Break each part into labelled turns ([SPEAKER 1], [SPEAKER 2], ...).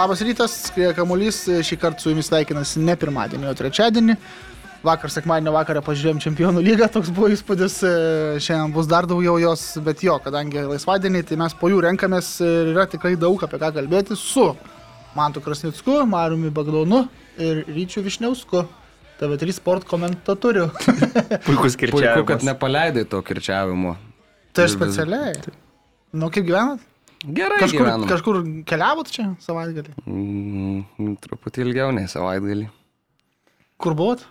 [SPEAKER 1] Labas rytas, skrieja kamuolys, šį kartą su jumis sveikinasi ne pirmadienį, o trečiadienį. Vakar sekmadienio vakarą pažiūrėjom Čempionų lygą, toks buvo įspūdis, e, šiandien bus dar daugiau jos, bet jo, kadangi laisvadienį, tai mes po jų renkamės ir yra tikrai daug apie ką kalbėti su Mantu Krasnicku, Mariumi Bagdonu ir Ryčiu Višniausku. TV3 sport komentatorių.
[SPEAKER 2] Puikus
[SPEAKER 3] Puiku,
[SPEAKER 2] kirčiavimas.
[SPEAKER 3] kad nepaleidai to kirčiavimo.
[SPEAKER 1] Tai aš specialiai. Nu, kaip gyvenat?
[SPEAKER 3] Gerai,
[SPEAKER 1] Kažkur,
[SPEAKER 3] gyvenam.
[SPEAKER 1] kažkur keliavot čia savaitgalį?
[SPEAKER 3] Mm, truputį ilgiau nei savaitgalį.
[SPEAKER 1] Kur buvot?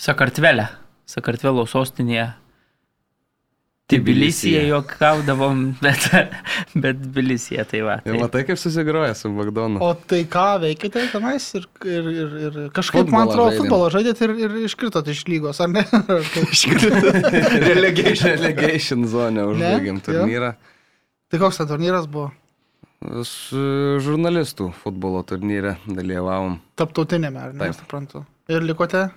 [SPEAKER 4] Sakartvelė, Sakartvelo sostinėje. Tbilisyje juokaudavom, bet, bet Tbilisyje tai va.
[SPEAKER 3] Ir
[SPEAKER 4] Tai,
[SPEAKER 3] matai, kaip susigroja su Bagdonu.
[SPEAKER 1] O tai ką veikite tenais ir, ir, ir, ir kažkaip,
[SPEAKER 3] Futbolą
[SPEAKER 1] man atrodo,
[SPEAKER 3] žaidėm.
[SPEAKER 1] futbolą žaidėt ir, ir iškritot iš lygos, ar ne? Kaip?
[SPEAKER 3] Relegation, relegation zone užbaigėm
[SPEAKER 1] Jo. Tai koks ten turnyras buvo?
[SPEAKER 3] Su žurnalistų futbolo turnyre dalyvavom.
[SPEAKER 1] Taptautinėme, ar ne?
[SPEAKER 3] Taip.
[SPEAKER 1] Suprantu. Ir likote?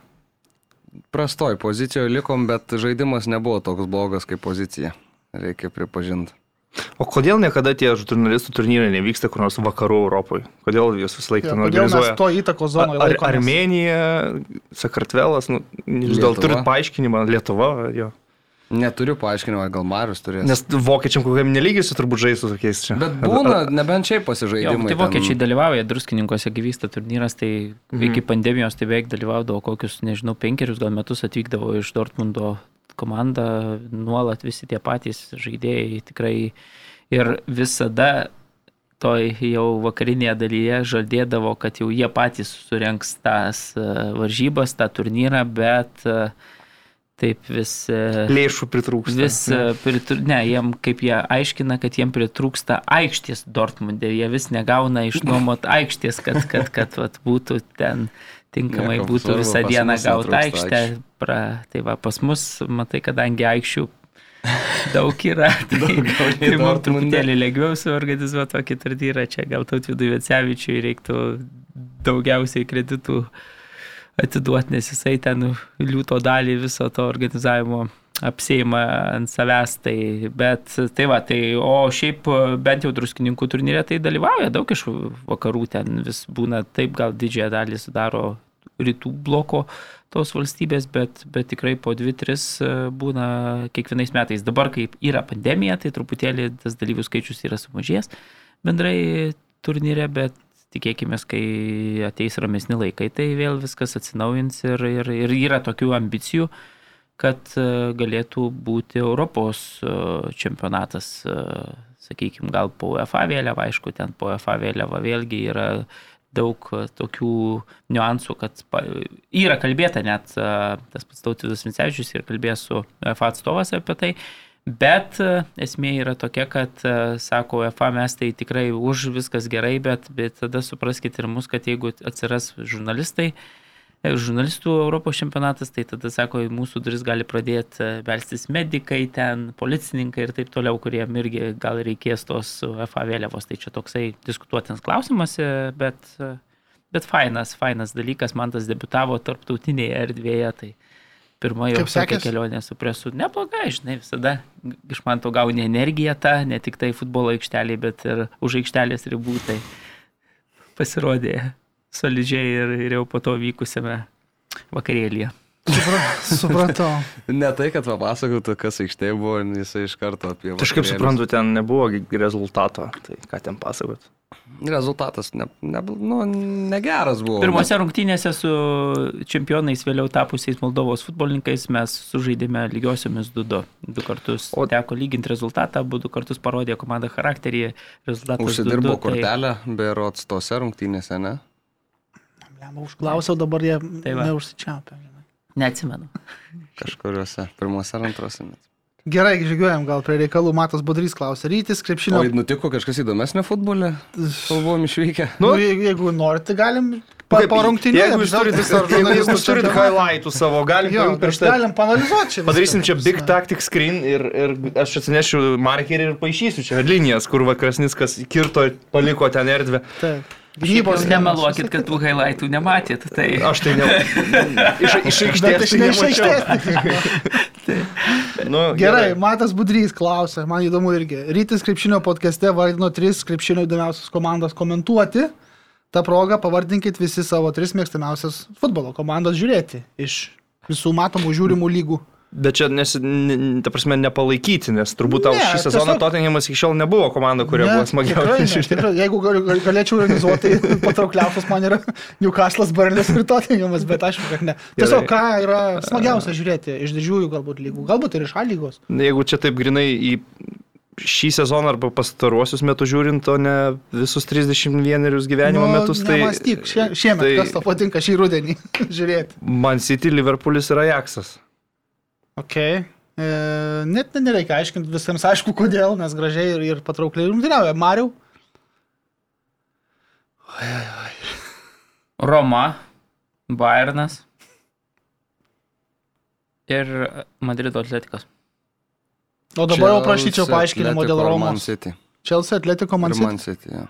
[SPEAKER 3] Prastoj pozicijoje likom, bet žaidimas nebuvo toks blogas kaip pozicija. Reikia pripažinti.
[SPEAKER 2] O kodėl niekada tie žurnalistų turnyrai nevyksta kur nors vakarų Europoje? Kodėl jūs visą laiką ten
[SPEAKER 1] Kodėl mes
[SPEAKER 2] organizuoja?
[SPEAKER 1] to įtako zonoje
[SPEAKER 2] Ar? Armenija, Sakartvelas, nu, gal turit paaiškinimą, Lietuva, jo.
[SPEAKER 3] Neturiu paaiškinimo, gal Marius turės.
[SPEAKER 2] Nes vokiečiam kokiam nelygiai turbūt žais su tokiais čia.
[SPEAKER 3] Bet būna, nebent šiaip
[SPEAKER 4] jo,
[SPEAKER 3] pasižaidimai.
[SPEAKER 4] tai vokiečiai dalyvauja, druskininkose kai vyksta turnyras, tai
[SPEAKER 2] mhm.
[SPEAKER 4] iki pandemijos tai beveik dalyvaudavo kokius, nežinau, penkerius gal metus atvykdavo iš Dortmundo komanda, nuolat visi tie patys žaidėjai tikrai ir visada toj jau vakarinėje dalyje žadėdavo, kad jau jie patys surenks tas e, varžybas, tą turnyrą, bet e, taip vis... e,
[SPEAKER 2] Lėšų pritrūksta.
[SPEAKER 4] Vis, e, pritru, ne, jiem, kaip jie aiškina, kad jiem pritrūksta aikštės Dortmundė, jie vis negauna išnuomot aikštės, kad, kad, kad vat, būtų ten tinkamai
[SPEAKER 3] Nieko
[SPEAKER 4] būtų
[SPEAKER 3] svarbu,
[SPEAKER 4] visą dieną gauta aikštė. Pra, tai va, pas mus, matai, kadangi aikščių daug yra, tai,
[SPEAKER 3] Daugiau
[SPEAKER 4] tai mums truputėlį lengviau suorganizuoti tokį turnyrą, čia. Gal tautvidui Vecevičiui reiktų daugiausiai kreditų atiduoti, nes jisai ten liūto dalį viso to organizavimo apsėjimą ant savęs. Tai, bet tai va, tai, o šiaip bent jau druskininkų turnyrė tai dalyvauja daug iš vakarų, ten vis būna taip, gal didžiąją dalį sudaro rytų bloko tos valstybės, bet, bet tikrai po 2-3 būna kiekvienais metais. Dabar, kaip yra pandemija, tai truputėlį tas dalyvių skaičius yra sumažėjęs bendrai turnyre, bet tikėkime, kai ateis ramesni laikai, tai vėl viskas atsinaujins ir, ir, ir yra tokių ambicijų, kad e, galėtų būti Europos e, čempionatas, sakykime, gal po UEFA vėliava, aišku, ten po UEFA vėliava vėlgi yra daug e, tokių niuansų, kad yra kalbėta net e, tas pats Tautvidas Vincevičius ir kalbės su UEFA atstovas apie tai, bet e, esmė yra tokia, kad, e, sako UEFA, mes tai tikrai už viskas gerai, bet, bet tada supraskite ir mus, kad jeigu atsiras žurnalistai, e, žurnalistų Europos čempionatas, tai tada, sako, į mūsų duris gali pradėti belstis medikai ten, policininkai ir taip toliau, kuriem irgi gal reikės tos UEFA vėliavos. Tai čia toksai diskutuotinas klausimas, bet, bet fainas, fainas dalykas, man tas debitavo tarptautinėje erdvėje. Tai pirma jo
[SPEAKER 1] Kaip
[SPEAKER 4] tokia
[SPEAKER 1] sekės?
[SPEAKER 4] kelionė su presu. Neblogai, žinai, visada iš man to gauni energiją tą, ne tik tai futbolo aikštelį, bet ir už aikštelės ribų. Tai pasirodė solidžiai ir, ir jau po to vykusiame vakarėlyje.
[SPEAKER 1] Supra, supratau.
[SPEAKER 3] Ne tai, kad papasakotų, kas aikštėje buvo, jisai iš karto apie...
[SPEAKER 2] Kažkaip
[SPEAKER 3] vakarėlius.
[SPEAKER 2] suprantu, ten nebuvo rezultato. Tai ką ten pasakot?
[SPEAKER 3] Rezultatas ne, ne, nu, negeras buvo.
[SPEAKER 4] Pirmose rungtynėse su čempionais vėliau tapusiais Moldovos futbolininkais mes sužaidėme lygiosiomis 2-2. Du kartus
[SPEAKER 2] O-
[SPEAKER 4] teko lyginti rezultatą, abu du kartus parodė komanda charakterį, rezultatas
[SPEAKER 3] Užsidirbo
[SPEAKER 4] 2-2, tai-
[SPEAKER 3] kortelę, berots tose rungtynėse, ne?
[SPEAKER 1] Užklausiau, dabar jie
[SPEAKER 4] Tai
[SPEAKER 1] žinai.
[SPEAKER 4] Neatsimenu.
[SPEAKER 3] Kažkuriuose, pirmuose ar antrose. net.
[SPEAKER 1] Gerai, žygiuojam gal prie reikalų. Matas Budrys klausė. Rytis, krepšinio.
[SPEAKER 3] O nutiko kažkas įdomesnio futbole? Buvom išvykę.
[SPEAKER 1] Nu, je- jeigu norite, galim pa,
[SPEAKER 2] Kaip-
[SPEAKER 1] po rungtynių.
[SPEAKER 2] Jeigu jūs turite, jeigu jūs turite highlightų savo, galim
[SPEAKER 1] Jo,
[SPEAKER 2] prieš tai.
[SPEAKER 1] galim panalizuoti čia.
[SPEAKER 2] Padarysim čia big tactic screen ir, ir aš atsinešiu markerį ir paaišysiu čia linijas, kur vakarsnis kas kirto, paliko ten erdvę.
[SPEAKER 1] Taip. Gynybos
[SPEAKER 4] nemeluokit, kad tų highlightų nematėt. Tai...
[SPEAKER 2] Aš tai ne. Iš, iš aikštės
[SPEAKER 1] iš
[SPEAKER 2] tai
[SPEAKER 1] iš aikštės.
[SPEAKER 2] Nu,
[SPEAKER 1] Gerai, Matas Budrys klausia, man įdomu irgi. Rytis krepšinio podcast'e vardino tris krepšinio įdomiausias komandas komentuoti. Ta proga pavardinkit visi savo tris mėgstamiausias futbolo komandas žiūrėti iš visų matomų žiūrimų lygų.
[SPEAKER 2] Bet čia, nes, n- ta prasme, nepalaikyti, nes turbūt tau
[SPEAKER 1] Ne,
[SPEAKER 2] šį sezoną
[SPEAKER 1] tiesiog-
[SPEAKER 2] Tottenhamas iki šiol nebuvo komanda, kuria
[SPEAKER 1] Ne,
[SPEAKER 2] buvo
[SPEAKER 1] ne, tikrai. Jeigu gal, gal, galėčiau organizuoti, tai patraukliausias man yra Newcastle'as, Barlis ir Tottenhamas, bet aišku, kad ne. Tiesiog ką yra smagiausia žiūrėti iš didžiųjų galbūt lygų, galbūt ir iš A lygos.
[SPEAKER 2] Jeigu čia taip grinai į šį sezoną arba pastaruosius metus žiūrint, o ne visus 31 gyvenimo
[SPEAKER 1] Nu,
[SPEAKER 2] metus, tai...
[SPEAKER 1] Mąstyk, šie, šiemet,
[SPEAKER 2] tai...
[SPEAKER 1] kas tau patinka šį rudenį žiūrėti.
[SPEAKER 2] Man City, Liverpoolis ir Ajaxas.
[SPEAKER 1] Ok. E, net ne- nereikia aiškinti visiems aišku, kodėl, nes gražiai ir, ir patraukliai rungtyniauja. Mariau,
[SPEAKER 4] Roma, Bayernas ir Madrido atletikas.
[SPEAKER 1] o dabar jau
[SPEAKER 3] Chelsea,
[SPEAKER 1] prašyčiau paaiškinimo dėl
[SPEAKER 3] Atletico ir Man
[SPEAKER 1] Romos.
[SPEAKER 3] City.
[SPEAKER 1] Chelsea, Atletiko, man
[SPEAKER 3] Ir Man City. ja.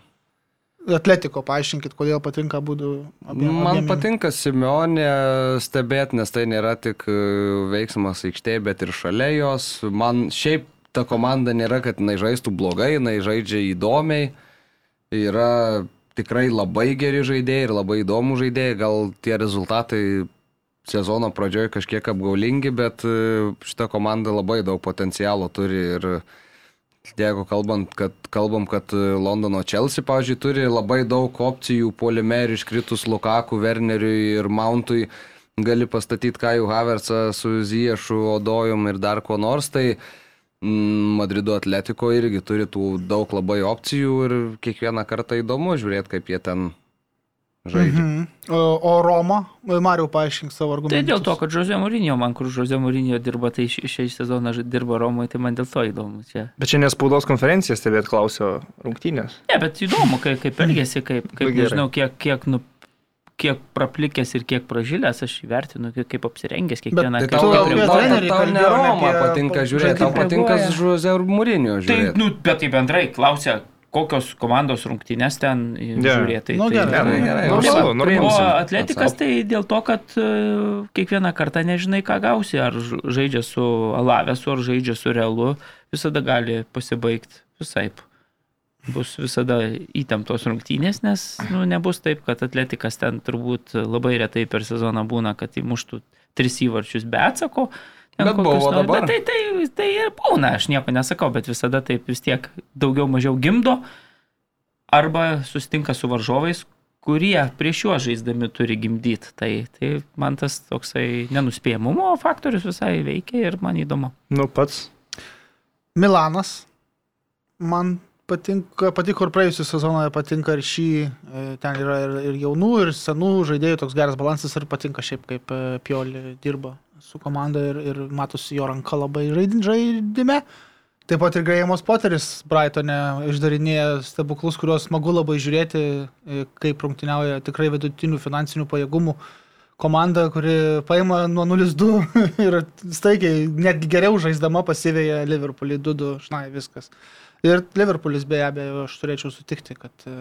[SPEAKER 1] Atletiko, paaiškinkit, kodėl patinka būdų.
[SPEAKER 3] Man patinka Simeonė stebėti, nes tai nėra tik e, veiksmas aikštėje, bet ir šalia jos. Man šiaip ta komanda nėra, kad jinai žaistų blogai, jinai žaidžia įdomiai. Yra tikrai labai geri žaidėjai ir labai įdomų žaidėjai. Gal tie rezultatai sezono pradžioje kažkiek apgaulingi, bet e, šita komanda labai daug potencialo turi ir Jeigu kalbant, kad, kalbam, kad e, Londono Chelsea, pavyzdžiui, turi labai daug opcijų puolime ir iškritus Lukaku, Werneriui ir Mountui, gali pastatyti Kajų Havertzą su Ziešu, Odojum ir dar ko nors, tai mm, Madrido Atletiko irgi turi tų daug labai opcijų ir kiekvieną kartą įdomu žiūrėti, kaip jie ten žaidžia.
[SPEAKER 1] Mhm. O, o Roma, Mariau, paaiškink savo
[SPEAKER 4] Tai
[SPEAKER 1] argumentus.
[SPEAKER 4] dėl to, kad Žozė Mūrinio, man kur Žozė Mūrinio dirba, tai šį, sezoną dirba Romoje, tai man dėl to įdomu čia.
[SPEAKER 2] Bet čia nespaudos konferencija stebėt klausio rungtynės.
[SPEAKER 4] Ne, bet įdomu, kaip, kaip elgesi, kaip, kaip
[SPEAKER 2] gerai.
[SPEAKER 4] nežinau, kiek, kiek, nu, kiek praplikęs ir kiek pražylęs, aš įvertinu, kaip, kaip apsirengęs kiekvieną
[SPEAKER 3] Tai tau,
[SPEAKER 1] apie
[SPEAKER 3] tau, tau,
[SPEAKER 1] trenerį
[SPEAKER 3] tau ne Roma patinka žiūrėti, tau patinka ir Mūrinio
[SPEAKER 4] Tai,
[SPEAKER 3] žiūrėti.
[SPEAKER 4] nu, bet tai bendrai klausia, kokios komandos rungtynės ten
[SPEAKER 2] Ne.
[SPEAKER 4] žiūrėti.
[SPEAKER 1] Nu,
[SPEAKER 4] tai,
[SPEAKER 1] gerai,
[SPEAKER 3] gerai, gerai.
[SPEAKER 2] Normalu,
[SPEAKER 4] O
[SPEAKER 2] normalu.
[SPEAKER 4] atletikas tai dėl to, kad e, kiekvieną kartą nežinai, ką gausi. Ar žaidžia su Alavesu, ar žaidžia su Realu, visada gali pasibaigti visai. Bus visada įtemptos rungtynės, nes nu, nebus taip, kad atletikas ten turbūt labai retai per sezoną būna, kad įmuštų tris įvarčius be atsako. Ten
[SPEAKER 3] Bet buvo
[SPEAKER 4] nors-
[SPEAKER 3] dabar.
[SPEAKER 4] Bet tai, tai, tai ir būna, aš nieko nesakau, bet visada taip vis tiek daugiau mažiau gimdo arba sustinka su varžovais, kurie prieš juos žaisdami turi gimdyti. Tai, tai man tas toksai nenuspėjamumo faktorius visai veikia ir man įdomu.
[SPEAKER 2] Nu, pats.
[SPEAKER 1] Milanas. Man patinka, patiko ir praėjusią sezoną, patinka ir šį. e, Ten yra ir, ir jaunų, ir senų žaidėjų toks geras balansas ir patinka šiaip, kaip e, Pioli dirba su komanda ir, ir matosi jo ranka labai žaidime. Taip pat ir Grėjamos Poteris Brightonė išdarinėja stebuklus, kuriuos smagu labai žiūrėti, e, kaip rungtyniauja tikrai vidutinių finansinių pajėgumų komanda, kuri paima nuo 0-2 ir staigiai netgi geriau žaisdama pasivėja Liverpoolį 2-2, šnai viskas. Ir Liverpoolis be abejo, aš turėčiau sutikti, kad e,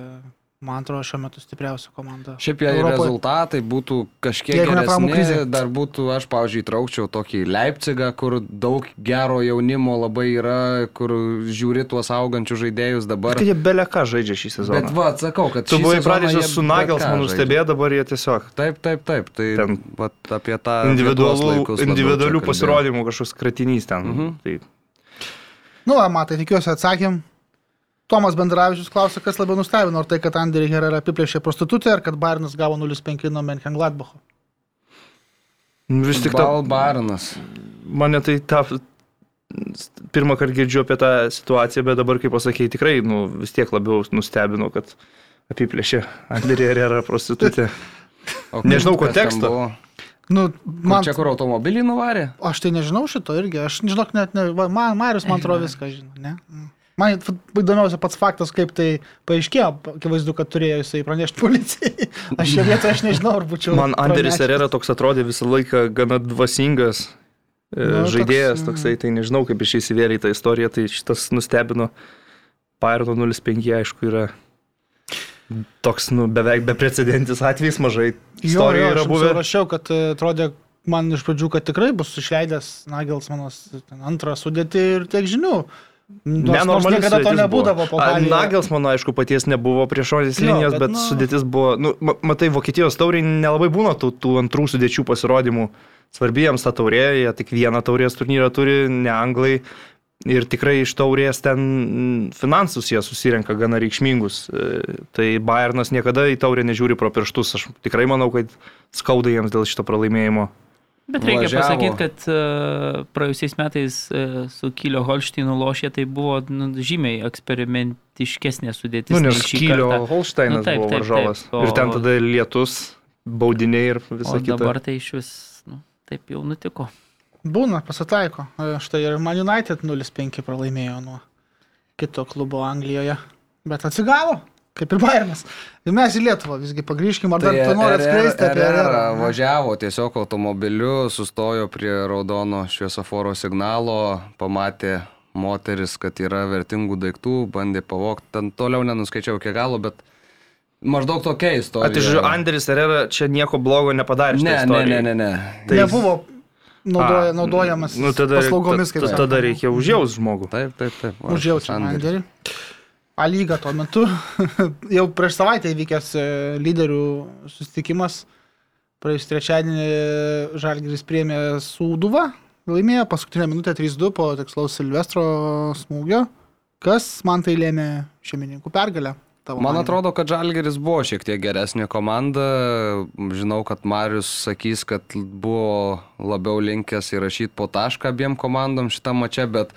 [SPEAKER 1] man atrodo šiuo metu stipriausia komanda.
[SPEAKER 3] Šiaip jei
[SPEAKER 1] Europoje.
[SPEAKER 3] rezultatai būtų kažkiek geresni, dar būtų, aš, pavyzdžiui, traukčiau tokį Leipzigą, kur daug gero jaunimo labai yra, kur žiūri tuos augančius žaidėjus dabar.
[SPEAKER 2] Kad jie belia ką žaidžia šį sezoną.
[SPEAKER 3] Bet va, atsakau, kad
[SPEAKER 2] Tu
[SPEAKER 3] šį
[SPEAKER 2] buvai
[SPEAKER 3] sezoną
[SPEAKER 2] pradėjęs su
[SPEAKER 3] bet
[SPEAKER 2] Nagels, manau, stebėjo, dabar jie tiesiog
[SPEAKER 3] Taip, taip, taip. Tai
[SPEAKER 2] Ten
[SPEAKER 3] vat, apie tą
[SPEAKER 2] individualių
[SPEAKER 3] kalbėjau.
[SPEAKER 2] pasirodymų kažkoks kratinys ten.
[SPEAKER 3] Mhm.
[SPEAKER 2] Tai
[SPEAKER 1] Nu, va, matai, tikiuosi atsakym. Tomas Bendravičius klausė, kas labiau nustebino, ar tai, kad Anderį Herrera apiplėšė prostitutę, ar kad Bairnas gavo 0,5 nuo Menchengladbacho.
[SPEAKER 2] nu, vis tik ta,
[SPEAKER 3] Bal Barnas.
[SPEAKER 2] mane tai ta, pirmą kartą girdžiu apie tą situaciją, bet dabar, kaip pasakėjai, tikrai nu, vis tiek labiau nustebino, kad apiplėšė Anderį Herrera prostitutė.
[SPEAKER 3] O
[SPEAKER 2] Nežinau konteksto.
[SPEAKER 1] Nu,
[SPEAKER 3] Man...
[SPEAKER 1] man,
[SPEAKER 3] Čia kur automobilį nuvarė?
[SPEAKER 1] aš tai nežinau šito irgi, aš žinok, net ne, man, Marius man atrodo viską žino, ne? Mm. Man įdomiausia pats faktas, kaip tai paaiškėjo, akivaizdu, kad turėjo jisai pranešti policijai. Aš šią vietą aš nežinau, ar būčiau.
[SPEAKER 2] Man Anderis. Herrera toks atrodė visą laiką gana dvasingas e,
[SPEAKER 1] Nu, toks,
[SPEAKER 2] žaidėjas,
[SPEAKER 1] mm.
[SPEAKER 2] toksai, tai nežinau, kaip iš įsivėlė į tą istoriją, tai šitas nustebino. Pairno 05, aišku, yra toks, nu, beveik beprecedentis atvejis, mažai
[SPEAKER 1] Jo, jo, aš
[SPEAKER 2] buvę.
[SPEAKER 1] rašiau, kad e, atrodė man iš pradžių, kad tikrai bus išleidęs Nagelsmanas antrą sudėtį ir tiek žinių. Nors, nors
[SPEAKER 2] Nenormali
[SPEAKER 1] niekada to nebūdavo.
[SPEAKER 2] Nagels, mano, aišku, paties nebuvo priešorės
[SPEAKER 1] Jo,
[SPEAKER 2] linijos,
[SPEAKER 1] bet,
[SPEAKER 2] bet, bet
[SPEAKER 1] nu-
[SPEAKER 2] sudėtis buvo, nu, ma- matai, Vokietijos tauriai nelabai būna tų, tų antrų sudėčių pasirodymų. Svarbi jiems ta taurė, jie tik vieną taurės turnyrą turi, ne anglai. Ir tikrai iš taurės ten mm, finansus jie susirenka gana reikšmingus. E, Tai Bayernas niekada į taurę nežiūri pro pirštus. Aš tikrai manau, kad skauda jiems dėl šito pralaimėjimo.
[SPEAKER 4] Bet reikia
[SPEAKER 3] Važiavo.
[SPEAKER 4] pasakyti, kad uh, praėjusiais metais uh, su Kylio Holšteinu lošė, tai buvo nu, žymiai eksperimentiškesnė sudėtis.
[SPEAKER 2] Nu,
[SPEAKER 4] nei
[SPEAKER 2] nes
[SPEAKER 4] šį
[SPEAKER 2] Kylio
[SPEAKER 4] kartą.
[SPEAKER 2] Holsteinas
[SPEAKER 4] Nu, taip,
[SPEAKER 2] buvo
[SPEAKER 4] taip,
[SPEAKER 2] varžovas.
[SPEAKER 4] taip. O-
[SPEAKER 2] Ir ten tada lietus, baudiniai ir
[SPEAKER 4] O
[SPEAKER 2] visa kita.
[SPEAKER 4] dabar tai iš vis, nu, taip jau nutiko.
[SPEAKER 1] Būna, pasitaiko. Štai ir Man United 0-5 pralaimėjo nuo kito klubo Anglijoje. Bet atsigavo, kaip ir Bayernas. Ir mes į Lietuvą visgi pagrįžkime, ar dar tu nori atskleisti apie ne?
[SPEAKER 3] važiavo tiesiog automobiliu, sustojo prie raudono šviesoforo signalo, pamatė moteris, kad yra vertingų daiktų, bandė pavogti, ten toliau nenuskaičiau iki galo, bet maždaug tokia istorija.
[SPEAKER 2] Tai žodžiu, Anderis Herrera čia nieko blogo nepadarė.
[SPEAKER 3] Ne, ne, ne, ne, ne.
[SPEAKER 2] Tai-
[SPEAKER 1] Nebuvo naudoja, naudojamas
[SPEAKER 2] nu, tada,
[SPEAKER 1] paslaugomis, kaip
[SPEAKER 2] ta-
[SPEAKER 1] sakoma.
[SPEAKER 2] Tada reikia užjaus žmogų.
[SPEAKER 3] Taip, taip, taip. sandėrį.
[SPEAKER 1] Manderį. A lyga tuo metu, jau prieš savaitę įvykęs e, lyderių susitikimas, praėjus trečiadienį Žalgiris priemė Sūduvą, laimėjo paskutinę minutę 3-2 po tikslaus Silvestro smūgio. Kas man tai lėmė šeimininkų pergalę?
[SPEAKER 3] Man
[SPEAKER 1] manymu?
[SPEAKER 3] atrodo, kad Žalgeris buvo šiek tiek geresnė komanda. Žinau, kad Marius sakys, kad buvo labiau linkęs įrašyti po tašką abiem komandom šitą mačią, bet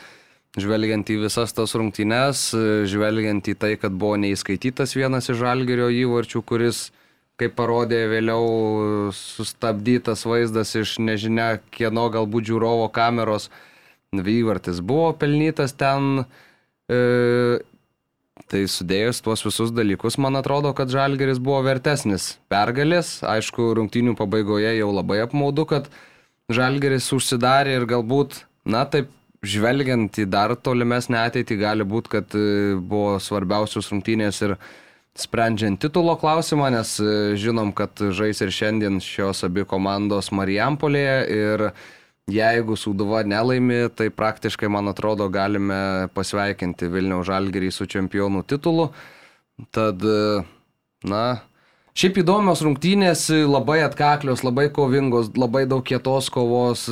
[SPEAKER 3] žvelgiant į visas tas rungtynes, žvelgiant į tai, kad buvo neįskaitytas vienas iš Žalgerio įvarčių, kuris, kaip parodė vėliau, sustabdytas vaizdas iš nežinia kieno galbūt žiūrovo kameros, įvartis buvo pelnytas ten. E, Tai sudėjus tuos visus dalykus, man atrodo, kad Žalgeris buvo vertesnis pergalės. Aišku, rungtynių pabaigoje jau labai apmaudu, kad Žalgeris užsidarė ir galbūt, na taip, žvelgiant į dar tolimesnę ateitį, gali būti, kad e, buvo svarbiausios rungtynės ir sprendžiant titulo klausimą, nes e, žinom, kad žais ir šiandien šios abi komandos Marijampolėje ir Jeigu Sūduva nelaimi, tai praktiškai, man atrodo, galime pasveikinti Vilniaus Žalgerį su čempionų titulu. Tad, na, šiaip įdomios rungtynės, labai atkaklios, labai kovingos, labai daug kietos kovos,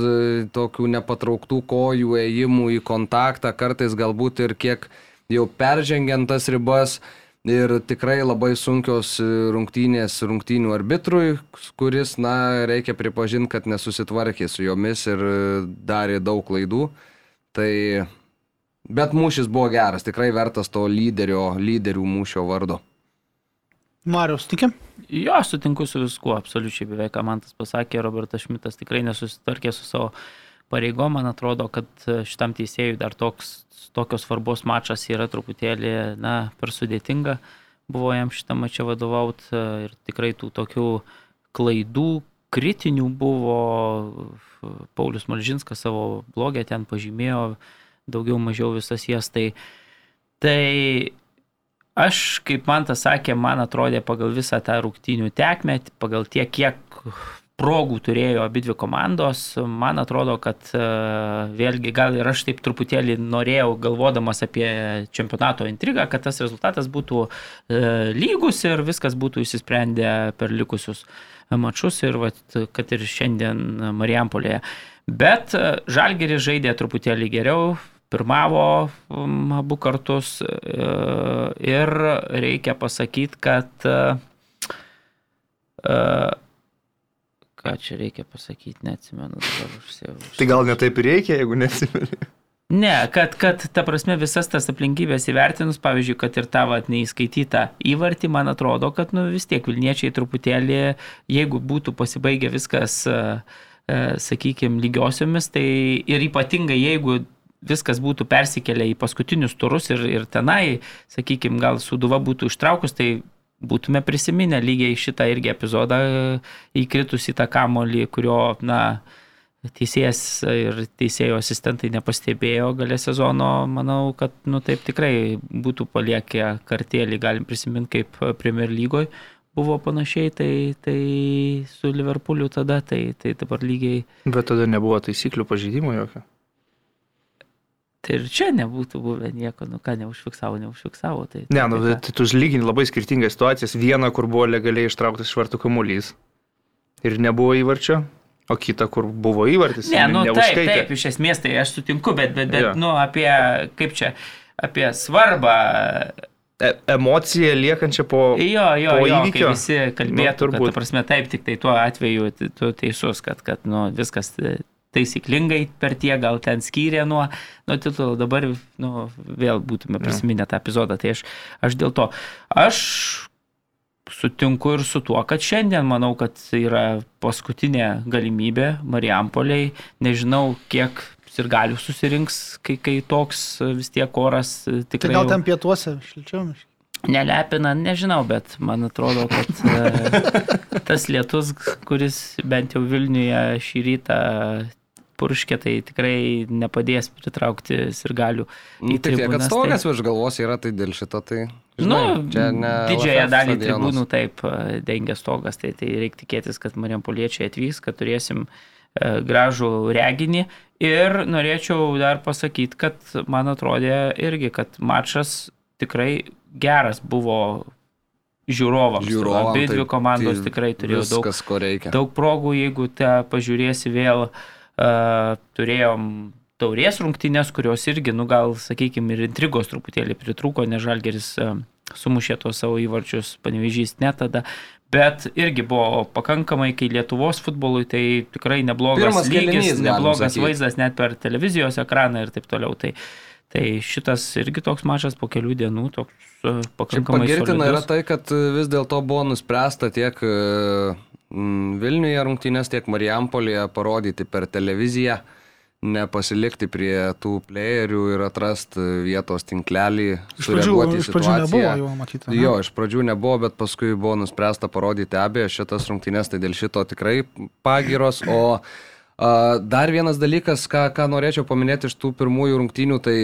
[SPEAKER 3] tokių nepatrauktų kojų, ėjimų į kontaktą, kartais galbūt ir kiek jau peržengiant tas ribas. Ir tikrai labai sunkios rungtynės rungtynių arbitrui, kuris, na, reikia pripažinti, kad nesusitvarkė su jomis ir darė daug klaidų. Tai, bet mūšis buvo geras, tikrai vertas to lyderio, lyderių mūšio vardo.
[SPEAKER 1] Marius, tikė?
[SPEAKER 4] Jo, sutinku su viskuo, absoliučiai beveik, ką man tas pasakė, Robertas Šmitas tikrai nesusitvarkė su savo pareigom, man atrodo, kad šitam teisėjui dar toks, tokios svarbos mačas yra truputėlį, na, per sudėtinga, buvo jam šitą mačią vadovauti ir tikrai tų tokių klaidų, kritinių buvo, Paulius Malžinskas savo blogę ten pažymėjo, daugiau mažiau visas jas, tai, tai aš, kaip man tas sakė, man atrodė pagal visą tą rūktinių tekmę, pagal tiek, kiek progų turėjo abi dvi komandos, man atrodo, kad uh, vėlgi gal ir aš taip truputėlį norėjau, galvodamas apie čempionato intrigą, kad tas rezultatas būtų uh, lygus ir viskas būtų įsisprendę per likusius mačius ir vat, kad ir šiandien Marijampolėje. Bet uh, Žalgeris žaidė truputėlį geriau, pirmavo abu kartus uh, ir reikia pasakyti, kad uh, ką čia reikia pasakyti, neatsimenu dabar užsiausiu.
[SPEAKER 2] Tai gal netaip ir reikia, jeigu nesimeni.
[SPEAKER 4] Ne, kad, kad ta prasme visas tas aplinkybės įvertinus, pavyzdžiui, kad ir tavo neįskaitytą įvartį, man atrodo, kad nu, vis tiek Vilniečiai truputėlį, jeigu būtų pasibaigę viskas, sakykime, lygiosiomis, tai ir ypatingai jeigu viskas būtų persikėlę į paskutinius turus ir, ir tenai, sakykime, gal suduva būtų ištraukus, tai būtume prisiminę lygiai šitą irgi epizodą įkritus į tą kamolį, kurio, na, teisėjas ir teisėjo asistentai nepastebėjo galę sezono, manau, kad nu, taip tikrai būtų paliekę kartėlį, galim prisiminti kaip Premier lygoje buvo panašiai, tai, tai su Liverpooliu tada, tai, tai dabar lygiai.
[SPEAKER 2] Bet tada nebuvo taisyklių pažydimo jokio.
[SPEAKER 4] Tai ir čia nebūtų buvę nieko, nu ką, neužfiksavo, neužfiksavo. Tai,
[SPEAKER 2] Ne, nu,
[SPEAKER 4] tai,
[SPEAKER 2] tai tu lygini labai skirtingas situacijas. Viena, kur buvo legaliai ištrauktas iš vartų kamuolys ir nebuvo įvarčio, o kita, kur buvo įvartis.
[SPEAKER 4] Ne, nu taip, taip, iš esmės tai aš sutinku, bet, bet, bet
[SPEAKER 2] Jo.
[SPEAKER 4] nu, apie, kaip čia, apie svarbą.
[SPEAKER 2] E emocija liekančia po...
[SPEAKER 4] Jo, jo,
[SPEAKER 2] po
[SPEAKER 4] jo,
[SPEAKER 2] įvykio?
[SPEAKER 4] visi kalbėtų,
[SPEAKER 2] Nu,
[SPEAKER 4] nu, kad,
[SPEAKER 2] turbūt.
[SPEAKER 4] ta prasme, taip, tik tai tuo atveju tu teisus, kad, kad nu, viskas taisyklingai per tie gal ten skyrė nuo, nuo titulo, dabar nu, vėl būtume prisiminę tą epizodą, tai aš, aš dėl to, aš sutinku ir su tuo, kad šiandien manau, kad yra paskutinė galimybė Marijampoliai, nežinau, kiek ir galių susirinks, kai, kai toks vis tiek oras e,
[SPEAKER 1] Tai
[SPEAKER 4] tikrai...
[SPEAKER 1] gal
[SPEAKER 4] jau-
[SPEAKER 1] ten pietuose šilčiau.
[SPEAKER 4] Nelepina, nežinau, bet man atrodo, kad e, tas lietus, kuris bent jau Vilniuje šį rytą purškė, tai tikrai nepadės pritraukti sirgalių.
[SPEAKER 3] Nu,
[SPEAKER 4] į
[SPEAKER 3] Tik tiek, kad stogas virš galvos yra, tai dėl šito tai...
[SPEAKER 4] Nu,
[SPEAKER 3] čia ne
[SPEAKER 4] didžiąją dalį
[SPEAKER 3] stadionas.
[SPEAKER 4] tribūnų taip e, dengia stogas, tai, tai reikia tikėtis, kad Marijampoliečiai atvyks, kad turėsim e, gražų reginį. Ir norėčiau dar pasakyti, kad man atrodė irgi, kad mačas tikrai geras buvo žiūrovams.
[SPEAKER 3] Žiūrovam,
[SPEAKER 4] Abi dvi
[SPEAKER 3] tai-
[SPEAKER 4] komandos
[SPEAKER 3] tai
[SPEAKER 4] tikrai turėjo daug
[SPEAKER 3] Viskas, reikia.
[SPEAKER 4] daug progų, jeigu te pažiūrėsi vėl, uh, turėjom taurės rungtynės, kurios irgi, nu gal, sakykime, ir intrigos truputėlį pritrūko, nes Žalgeris uh, sumušė tos savo įvarčius, panevežys net tada. Bet irgi buvo pakankamai, kai Lietuvos futbolui tai tikrai neblogas
[SPEAKER 3] Pirmas
[SPEAKER 4] lygis,
[SPEAKER 3] galim
[SPEAKER 4] neblogas vaizdas net per televizijos ekraną ir taip toliau. Tai, tai šitas irgi toks mačas po kelių dienų, toks uh,
[SPEAKER 3] Šiaip
[SPEAKER 4] pakankamai
[SPEAKER 3] pagirtina yra
[SPEAKER 4] solidus.
[SPEAKER 3] tai, kad e, vis dėlto buvo nuspręsta tiek e, mm, Vilniuje rungtynės, tiek Marijampolėje parodyti per televiziją, nepasilikti prie tų playerių ir atrasti vietos tinklelį,
[SPEAKER 1] Iš pradžių, iš pradžių nebuvo jau matyti. ne?
[SPEAKER 3] Jo, iš pradžių nebuvo, bet paskui buvo nuspręsta parodyti abejas šitas rungtynės, tai dėl šito tikrai pagiros. O a, dar vienas dalykas, ką, ką norėčiau paminėti iš tų pirmųjų rungtynių, tai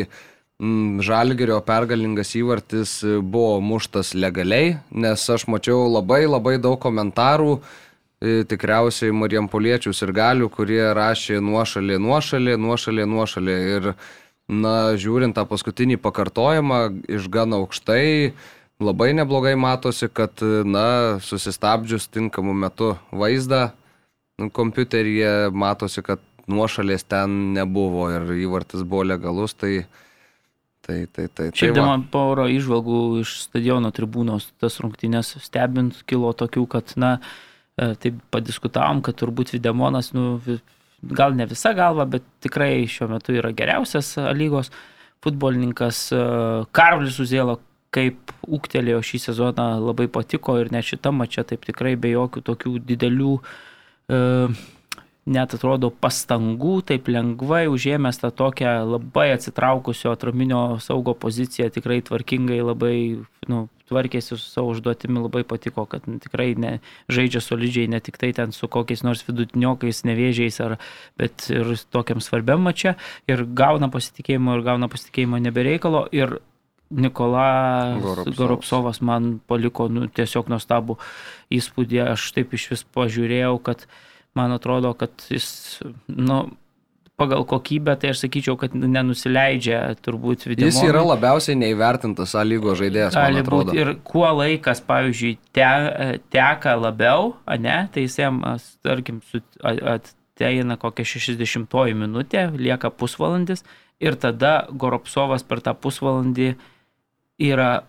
[SPEAKER 3] mm, Žalgerio pergalingas įvartis buvo muštas legaliai, nes aš mačiau labai labai daug komentarų, e, tikriausiai Marijampoliečių ir galių, kurie rašė nuošalį, nuošalį, nuošalį, nuošalį. Ir, na, žiūrint tą paskutinį pakartojimą iš gana aukštai, labai neblogai matosi, kad, na, susistabdžius tinkamu metu vaizdą nu, kompiuteryje matosi, kad nuošalės ten nebuvo ir įvartis buvo legalus, tai... Tai, tai, tai, tai
[SPEAKER 4] Šiaip
[SPEAKER 3] va.
[SPEAKER 4] man poro išvalgų iš stadiono tribūnos tas rungtynės stebint kilo tokių, kad, na, e, taip padiskutavom, kad turbūt Videmonas, nu, gal ne visa galva, bet tikrai šiuo metu yra geriausias A lygos futbolininkas. E, Karlis Uzėlo, kaip ūktelėjo šį sezoną, labai patiko ir net šitą mačią taip tikrai be jokių tokių didelių e, net atrodo pastangų, taip lengvai užėmęs tą tokią labai atsitraukusio atraminio saugo poziciją, tikrai tvarkingai labai nu, tvarkėsi su savo užduotimi, labai patiko, kad nu, tikrai ne, žaidžia solidžiai, ne tik tai ten su kokiais nors vidutiniokais, nevėžiais, ar, bet ir tokiam svarbiam mačia ir gauna pasitikėjimo ir gauna pasitikėjimo nebereikalo. Ir Nikola
[SPEAKER 3] Goropsovas.
[SPEAKER 4] Goropsovas man paliko nu, tiesiog nuostabų įspūdį. Aš taip iš vis pažiūrėjau, kad man atrodo, kad jis, nu, pagal kokybę, tai aš sakyčiau, kad nenusileidžia turbūt video.
[SPEAKER 3] Jis yra labiausiai neįvertintas A lygos žaidėjas,
[SPEAKER 4] Gali būti ir kuo laikas, pavyzdžiui, te, teka labiau, ne, tai jis jam, tarkim, ateina kokia 60 minutė, lieka pusvalandis ir tada Goropsovas per tą pusvalandį yra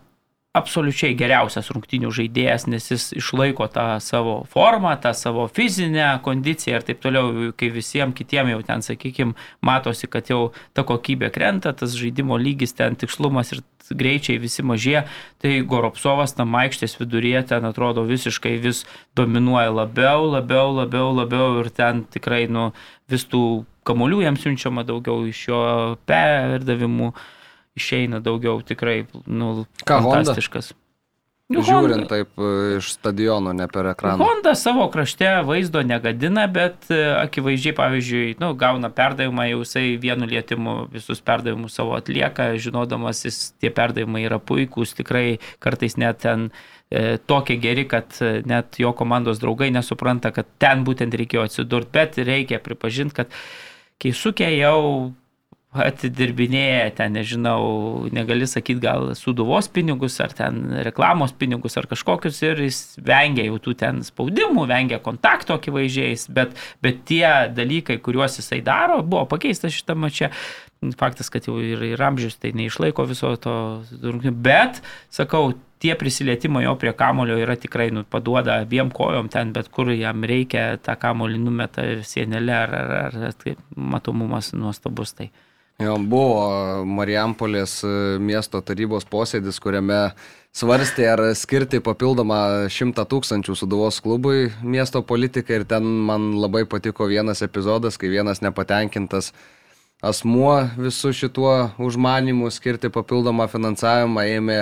[SPEAKER 4] absoliučiai geriausias rungtinių žaidėjas, nes jis išlaiko tą savo formą, tą savo fizinę kondiciją ir taip toliau, kai visiems kitiems jau ten, sakykime, matosi, kad jau ta kokybė krenta, tas žaidimo lygis, ten tikslumas ir greičiai visi mažėja, tai Goropsovas tam aikštės viduryje ten atrodo visiškai vis dominuoja labiau, labiau, labiau, labiau ir ten tikrai nu, vis tų kamolių jam siunčiama daugiau iš jo perdavimų išeina daugiau tikrai nu,
[SPEAKER 3] Ką, Honda?
[SPEAKER 4] fantastiškas. Nu,
[SPEAKER 3] Žiūrint
[SPEAKER 4] Honda-
[SPEAKER 3] taip e, iš stadiono, ne per ekraną.
[SPEAKER 4] Honda savo krašte vaizdo negadina, bet e, akivaizdžiai, pavyzdžiui, nu, gauna perdavimą, jau jisai vienu lietimu visus perdavimus savo atlieka, žinodamas, jis tie perdavimai yra puikūs, tikrai kartais net ten e, tokie geri, kad e, net jo komandos draugai nesupranta, kad ten būtent reikėjo atsidurti, bet reikia pripažinti, kad Keisukė jau atidirbinėja ten, nežinau, negali sakyti gal suduvos pinigus ar ten reklamos pinigus ar kažkokius ir jis vengia jau tų ten spaudimų, vengia kontakto akivaizdžiais, bet, bet tie dalykai, kuriuos jisai daro, buvo pakeistas šitame čia. Faktas, kad jau ir, ir amžius tai neišlaiko viso to bet, sakau, tie prisilietimai jo prie kamulio yra tikrai, nu, paduoda abiem kojom ten, bet kur jam reikia tą kamulį numeta sienelę ar, ar, ar tai matomumas nuostabus. Tai.
[SPEAKER 3] Jo, buvo Marijampolės e, miesto tarybos posėdis, kuriame svarstė, ar skirti papildomą 100 tūkstančių suduvos klubui miesto politikai ir ten man labai patiko vienas epizodas, kai vienas nepatenkintas asmuo visų šituo užmanimu skirti papildomą finansavimą ėmė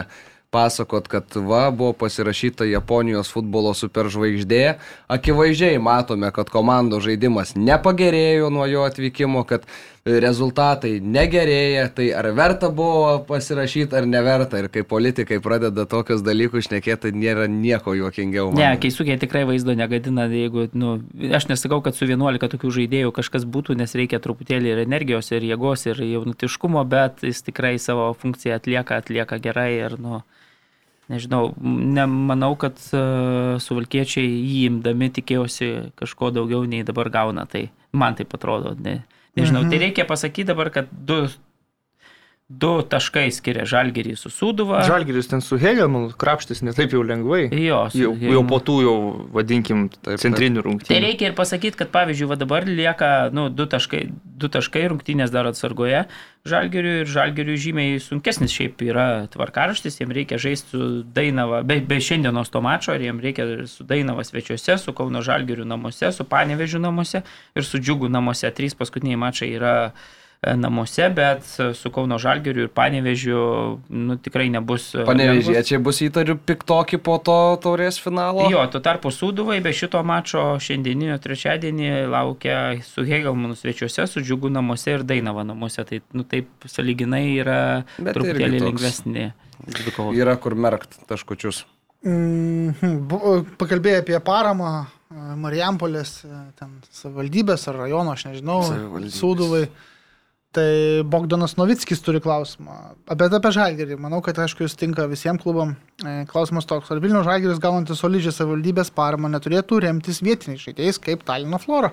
[SPEAKER 3] pasakot, kad va, buvo pasirašyta Japonijos futbolo superžvaigždė. Akivaizdžiai matome, kad komandos žaidimas nepagerėjo nuo jo atvykimo, kad rezultatai negerėja, tai ar verta buvo pasirašyti ar neverta. Ir kai politikai pradeda tokius dalykus šnekėti, tai nėra nieko juokingiau.
[SPEAKER 4] Ne,
[SPEAKER 3] man.
[SPEAKER 4] keisukė tikrai vaizdo negadina, jeigu, nu, aš nesakau, kad su 11 tokių žaidėjų kažkas būtų, nes reikia truputėlį ir energijos, ir jėgos, ir jaunutiškumo, bet jis tikrai savo funkciją atlieka, atlieka gerai ir, nu, nežinau, nemanau, kad uh, suvalkiečiai jį imdami tikėjosi kažko daugiau nei dabar gauna, tai man taip atrodo, ne, nežinau, mhm. tai reikia pasakyti dabar, kad du du taškai skiria Žalgerį su Sūduva.
[SPEAKER 2] Žalgiris ten su Hegelmanu krapštis netaip jau lengvai.
[SPEAKER 4] Jo,
[SPEAKER 2] Jau, jau po tų jau, vadinkim,
[SPEAKER 3] taip.
[SPEAKER 2] centrinių
[SPEAKER 4] Tai
[SPEAKER 2] rungtynių.
[SPEAKER 4] reikia ir pasakyti, kad pavyzdžiui, va dabar lieka nu, du, taškai, du taškai rungtynės dar atsargoje. Žalgiriui ir Žalgiriui žymiai sunkesnis šiaip yra tvarkaraštis, jiems reikia žaisti su Dainava, be, be šiandienos to mačo, ar jiems reikia su Dainava svečiuose, su Kauno Žalgiriu namuose, su Panevežiu namuose ir su Džiugu namuose. Trys paskutiniai mačai yra e, namuose, bet su Kauno Žalgiriu ir Panevežiu nu, tikrai nebus. e.
[SPEAKER 3] Panevežiečiai bus įtariu piktokį po to taurės finalo.
[SPEAKER 4] Jo, tuo tarpu Sūduvai be šito mačo šiandieninio trečiadienį laukia su Hegelmanu svečiuose, su Džiugu namuose ir Dainava namuose. Tai nu, taip saliginai yra
[SPEAKER 3] Bet
[SPEAKER 4] truputėlį lengvesnė.
[SPEAKER 3] Yra kur merkt taškučius.
[SPEAKER 1] Mhm, bu- Pakalbėjai apie paramą e, Marijampolės, e, ten savivaldybės ar rajono, aš nežinau. Sūduvai. Tai Bogdanas Novickis turi klausimą. Apie apie Žalgerį. Manau, kad aišku, jis tinka visiems klubam. E, Klausimas toks. Ar Vilnių Žalgeris gaunantis solidžią savivaldybės paramą neturėtų remtis vietiniais žaidėjais kaip Talino Flora?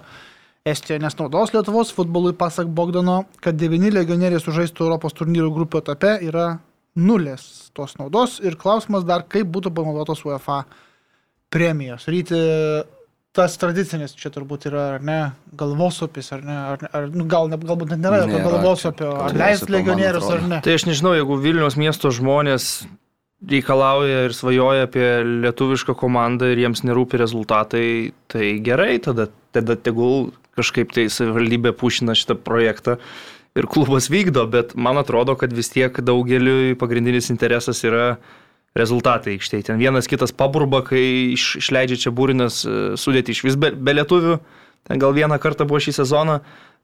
[SPEAKER 1] Estija nesinaudos Lietuvos futbolui, pasak Bogdano, kad devyni legionieriai sužaistų Europos turnyrų grupių etape yra nulės tos naudos. Ir klausimas dar, kaip būtų panaudotos UEFA premijos. Ryti, tas tradicinis čia turbūt yra, ar ne, galvosopis, ar ne, ar, ar nu, gal, ne, galbūt net nėra
[SPEAKER 3] Nėra
[SPEAKER 1] galvosopio,
[SPEAKER 3] čia
[SPEAKER 1] ar
[SPEAKER 3] turėsi
[SPEAKER 1] leist
[SPEAKER 3] to, man
[SPEAKER 1] legionierius, ar ne.
[SPEAKER 2] Tai aš nežinau, jeigu Vilnius miesto žmonės reikalauja ir svajoja apie lietuvišką komandą ir jiems nerūpi rezultatai, tai gerai, tada, tada tegul kažkaip tai savivaldybė pušina šitą projektą ir klubas vykdo, bet man atrodo, kad vis tiek daugeliu pagrindinis interesas yra rezultatai aikštėje. Ten vienas kitas paburba, kai iš, išleidžia čia būrinas e, sudėti iš vis be, be lietuvių, ten gal vieną kartą buvo šį sezoną,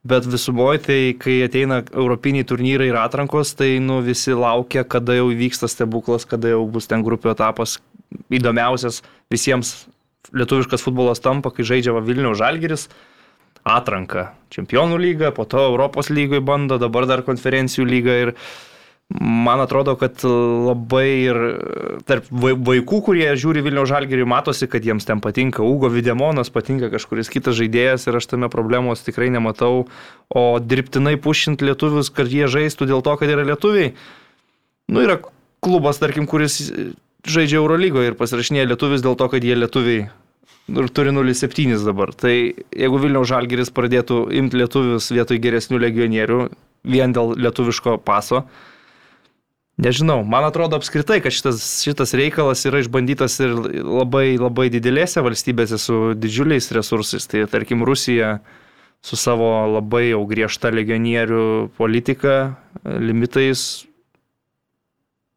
[SPEAKER 2] bet visumoje tai kai ateina europiniai turnyrai ir atrankos, tai nu, visi laukia, kada jau įvyksta stebuklas, kada jau bus ten grupių etapas įdomiausias visiems lietuviškas futbolas tampa, kai žaidžia va Vilnių Žalgiris atranka. Čempionų lyga, po to Europos lygoje bando, dabar dar konferencijų lyga ir man atrodo, kad labai ir tarp vai- vaikų, kurie žiūri Vilnių Žalgirį, matosi, kad jiems ten patinka Ugo Videmonas, patinka kažkuris kitas žaidėjas ir aš tame problemos tikrai nematau, o dirbtinai pušint lietuvius, kad jie žaistų dėl to, kad yra lietuviai. Nu, yra klubas, tarkim, kuris žaidžia Eurolygoje ir pasirašinėja lietuvis dėl to, kad jie lietuviai ir turi 0,7 dabar. Tai jeigu Vilniaus Žalgiris pradėtų imti lietuvius vietoj geresnių legionierių vien dėl lietuviško paso, nežinau, man atrodo apskritai, kad šitas, šitas reikalas yra išbandytas ir labai, labai didelėse valstybėse su didžiuliais resursais. Tai tarkim Rusija su savo labai jau griežta legionierių politika, limitais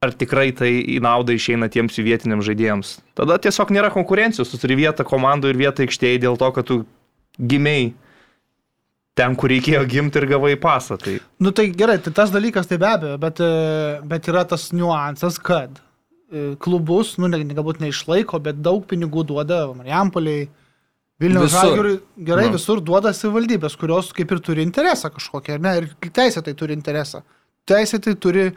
[SPEAKER 2] ar tikrai tai į naudą išeina tiems vietiniams žaidėjams. Tada tiesiog nėra konkurencijos, tu turi vietą komandų ir vietą aikštėje dėl to, kad tu gimiai ten, kur reikėjo gimti ir gavai pasą. Tai
[SPEAKER 1] Nu tai gerai, tai tas dalykas tai be abejo, bet, e, bet yra tas niuansas, kad e, klubus, nu ne, galbūt neišlaiko, bet daug pinigų duoda Marijampoliai, Vilniaus
[SPEAKER 3] Visur.
[SPEAKER 1] Žalgiriui, gerai,
[SPEAKER 2] Nu.
[SPEAKER 1] visur duoda savivaldybės, kurios kaip ir turi interesą kažkokią, ar ne, ir teisėtai turi interesą. Teisėtai turi e,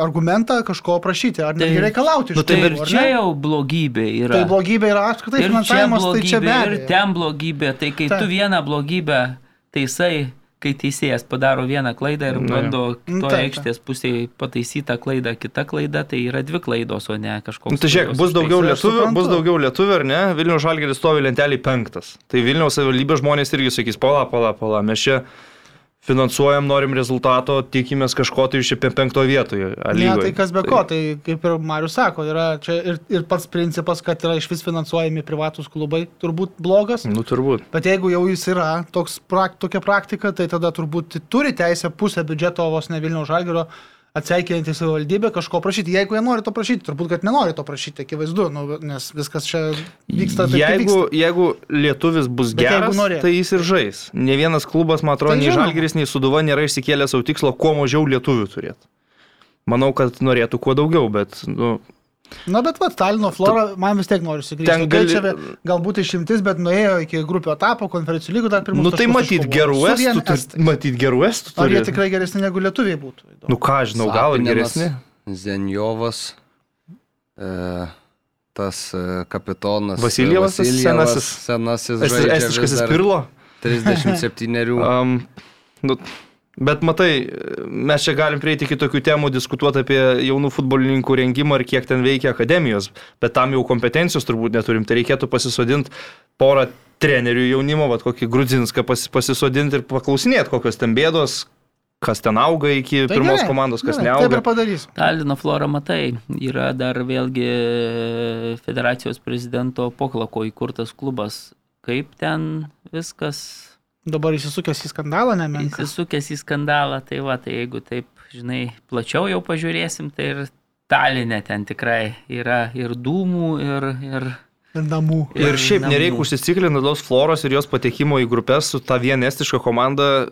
[SPEAKER 1] argumentą kažko prašyti, ar netgi
[SPEAKER 4] Tai-
[SPEAKER 1] reikalauti iš
[SPEAKER 2] nu, tai
[SPEAKER 4] ir čia jau blogybė yra.
[SPEAKER 1] Tai blogybė yra apskritai
[SPEAKER 4] ir
[SPEAKER 1] finansavimas, tai čia be
[SPEAKER 4] ir
[SPEAKER 1] abejo.
[SPEAKER 4] ten blogybė. Tai kai
[SPEAKER 1] Taip.
[SPEAKER 4] tu vieną blogybę taisai, kai teisėjas padaro vieną klaidą ir bando
[SPEAKER 1] Mm,
[SPEAKER 4] kitoje
[SPEAKER 1] taip.
[SPEAKER 4] aikštės pusėje pataisyti tą klaidą, kita klaida, tai yra dvi klaidos, o ne kažkoks.
[SPEAKER 2] Nu, tai žiūrėk, bus daugiau lietuvių, bus daugiau lietuvių, ar ne? Vilniaus žalgeris stovi lentelį penktas. Tai Vilniaus savivaldybės žmonės irgi sakys, pala, pala, pala, mes čia finansuojam, norim rezultato, tikimės kažko tai iš penkto vietoje.
[SPEAKER 1] Ne, tai kas be ko, tai kaip ir Marius sako, yra čia ir, ir pats principas, kad yra iš vis finansuojami privatus klubai, turbūt blogas.
[SPEAKER 2] Nu, turbūt.
[SPEAKER 1] Bet jeigu jau jis yra toks, prak, tokia praktika, tai tada turbūt turi teisę pusę biudžeto vos ne Vilniaus žalgerio atseikinti savivaldybę kažko prašyti. Jeigu jie nori to prašyti, turbūt, kad nenori to prašyti, akivaizdu, nu, nes viskas čia vyksta taip,
[SPEAKER 2] Jeigu,
[SPEAKER 1] vyksta.
[SPEAKER 2] jeigu lietuvis bus
[SPEAKER 1] Bet
[SPEAKER 2] geras,
[SPEAKER 1] norėtų.
[SPEAKER 2] tai jis ir žais. Ne vienas klubas, man atrodo,
[SPEAKER 1] Tai
[SPEAKER 2] nei
[SPEAKER 1] žinoma.
[SPEAKER 2] žalgeris, nei suduva nėra išsikėlę savo tikslo, kuo mažiau lietuvių turėti. Manau, kad norėtų kuo daugiau, bet nu,
[SPEAKER 1] Na, bet va, Talino flora, man vis tiek nori sugrįžti.
[SPEAKER 2] Ten
[SPEAKER 1] Ten
[SPEAKER 2] gali-
[SPEAKER 1] gali... čia galbūt išimtis, bet nuėjo iki grupių etapo, konferencijų lygų dar pirmą.
[SPEAKER 2] nu tai matyt gerų estų, turi- matyt gerų estų.
[SPEAKER 1] Ar jie tikrai geresni negu lietuviai būtų? Įdomu.
[SPEAKER 2] Nu ką, žinau, gal ir geresni.
[SPEAKER 3] Zenjovas, e, tas e, kapitonas. e,
[SPEAKER 2] Vasiljevas,
[SPEAKER 3] Vasiljevas,
[SPEAKER 2] senasis.
[SPEAKER 3] Senasis.
[SPEAKER 2] Estiškasis pirlo.
[SPEAKER 3] 37.
[SPEAKER 2] Um, nu, bet matai, mes čia galim prieiti iki tokių temų, diskutuoti apie jaunų futbolininkų rengimą ir kiek ten veikia akademijos, bet tam jau kompetencijos turbūt neturim. Tai reikėtų pasisodinti porą trenerių jaunimo, vad kokį Grudzinską pas, pasisodinti ir paklausinėti, kokios ten bėdos, kas ten auga iki
[SPEAKER 1] Tai
[SPEAKER 2] pirmos
[SPEAKER 1] gerai,
[SPEAKER 2] komandos, kas
[SPEAKER 1] gerai, Taip
[SPEAKER 2] neauga.
[SPEAKER 1] ir padarys.
[SPEAKER 4] Talino flora matai, yra dar vėlgi federacijos prezidento poklako įkurtas klubas. Kaip ten viskas
[SPEAKER 1] Dabar įsisukęs į skandalą, nemenka.
[SPEAKER 4] įsisukęs į skandalą, tai va, tai jeigu taip, žinai, plačiau jau pažiūrėsim, tai ir Talinė ten tikrai yra ir dūmų, ir... ir
[SPEAKER 1] namų.
[SPEAKER 2] Ir šiaip
[SPEAKER 4] namų.
[SPEAKER 2] nereikia užsiciklinti tos floros ir jos patekimo į grupės su ta viena estiška komanda.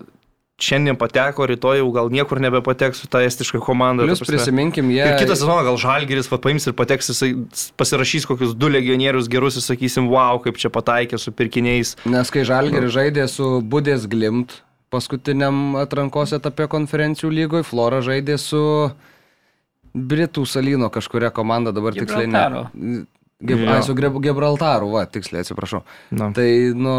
[SPEAKER 2] Šiandien pateko, rytoj jau gal niekur nebepateks su ta estiška komanda. Prasme.
[SPEAKER 3] prisiminkim, jie.
[SPEAKER 2] Ir kitą sezoną gal Žalgeris paims ir pateks, jisai pasirašys kokius du legionierius gerus ir sakysim, wow, kaip čia pataikė su pirkiniais.
[SPEAKER 3] Nes kai Žalgeris žaidė su Budės Glimt paskutiniam atrankos etape konferencijų lygoje, Flora žaidė su Britų salino kažkuria komanda, dabar tiksliai ne. Gib, ai, su Gib- Gibraltaru, va, tiksliai atsiprašau.
[SPEAKER 2] Na.
[SPEAKER 3] Tai, nu,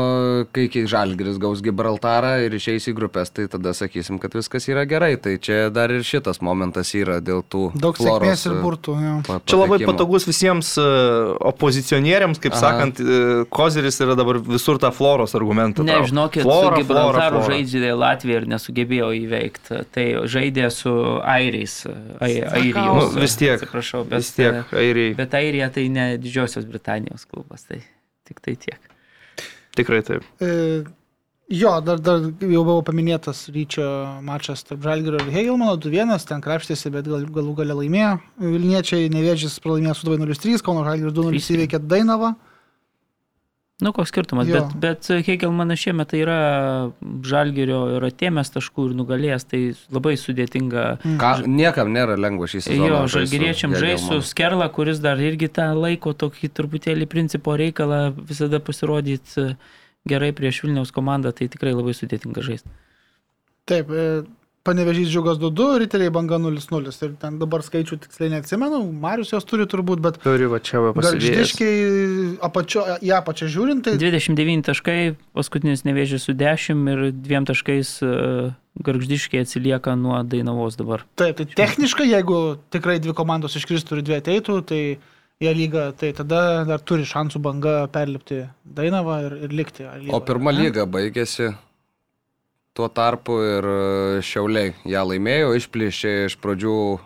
[SPEAKER 3] kai kai Žalgeris gaus Gibraltarą ir išeis į grupės, tai tada sakysim, kad viskas yra gerai. Tai čia dar ir šitas momentas yra dėl tų
[SPEAKER 1] Daug sėkmės ir burtų. Jo.
[SPEAKER 3] pa-
[SPEAKER 2] Čia labai patogus visiems uh, opozicionieriams, kaip
[SPEAKER 3] Aha.
[SPEAKER 2] Sakant, uh, Kozeris yra dabar visur tą floros argumentą.
[SPEAKER 4] Ne, žinokit,
[SPEAKER 2] Flora,
[SPEAKER 4] su Gibraltaru žaidžia Latvija ir nesugebėjo įveikti. Tai žaidė su Airiais. Ai, Airijos.
[SPEAKER 2] Nu, vis tiek.
[SPEAKER 4] Atsiprašau, bet,
[SPEAKER 2] Vis tiek, airiai.
[SPEAKER 4] Bet Airija tai ne Didžiosios Britanijos klubas, tai tik tai tiek.
[SPEAKER 2] Tikrai taip.
[SPEAKER 1] E, jo, dar, dar jau buvo paminėtas ryčio mačas tarp Žalgirio ir Hegelmano 2-1, ten krapštėsi, bet gal, galų gale laimėjo. Vilniečiai nevėžys pralaimėjo su 2-0-3, Kauno Žalgiris 2-0 įveikė Dainavą.
[SPEAKER 4] Nu, koks skirtumas,
[SPEAKER 1] Jo.
[SPEAKER 4] bet, bet Hegelmanas šiemet tai yra Žalgirio ir atėmęs taškų ir nugalėjęs, tai labai sudėtinga.
[SPEAKER 3] Ką, niekam nėra lengva šį sezoną.
[SPEAKER 4] Jo,
[SPEAKER 3] žaist su
[SPEAKER 4] žalgyriečiam žais su
[SPEAKER 3] Hegelmanu.
[SPEAKER 4] Skerla, kuris dar irgi tą laiko tokį truputėlį principo reikalą visada pasirodyti gerai prieš Vilniaus komandą, tai tikrai labai sudėtinga žaisti.
[SPEAKER 1] Taip, e, panevežys džiugas 2-2, riteriai banga 0-0. Ir ten dabar skaičių tiksliai neatsimenu, Marius jos turi turbūt, bet
[SPEAKER 2] Turi va čia va pasidėti.
[SPEAKER 1] garždiškai apačio, į apačią žiūrint, tai
[SPEAKER 4] 29 taškai, paskutinis nevėžys su 10 ir dviem taškais e, garždiškai atsilieka nuo Dainavos dabar.
[SPEAKER 1] Taip, tai techniškai, jeigu tikrai dvi komandos iškristų ir dvi ateitų, tai jie lyga, tai tada dar turi šansų banga perlipti Dainavą ir, ir likti. Lygoje,
[SPEAKER 3] O pirma lyga baigėsi tuo tarpu ir e, Šiauliai ją laimėjo, išplėšė iš pradžių e,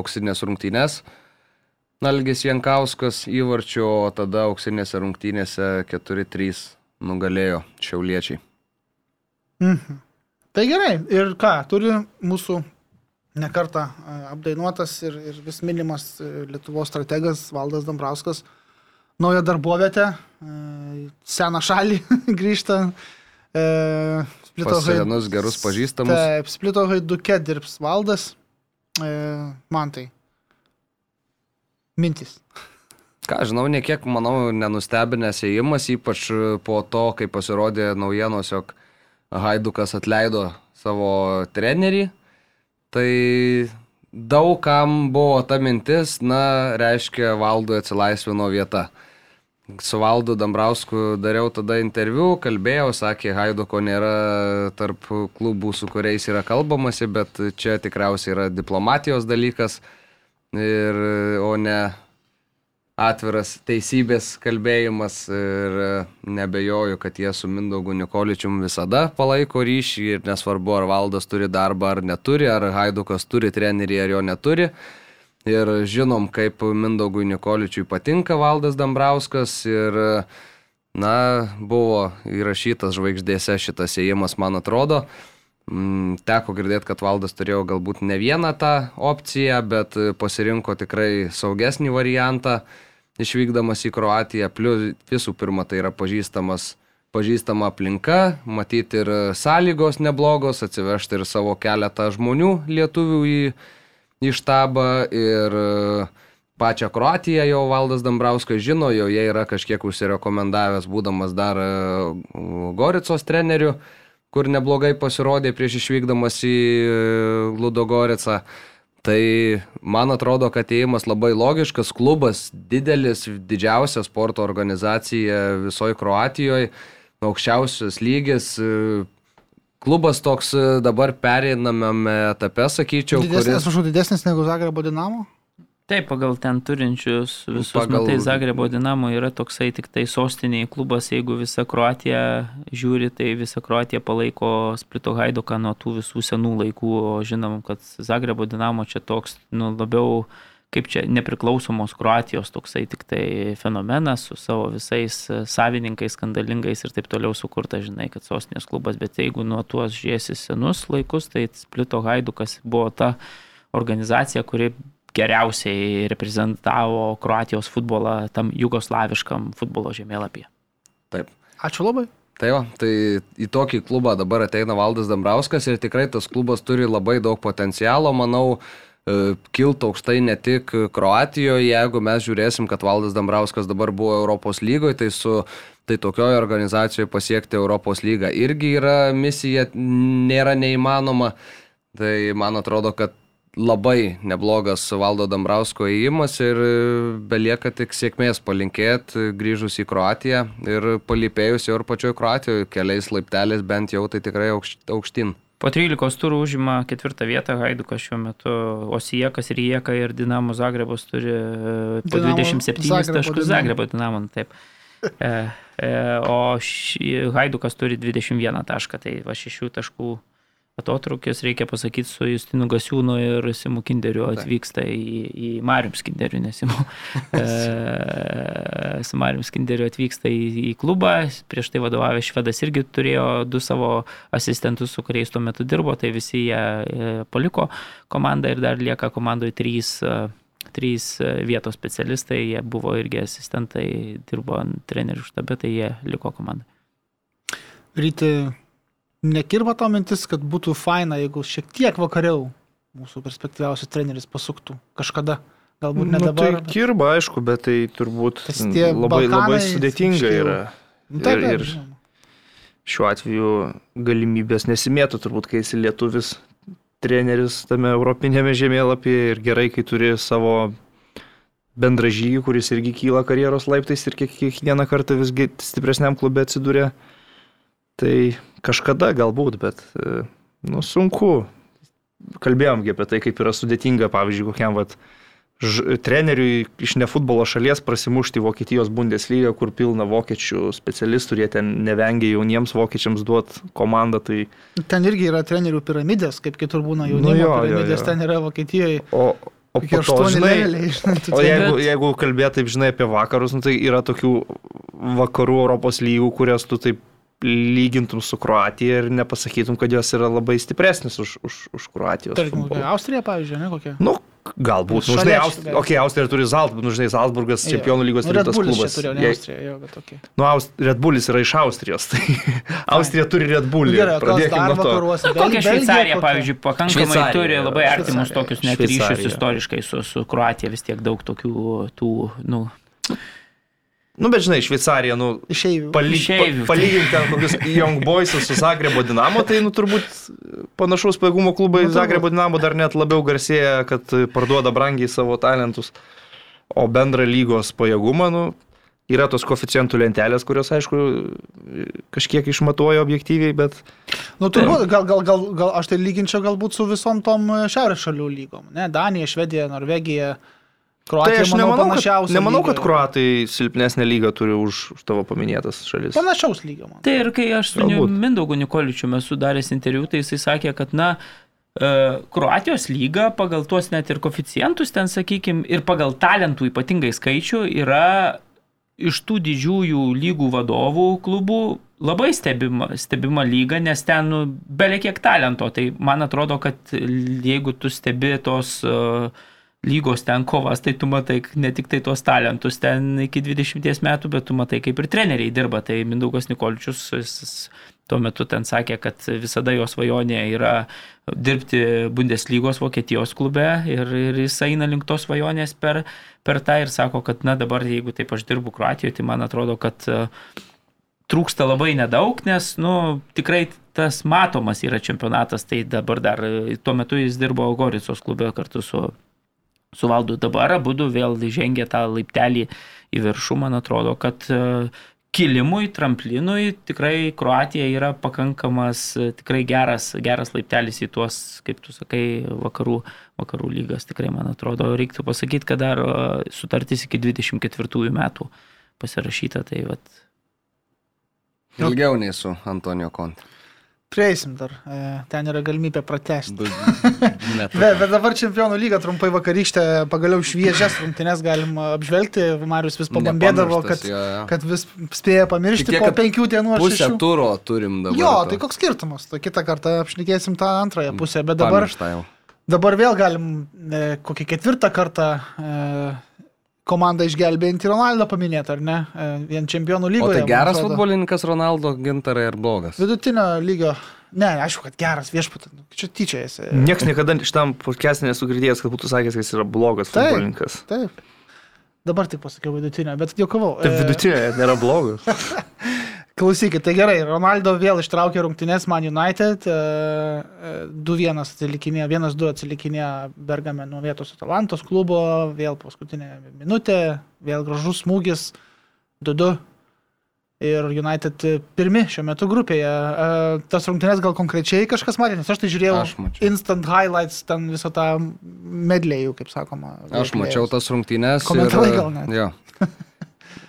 [SPEAKER 3] auksinės rungtynės. Nalgis Jankauskas įvarčio, o tada auksinėse rungtynėse 4-3 nugalėjo Šiauliečiai.
[SPEAKER 1] Mhm. Tai gerai, ir ką, turi mūsų nekarta e, apdainuotas ir, ir vis minimas Lietuvos strategas Valdas Dambrauskas. Naują darbovietę, seną šalį grįžta. E,
[SPEAKER 3] Pas senus gerus pažįstamus.
[SPEAKER 1] Taip, splito haiduke dirbs Valdas. E, man tai. Mintis.
[SPEAKER 3] Ką žinau, niekiek, manau, nenustebinęs įėjimas, ypač po to, kai pasirodė naujienos, jog Haidukas atleido savo trenerį. Tai daug kam buvo ta mintis, na, reiškia, Valdui atsilaisvino vieta. Su Valdu Dambrausku dariau tada interviu, kalbėjau, sakė, Haiduko nėra tarp klubų, su kuriais yra kalbamasi, bet čia tikriausiai yra diplomatijos dalykas, ir, o ne atviras teisybės kalbėjimas ir nebejoju, kad jie su Mindaugu Nikoličium visada palaiko ryšį ir nesvarbu, ar Valdas turi darbą ar neturi, ar Haidukas turi trenerį ar jo neturi. Ir žinom, kaip Mindaugui Nikoličiui patinka Valdas Dambrauskas ir, na, buvo įrašytas žvaigždėse šitas įėjimas, man atrodo. Mm, teko girdėti, kad Valdas turėjo galbūt ne vieną tą opciją, bet pasirinko tikrai saugesnį variantą išvykdamas į Kroatiją, plus visų pirma tai yra pažįstamas, pažįstama aplinka, matyti ir sąlygos neblogos, atsivežti ir savo keletą žmonių lietuvių į, į štabą ir pačią Kroatiją jau Valdas Dambrauskas žino, jau jie yra kažkiek užsirekomendavęs, būdamas dar Goricos treneriu, kur neblogai pasirodė prieš išvykdamas į Ludogoricą. Tai man atrodo, kad įėjimas labai logiškas, klubas didelis, didžiausia sporto organizacija visoje Kroatijoje, aukščiausias lygis, klubas toks dabar pereinamame etape, sakyčiau.
[SPEAKER 1] Didesnis, kuris... Atsiprašau, didesnis negu Zagrebo Dinamo?
[SPEAKER 4] Taip, pagal ten turinčius visus pagal... matai, Zagrebo Dinamo yra toksai tik tai sostiniai klubas, jeigu visa Kroatija žiūri, tai visa Kroatija palaiko Splito Haiduką nuo tų visų senų laikų, o žinom, kad Zagrebo Dinamo čia toks, nu, labiau kaip čia nepriklausomos Kroatijos toksai tik tai fenomenas su savo visais savininkais, skandalingais ir taip toliau sukurta, žinai, kad sostinės klubas, bet jeigu nuo tuos žiesi senus laikus, tai Splito Haidukas buvo ta organizacija, kuri geriausiai reprezentavo Kroatijos futbolą tam jugoslaviškam futbolo žemėlapyje.
[SPEAKER 3] Taip.
[SPEAKER 1] Ačiū labai.
[SPEAKER 3] Tai jo, tai į tokį klubą dabar ateina Valdas Dambrauskas ir tikrai tas klubas turi labai daug potencialo, manau, e, kiltų aukštai ne tik Kroatijoje, jeigu mes žiūrėsim, kad Valdas Dambrauskas dabar buvo Europos lygoje, tai su tai tokioje organizacijoje pasiekti Europos lygą irgi yra misija, nėra neįmanoma. Tai man atrodo, kad labai neblogas Valdo Dambrausko įėjimas ir belieka tik sėkmės palinkėti grįžus į Kroatiją ir palypėjus jau ir pačioje Kroatijoje keliais laipteliais bent jau tai tikrai aukštyn.
[SPEAKER 4] Po 13 turų užima ketvirtą vietą Haidukas šiuo metu, Osijekas, Rijeka ir Dinamo Zagrebas turi e, po Dinamo, 27 Zagrebo, taškus. Zagrebo Dinamo, taip. E, e, o ši, Haidukas turi 21 tašką, tai va šešių taškų atotrukis, reikia pasakyti, su Justinu Gasiūnu ir Simu Kinderiu atvyksta į, į Marium Skinderiu, nesimu. e, su Marium Skinderiu atvyksta į, į klubą, prieš tai vadovavęs švedas irgi turėjo du savo asistentus, su kuriais tuo metu dirbo, tai visi jie e, paliko komandą ir dar lieka komandoje trys. E, trys vietos specialistai, jie buvo irgi asistentai, dirbo trenerių štabe, tai jie liko komandai.
[SPEAKER 1] Ryti nekirba to mintis, kad būtų faina, jeigu šiek tiek vakariau mūsų perspektyviausias treneris pasuktų kažkada. Galbūt ne nu, dabar.
[SPEAKER 2] Tai kirba, aišku, bet tai turbūt labai, labai sudėtinga yra.
[SPEAKER 1] Nu, taip, ir, ir
[SPEAKER 2] šiuo atveju galimybės nesimėtų, turbūt, kai esi lietuvis treneris tame europinėme žemėlapyje ir gerai, kai turi savo bendražygį, kuris irgi kyla karjeros laiptais ir kiekvieną kartą visgi stipresniam klube atsiduria. Tai kažkada galbūt, bet e, nu, sunku. Kalbėjomgi apie tai, kaip yra sudėtinga, pavyzdžiui, kokiam vat, ž, treneriui iš ne futbolo šalies prasimušti Vokietijos Bundeslygą, kur pilna vokiečių specialistų, jie ten nevengia jauniems vokiečiams duoti komandą. Tai...
[SPEAKER 1] Ten irgi yra trenerių piramidės, kaip kitur būna jaunimo nu jo, piramidės, jo, jo. ten yra Vokietijoje.
[SPEAKER 2] O, O, po to, žinai, leveliai, žinai, o jeigu, jeigu kalbėt taip, žinai, apie vakarus, nu, tai yra tokių vakarų Europos lygų, kurias tu taip lygintum su Kroatija ir nepasakytum, kad jos yra labai stipresnis už, už, už Kroatijos.
[SPEAKER 1] Tarkim,
[SPEAKER 2] futbolą.
[SPEAKER 1] Austrija, pavyzdžiui, ne kokia?
[SPEAKER 2] Nu, galbūt. Nu, žinai, Aust...
[SPEAKER 1] gali.
[SPEAKER 2] okay, Austrija turi Zaltburgas, nu, žinai, Zaltburgas, čempionų lygos
[SPEAKER 1] Nu,
[SPEAKER 2] rimtas klubas.
[SPEAKER 1] turėjo, ne
[SPEAKER 2] Jei-
[SPEAKER 1] Austrija, jo, bet tokia.
[SPEAKER 2] Nu, Aust... Red Bullis yra iš Austrijos, tai Austrija turi Red Bullį.
[SPEAKER 1] Gerai, o kas
[SPEAKER 2] Pradėkim
[SPEAKER 1] dar
[SPEAKER 2] nuo to.
[SPEAKER 1] vakaruose?
[SPEAKER 4] Nu, Kokia
[SPEAKER 1] Belgija
[SPEAKER 4] Šveicarija,
[SPEAKER 1] kokia?
[SPEAKER 4] pavyzdžiui, pakankamai
[SPEAKER 3] Šveicarija,
[SPEAKER 4] turi
[SPEAKER 3] jo.
[SPEAKER 4] labai artimus tokius net ryšius istoriškai su, su Kroatija, vis tiek daug tokių, tų, nu,
[SPEAKER 2] Nu, bet žinai, Šveicarija, nu,
[SPEAKER 1] Išeivių.
[SPEAKER 2] Paly,
[SPEAKER 4] Išeivių.
[SPEAKER 2] pa, palyginti ten kokius Young Boys su Zagrebo Dinamo, tai nu, turbūt panašaus pajėgumo klubai
[SPEAKER 1] Nu.
[SPEAKER 2] Zagrebo Dinamo dar net labiau garsėja, kad parduoda brangiai savo talentus. O bendrą lygos pajėgumą, nu, yra tos koficientų lentelės, kurios, aišku, kažkiek išmatuoja objektyviai, bet
[SPEAKER 1] Nu, turbūt, gal, gal, gal, gal aš tai lyginčiau galbūt su visom tom e, šiaurės šalių lygom. Ne, Danija, Švedija, Norvegija,
[SPEAKER 2] tai
[SPEAKER 1] Kroatija,
[SPEAKER 2] aš
[SPEAKER 1] manau,
[SPEAKER 2] nemanau, kad, nemanau, kad kruatai silpnesnę lygą turi už, už tavo paminėtas šalis.
[SPEAKER 1] Panašaus lygio, man.
[SPEAKER 4] Tai ir kai aš su. Mindaugu Nikoličiu esu daręs interviu, tai jisai sakė, kad, na, e, Kroatijos lyga pagal tuos net ir koficientus ten, sakykime, ir pagal talentų ypatingai skaičių yra iš tų didžiųjų lygų vadovų klubų labai stebima, stebima lyga, nes ten nu, belekiek talento. Tai man atrodo, kad jeigu tu stebi tos uh, lygos ten kovas, tai tu matai ne tik tai tuos talentus ten iki 20 metų, bet tu matai kaip ir treneriai dirba. Tai Mindaugas Nikolčius jis, jis tuo metu ten sakė, kad visada jo svajonė yra dirbti Bundeslygos Vokietijos klube ir, ir jis eina link tos svajonės per, per tą ir sako, kad na dabar jeigu taip aš dirbu Kroatijoje, tai man atrodo, kad uh, trūksta labai nedaug, nes, nu, tikrai tas matomas yra čempionatas, tai dabar dar, e, tuo metu jis dirbo Goricos klube kartu su, su Valdu, dabar abu vėl žengė tą laiptelį į viršų, man atrodo, kad e, kilimui, tramplinui tikrai Kroatija yra pakankamas, e, tikrai geras, geras laiptelis į tuos, kaip tu sakai, vakarų, vakarų lygas, tikrai man atrodo, reiktų pasakyti, kad dar e, sutartis iki 24 metų pasirašyta, tai vat,
[SPEAKER 3] Ilgiau nei su Antonijo Konte.
[SPEAKER 1] Prieisim dar. E, ten yra galimybė pratesti. Bet, bet dabar čempionų lyga trumpai vakarykštė, pagaliau šviežias rungtynes galim apžvelgti. Marius vis pabambėdavo, kad,
[SPEAKER 3] jo, jo.
[SPEAKER 1] kad vis spėja pamiršti
[SPEAKER 3] Tik tiek,
[SPEAKER 1] po penkių dienų ar
[SPEAKER 3] Pusę
[SPEAKER 1] šešių.
[SPEAKER 3] turo turim dabar.
[SPEAKER 1] Jo,
[SPEAKER 3] to.
[SPEAKER 1] tai koks skirtumas. Tai kitą kartą apšnekėsim tą antrąją pusę. Bet dabar, dabar vėl galim e, kokį ketvirtą kartą e, komandą išgelbėjantį Ronaldo paminėti, ar ne? E, vien čempionų
[SPEAKER 3] O
[SPEAKER 1] lygoje.
[SPEAKER 3] tai
[SPEAKER 1] man
[SPEAKER 3] geras futbolininkas Ronaldo gintarai ar blogas?
[SPEAKER 1] Vidutinio lygio. Ne, aišku, kad geras viešpatė. Čia tyčiajasi.
[SPEAKER 2] Niekas niekada šitam podcast'e nesu girdėjęs, kad būtų sakęs, kad jis yra blogas
[SPEAKER 1] Taip.
[SPEAKER 2] futbolininkas.
[SPEAKER 1] Taip. Dabar tik pasakiau vidutinio, bet juokavau.
[SPEAKER 2] Tai
[SPEAKER 1] E,
[SPEAKER 2] vidutinė nėra blogas.
[SPEAKER 1] Klausykit, tai gerai, Ronaldo vėl ištraukė rungtynės Man United, e, e, 2-1 atsilikinė, 1-2 atsilikinė Bergame nuo vietos Atalantos klubo, vėl paskutinė minutė, vėl gražus smūgis, 2-2. Ir United pirmi šiuo metu grupėje. E, Tas rungtynės gal konkrečiai kažkas matė, nes aš tai žiūrėjau
[SPEAKER 3] Aš mačiau.
[SPEAKER 1] instant highlights, ten visą tą medlėjų, kaip sakoma.
[SPEAKER 3] Aš mačiau tas rungtynes.
[SPEAKER 1] Komentavai gal net?
[SPEAKER 3] Jo.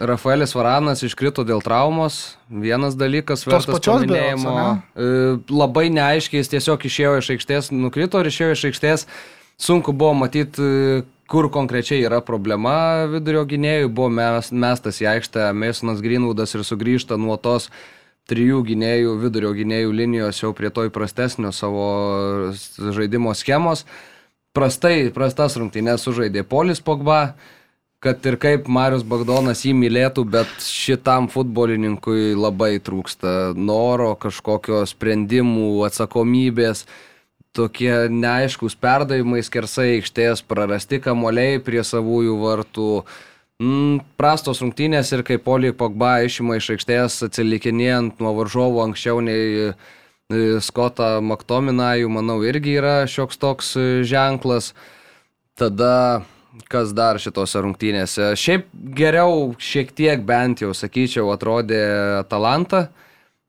[SPEAKER 3] Rafaelis Varanas iškrito dėl traumos. Vienas dalykas,
[SPEAKER 1] Tos pačios
[SPEAKER 3] paminėjimo.
[SPEAKER 1] berods,
[SPEAKER 3] E, Labai neaiškiai, jis tiesiog išėjo iš aikštės, nukrito ir išėjo iš aikštės. Sunku buvo matyti, kur konkrečiai yra problema vidurio gynėjų. Buvo mes, mestas į aikštę Masonas Greenwoodas ir sugrįžta nuo tos trijų gynėjų, vidurio gynėjų linijos jau prie to įprastesnio savo žaidimo schemos. Prastai, prastas rungtynės sužaidė Polis Pogba, kad ir kaip Marius Bagdonas jį mylėtų, bet šitam futbolininkui labai trūksta noro, kažkokio sprendimų, atsakomybės, tokie neaiškus perdavimai skersai aikštės, prarasti kamoliai prie savųjų vartų. Mm, prastos rungtynės ir kai Poliai Pogba išima iš aikštės atsilikinėjant nuo varžovų anksčiau nei e, Skotą Maktominajų, manau, irgi yra šioks toks e, ženklas. Tada kas dar šitose rungtynėse. Šiaip geriau šiek tiek bent jau, sakyčiau, atrodė Atalanta.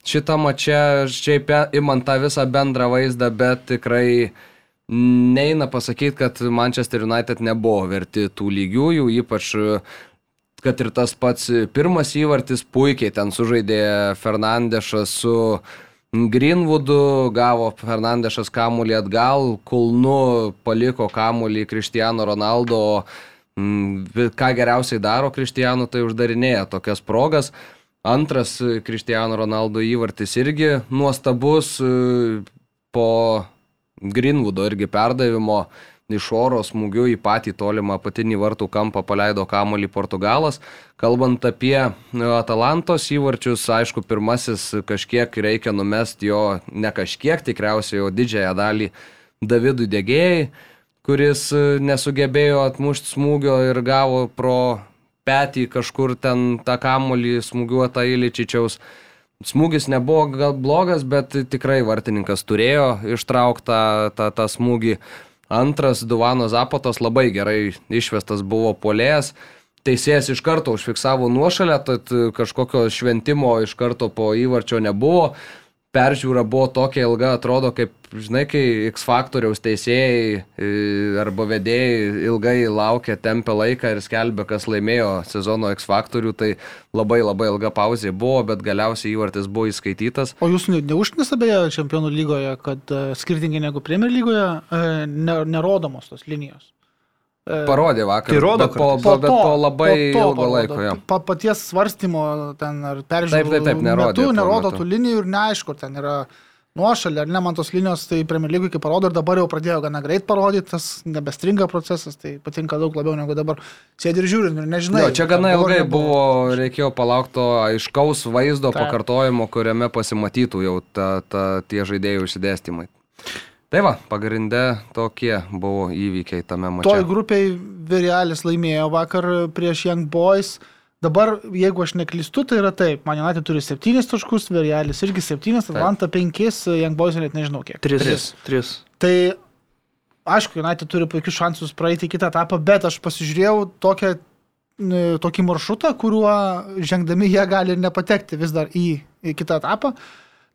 [SPEAKER 3] Šitą mačią, šiaip imant tą visą bendrą vaizdą, bet tikrai neina pasakyti, kad Manchester United nebuvo verti tų lygiųjų, ypač kad ir tas pats pirmas įvartis puikiai ten sužaidė Fernandešas su Greenwoodu, gavo Fernandešas kamuolį atgal, kulnu paliko kamuolį Cristiano Ronaldo, o, mm, ką geriausiai daro Cristiano, tai uždarinėja tokias progas. Antras Kristiano Ronaldo įvartis irgi nuostabus e, po Greenwoodo irgi perdavimo iš oro smūgiu į patį tolimą apatinį vartų kampą paleido kamolį Portugalas. Kalbant apie e, Atalantos įvarčius, aišku, pirmasis kažkiek reikia numesti jo, ne kažkiek tikriausiai, o didžiąją dalį Davidui Degėjai, kuris e, nesugebėjo atmušti smūgio ir gavo pro petį kažkur ten tą kamolį smūgiuotą Iličičiaus. Smūgis nebuvo gal blogas, bet tikrai vartininkas turėjo ištrauktą tą, tą smūgį. Antras Duvano Zapatos labai gerai išvestas buvo polėjas. Teisėjas iš karto užfiksavo nuošalę, tad kažkokio šventimo iš karto po įvarčio nebuvo peržiūra buvo tokia ilga, atrodo, kaip, žinai, kai X faktoriaus teisėjai e, arba vedėjai ilgai laukia, tempia laiką ir skelbia, kas laimėjo sezono X faktorių, tai labai labai ilga pauzė buvo, bet galiausiai įvartis buvo įskaitytas.
[SPEAKER 1] O jūs neužknis beje čempionų lygoje, kad uh, skirtingai negu Premier lygoje ne, nerodomos tos linijos?
[SPEAKER 3] E, parodė vakar.
[SPEAKER 2] Tai rodo,
[SPEAKER 3] bet po, po, bet po labai po to, ilgo laiko. Jo.
[SPEAKER 1] Pa, paties svarstymo ten ar peržiūrėjimo.
[SPEAKER 3] Taip, taip, taip, nerodo.
[SPEAKER 1] Metu nerodo tų linijų ir neaišku, ten yra nuošalė ar ne, man tos linijos tai Premier League, kaip parodo, ir dabar jau pradėjo gana greit parodyti, tas nebestringa procesas, tai patinka daug labiau negu dabar sėdi ir žiūri ir nežinai.
[SPEAKER 3] Jo, čia gana ilgai buvo, reikėjo palaukto aiškaus vaizdo taip. pakartojimo, kuriame pasimatytų jau ta, ta, tie žaidėjų išsidėstymai. Tai va, pagrindė tokie buvo įvykiai tame mače.
[SPEAKER 1] Toj grupiai Virialis laimėjo vakar prieš Young Boys. Dabar, jeigu aš neklystu, tai yra taip. Man United turi 7 taškus, Virialis irgi 7, Atlanta 5, Young Boys net nežinau kiek.
[SPEAKER 2] 3. 3.
[SPEAKER 1] Tai aišku, United turi puikius šansus praeiti kitą etapą, bet aš pasižiūrėjau tokią, tokį maršrutą, kuriuo žengdami jie gali nepatekti vis dar į, į kitą etapą.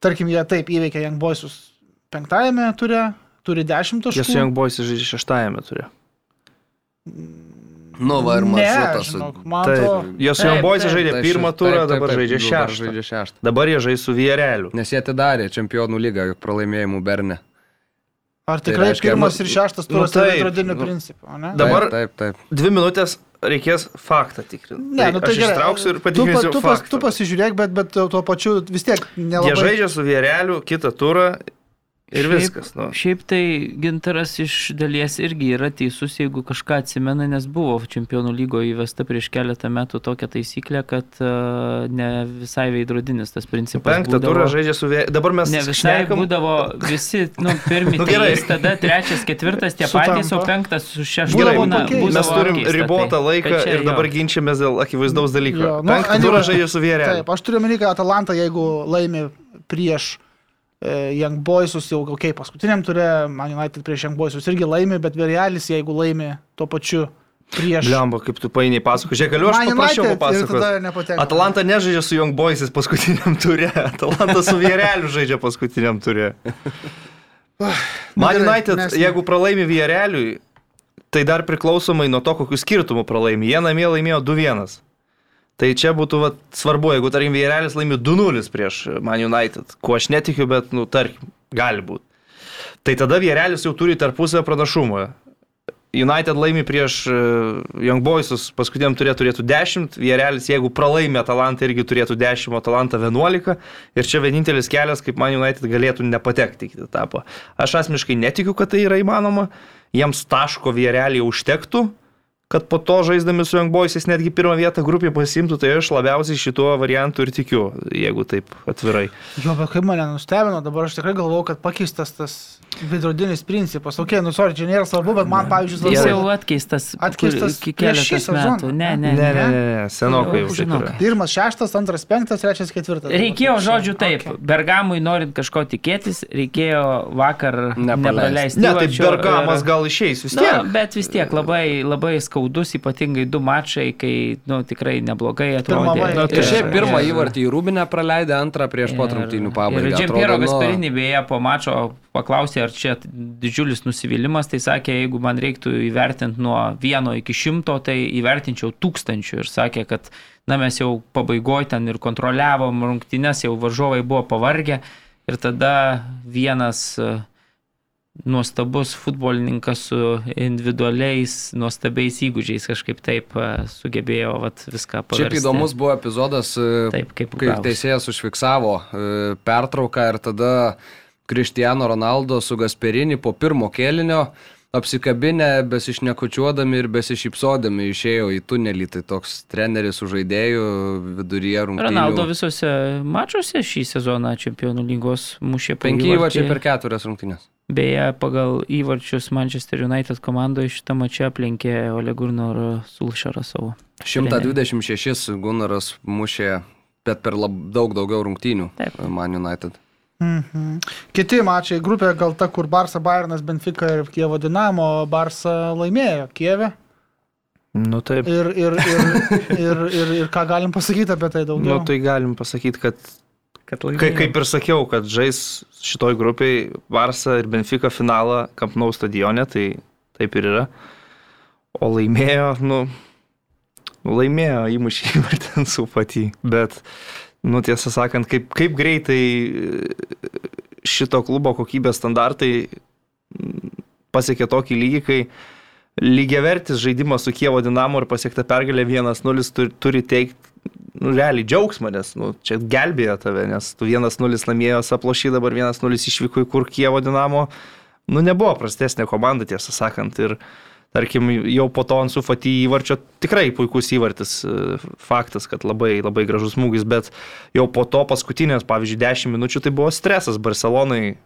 [SPEAKER 1] Tarkim, jie taip įveikia Young Boysus penktajame ture, turi 10 taškų.
[SPEAKER 2] Jis Young Boys žaidžia šeštajame ture.
[SPEAKER 3] Nu, va ir maršrutas.
[SPEAKER 2] Jos Young Boys žaidė pirmą turą, dabar žaidžia šeštą.
[SPEAKER 3] žaidžia šeštą.
[SPEAKER 2] Dabar jie žais su Viereliu.
[SPEAKER 3] Nes jie atidarė čempionų lygą pralaimėjimų Berne.
[SPEAKER 1] Ar tikrai tai reiškia, pirmas ir šeštas turas nu, tai veidrodinių nu, principų? Ne?
[SPEAKER 2] Dabar
[SPEAKER 3] taip, taip, taip.
[SPEAKER 2] dvi minutės reikės faktą tikrinti.
[SPEAKER 1] Ne, nu tai
[SPEAKER 2] aš ištrauksiu ir patikrinsiu.
[SPEAKER 1] Tu, tu, pas, tu pasižiūrėk, bet, bet tuo pačiu vis tiek nelabai.
[SPEAKER 2] Jie žaidžia su Viereliu kitą turą Ir šiaip, viskas. Nu.
[SPEAKER 4] Šiaip tai gintaras iš dalies irgi yra teisus, jeigu kažką atsimena, nes buvo čempionų lygo įvesta prieš keletą metų tokia taisyklė, kad uh, ne visai veidrodinis tas principas.
[SPEAKER 2] Penktą turą žaidžia su vėjai. Dabar mes.
[SPEAKER 4] Ne visai šnekam... būdavo visi, nu, pirmi nu, trys, tada trečias, ketvirtas tie patys, o penktas su šeštu.
[SPEAKER 2] Gerai, būna, mes turim keista, ribotą tai, laiką ir dabar ginčiamės dėl akivaizdaus dalyko. Jo, nu, Penktą turą žaidžia su vėjai.
[SPEAKER 1] Taip, aš turiu omeny, kad Atalanta, jeigu laimi prieš Young Boysus jau, okei, okay, paskutiniam turė, Man United prieš Young Boysus irgi laimi, bet Virialis, jeigu laimi tuo pačiu prieš...
[SPEAKER 2] Blemba, kaip tu painiai pasako. Žiūrėk, galiu aš paprašiau papasakoti. Atalanta nežaidžia su Young Boysis paskutiniam turė, Atalanta su Virialiu žaidžia paskutiniam turė. Man United, nes... jeigu pralaimi Virialiui, tai dar priklausomai nuo to, kokiu skirtumu pralaimi. Jie namie laimėjo 2-1. Tai čia būtų vat, svarbu, jeigu, tarkim, Vėrelis laimi 2-0 prieš Man United, kuo aš netikiu, bet, nu, tarkim, gali būti. Tai tada Vėrelis jau turi tarpusavę pranašumą. United laimi prieš e, Young Boysus, paskutiniam turėtų, turėtų 10, Vėrelis, jeigu pralaimi Atalantą, irgi turėtų 10, o Atalanta 11. Ir čia vienintelis kelias, kaip Man United galėtų nepatekti į etapą. Aš asmeniškai netikiu, kad tai yra įmanoma. Jiems taško Vėrelį užtektų kad po to žaisdami su Young Boys jis netgi pirmą vietą grupėje pasimtų, tai aš labiausiai šituo variantu ir tikiu, jeigu taip atvirai.
[SPEAKER 1] Jo, bet kaip mane nustebino, dabar aš tikrai galvoju, kad pakeistas tas vidrodinis principas. Ok, nu, sorry, čia nėra svarbu, bet man, pavyzdžiui, svarbu.
[SPEAKER 4] Jis jau atkeistas.
[SPEAKER 1] Atkeistas keletas metų.
[SPEAKER 4] Ne,
[SPEAKER 2] ne, ne, ne, ne, senokai jau žinau.
[SPEAKER 1] Pirmas, šeštas, antras, penktas, trečias, ketvirtas.
[SPEAKER 4] Reikėjo, žodžiu, taip. Okay. Bergamui norint kažko tikėtis, reikėjo vakar nepraleisti.
[SPEAKER 2] Ne, tai Bergamas ir... gal išeis vis tiek. Na,
[SPEAKER 4] bet vis tiek labai, labai skaudus, ypatingai du mačai, kai, nu, tikrai neblogai atrodė.
[SPEAKER 3] Na, tai šiaip pirmą įvartį į Rūbinę praleidė, antrą prieš pat rungtynių pabaigą.
[SPEAKER 4] Ir Džempiero Gasperinį beje po mačo paklausė, ar čia didžiulis nusivylimas, tai sakė, jeigu man reiktų įvertinti nuo vieno iki šimto, tai įvertinčiau tūkstančių ir sakė, kad na, mes jau pabaigoje ten ir kontroliavom rungtynes, jau varžovai buvo pavargę ir tada vienas nuostabus futbolininkas su individualiais, nuostabiais įgūdžiais kažkaip taip e, sugebėjo vat, viską padaryti.
[SPEAKER 3] Šiaip įdomus buvo epizodas, e,
[SPEAKER 4] Taip, kaip
[SPEAKER 3] kai
[SPEAKER 4] gavosi.
[SPEAKER 3] teisėjas užfiksavo e, pertrauką ir tada Kristiano Ronaldo su Gasperini po pirmo kėlinio apsikabinę, besišnekučiuodami ir besišypsodami išėjo į tunelį. Tai toks treneris su žaidėju viduryje rungtynių.
[SPEAKER 4] Ronaldo visose mačiuose šį sezoną čempionų lygos mušė
[SPEAKER 3] Penki įvarčiai per keturias rungtynės.
[SPEAKER 4] Beje, pagal įvarčius Manchester United komandoje šitą mačią aplenkė Ole Gunnar Sulšarą savo.
[SPEAKER 3] 126 Gunaras mušė, bet per lab, daug daugiau rungtynių
[SPEAKER 4] Taip.
[SPEAKER 3] Man United.
[SPEAKER 1] Mhm. Kiti mačiai, grupė gal ta, kur Barça, Bayernas, Benfica ir Kievo Dinamo, Barça laimėjo Kieve.
[SPEAKER 2] Nu taip.
[SPEAKER 1] Ir, ir, ir, ir, ir, ir ką galim pasakyti apie tai daugiau?
[SPEAKER 2] Nu tai galim pasakyti, kad
[SPEAKER 4] Kad
[SPEAKER 2] Kai, kaip ir sakiau, kad žais šitoj grupiai Varsa ir Benfica finalą Kampnau stadione, tai taip ir yra. O laimėjo, nu, laimėjo įmušį įvartint su patį, bet, nu tiesą sakant, kaip, kaip greitai e, šito klubo kokybės standartai mm, pasiekė tokį lygį, kai lygiavertis žaidimas su Kievo Dinamo ir pasiekta pergalė 1-0 turi, turi teikti nu, realiai džiaugsmą, nes nu, čia gelbėjo tave, nes tu 1-0 namėjos aplošy, dabar 1-0 išvyko į kur Kievo Dinamo. Nu, nebuvo prastesnė komanda, tiesą sakant. Ir, tarkim, jau po to ant sufatį įvarčio tikrai puikus įvartis. e, Faktas, kad labai, labai gražus smūgis, bet jau po to paskutinės, pavyzdžiui, 10 minučių tai buvo stresas Barcelonai,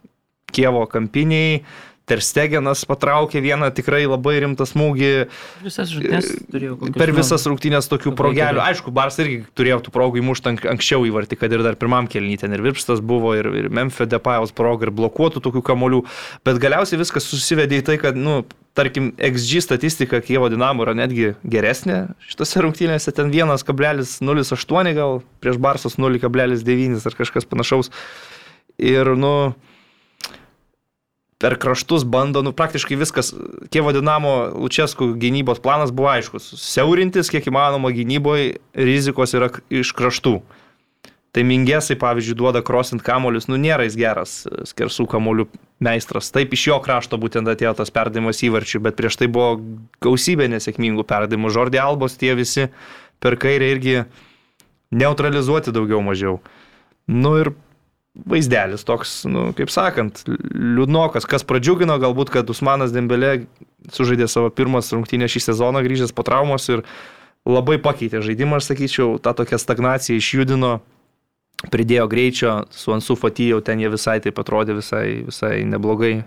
[SPEAKER 2] Kievo kampiniai. Terstegenas patraukė vieną tikrai labai rimtą smūgį.
[SPEAKER 4] Visas
[SPEAKER 2] Per visas rungtynės tokių progelių. Aišku, Bars irgi turėjo tų progų įmušti ank anksčiau įvartį, kad ir dar pirmam kelnyje ten ir Virpstas buvo, ir, ir Memphis Depajaus proga, ir blokuotų tokių kamolių. Bet galiausiai viskas susivedė į tai, kad, nu, tarkim, XG statistika Kievo Dinamo yra netgi geresnė. Šitose rungtynėse ten 1,08 gal, prieš Barsos 0,9 ar kažkas panašaus. Ir, nu, per kraštus bando, nu praktiškai viskas, Kievo Dinamo Lučeskų gynybos planas buvo aiškus. Siaurintis, kiek įmanoma gynyboje, rizikos yra iš kraštų. Tai Mingesai, pavyzdžiui, duoda krosint kamolius, nu nėra jis geras e, skersų kamolių meistras. Taip iš jo krašto būtent atėjo tas perdavimas įvarčių, bet prieš tai buvo gausybė nesėkmingų perdavimų. Žordė Albos tie visi per kairę irgi neutralizuoti daugiau mažiau. Nu ir vaizdelis toks, nu, kaip sakant, liūdnokas, kas pradžiugino, galbūt, kad Usmanas Dembelė sužaidė savo pirmas rungtynę šį sezoną grįžęs po traumos ir labai pakeitė žaidimą, aš sakyčiau, tą tokią stagnaciją išjudino, pridėjo greičio, su Ansu Fatijau ten jie visai taip atrodė, visai, visai neblogai.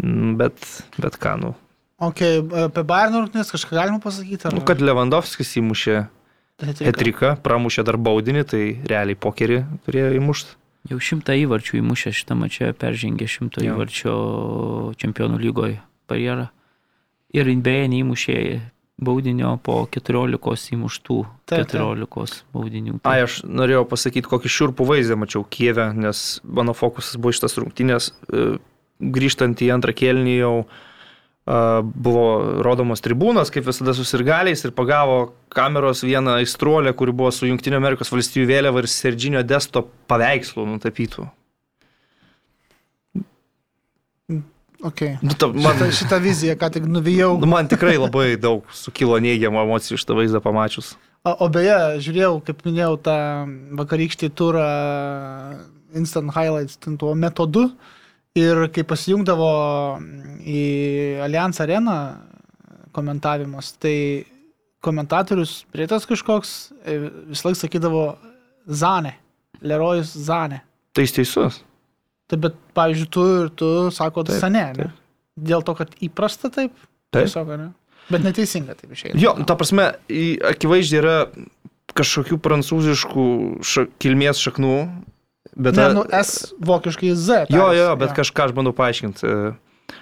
[SPEAKER 2] Mm, Bet, bet ką, nu.
[SPEAKER 1] Ok, apie Bayern rungtynės kažką galima pasakyti? Ar...
[SPEAKER 2] nu kad Lewandowskis įmušė
[SPEAKER 1] Hetriką.
[SPEAKER 2] Hetriką, pramušė dar baudinį, tai realiai pokerį turėjo įmušti.
[SPEAKER 4] Jau šimtą įvarčių įmušę šitą mačią, peržengė šimto
[SPEAKER 2] Jo.
[SPEAKER 4] įvarčio čempionų lygoje barjerą. Ir beje, neįmušė baudinio po 14 įmuštų.
[SPEAKER 1] Taip, taip.
[SPEAKER 4] 14 baudinių.
[SPEAKER 2] Ai, aš norėjau pasakyti, kokį šiurpų vaizdą mačiau Kievę, nes mano fokusas buvo šitas rungtynės. E, Grįžtant į antrą kėlinį jau e, buvo rodomos tribūnos, kaip visada susirgaliais ir pagavo kameros vieną aistruolę, kuri buvo su Junktinio Amerikos valstybių vėliava ir Serginio Desto paveikslu nutapytų.
[SPEAKER 1] Okay.
[SPEAKER 2] Nu, ta, man,
[SPEAKER 1] Šitą, šitą viziją, ką tik nuvijau.
[SPEAKER 2] nu, man tikrai labai daug sukilo neigiamų emocijų šitą vaizdą pamačius.
[SPEAKER 1] O, o beje, žiūrėjau, kaip minėjau, tą vakarykštį turą Instant Highlights tuo metodu. Ir kai pasijungdavo į Allianz areną komentavimus, tai komentatorius prietas kažkoks e, vis laik sakydavo Zane, Lerojus Zane.
[SPEAKER 2] Tai jis teisus.
[SPEAKER 1] Tai bet, pavyzdžiui, tu ir tu sako
[SPEAKER 2] Taip,
[SPEAKER 1] Zane, ne?
[SPEAKER 2] taip.
[SPEAKER 1] Dėl to, kad įprasta taip.
[SPEAKER 2] Taip.
[SPEAKER 1] Tiesiog, ne? Bet neteisinga taip išėjo.
[SPEAKER 2] Jo, ta prasme, akivaizdžiai yra kažkokių prancūziškų ša, kilmės šaknų, bet...
[SPEAKER 1] Ne, nu, S vokiškai Z.
[SPEAKER 2] Jo,
[SPEAKER 1] taris,
[SPEAKER 2] jo, bet kažką aš bandau paaiškinti. E,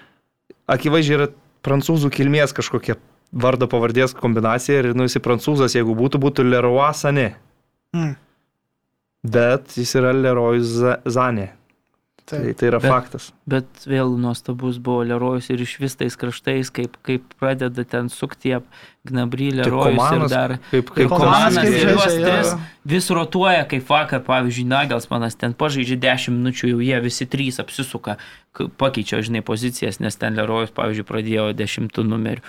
[SPEAKER 2] Akivaizdžiai yra prancūzų kilmės kažkokia vardo pavardės kombinacija ir, nu, jis prancūzas, jeigu būtų, būtų Leroy Sane,
[SPEAKER 1] Mm.
[SPEAKER 2] bet jis yra Leroy Za- Zane. Tai,
[SPEAKER 1] Taip.
[SPEAKER 2] tai yra
[SPEAKER 4] Bet-
[SPEAKER 2] faktas.
[SPEAKER 4] Bet vėl nuostabus buvo Lerojus ir iš vis tais kraštais, kaip, kaip pradeda ten sukti Gnabry,
[SPEAKER 2] Tai
[SPEAKER 4] Lerojus ir
[SPEAKER 2] Komanas,
[SPEAKER 4] dar
[SPEAKER 2] kaip,
[SPEAKER 1] Kaip
[SPEAKER 2] komandas.
[SPEAKER 1] kaip
[SPEAKER 4] ir juos tris vis rotuoja, kaip vakar, pavyzdžiui, Nagelsmanas ten pažaidžia 10 minučių, jau jie visi trys apsisuka, pakeičia, žinai, pozicijas, nes ten Lerojus, pavyzdžiui, pradėjo 10 numerių.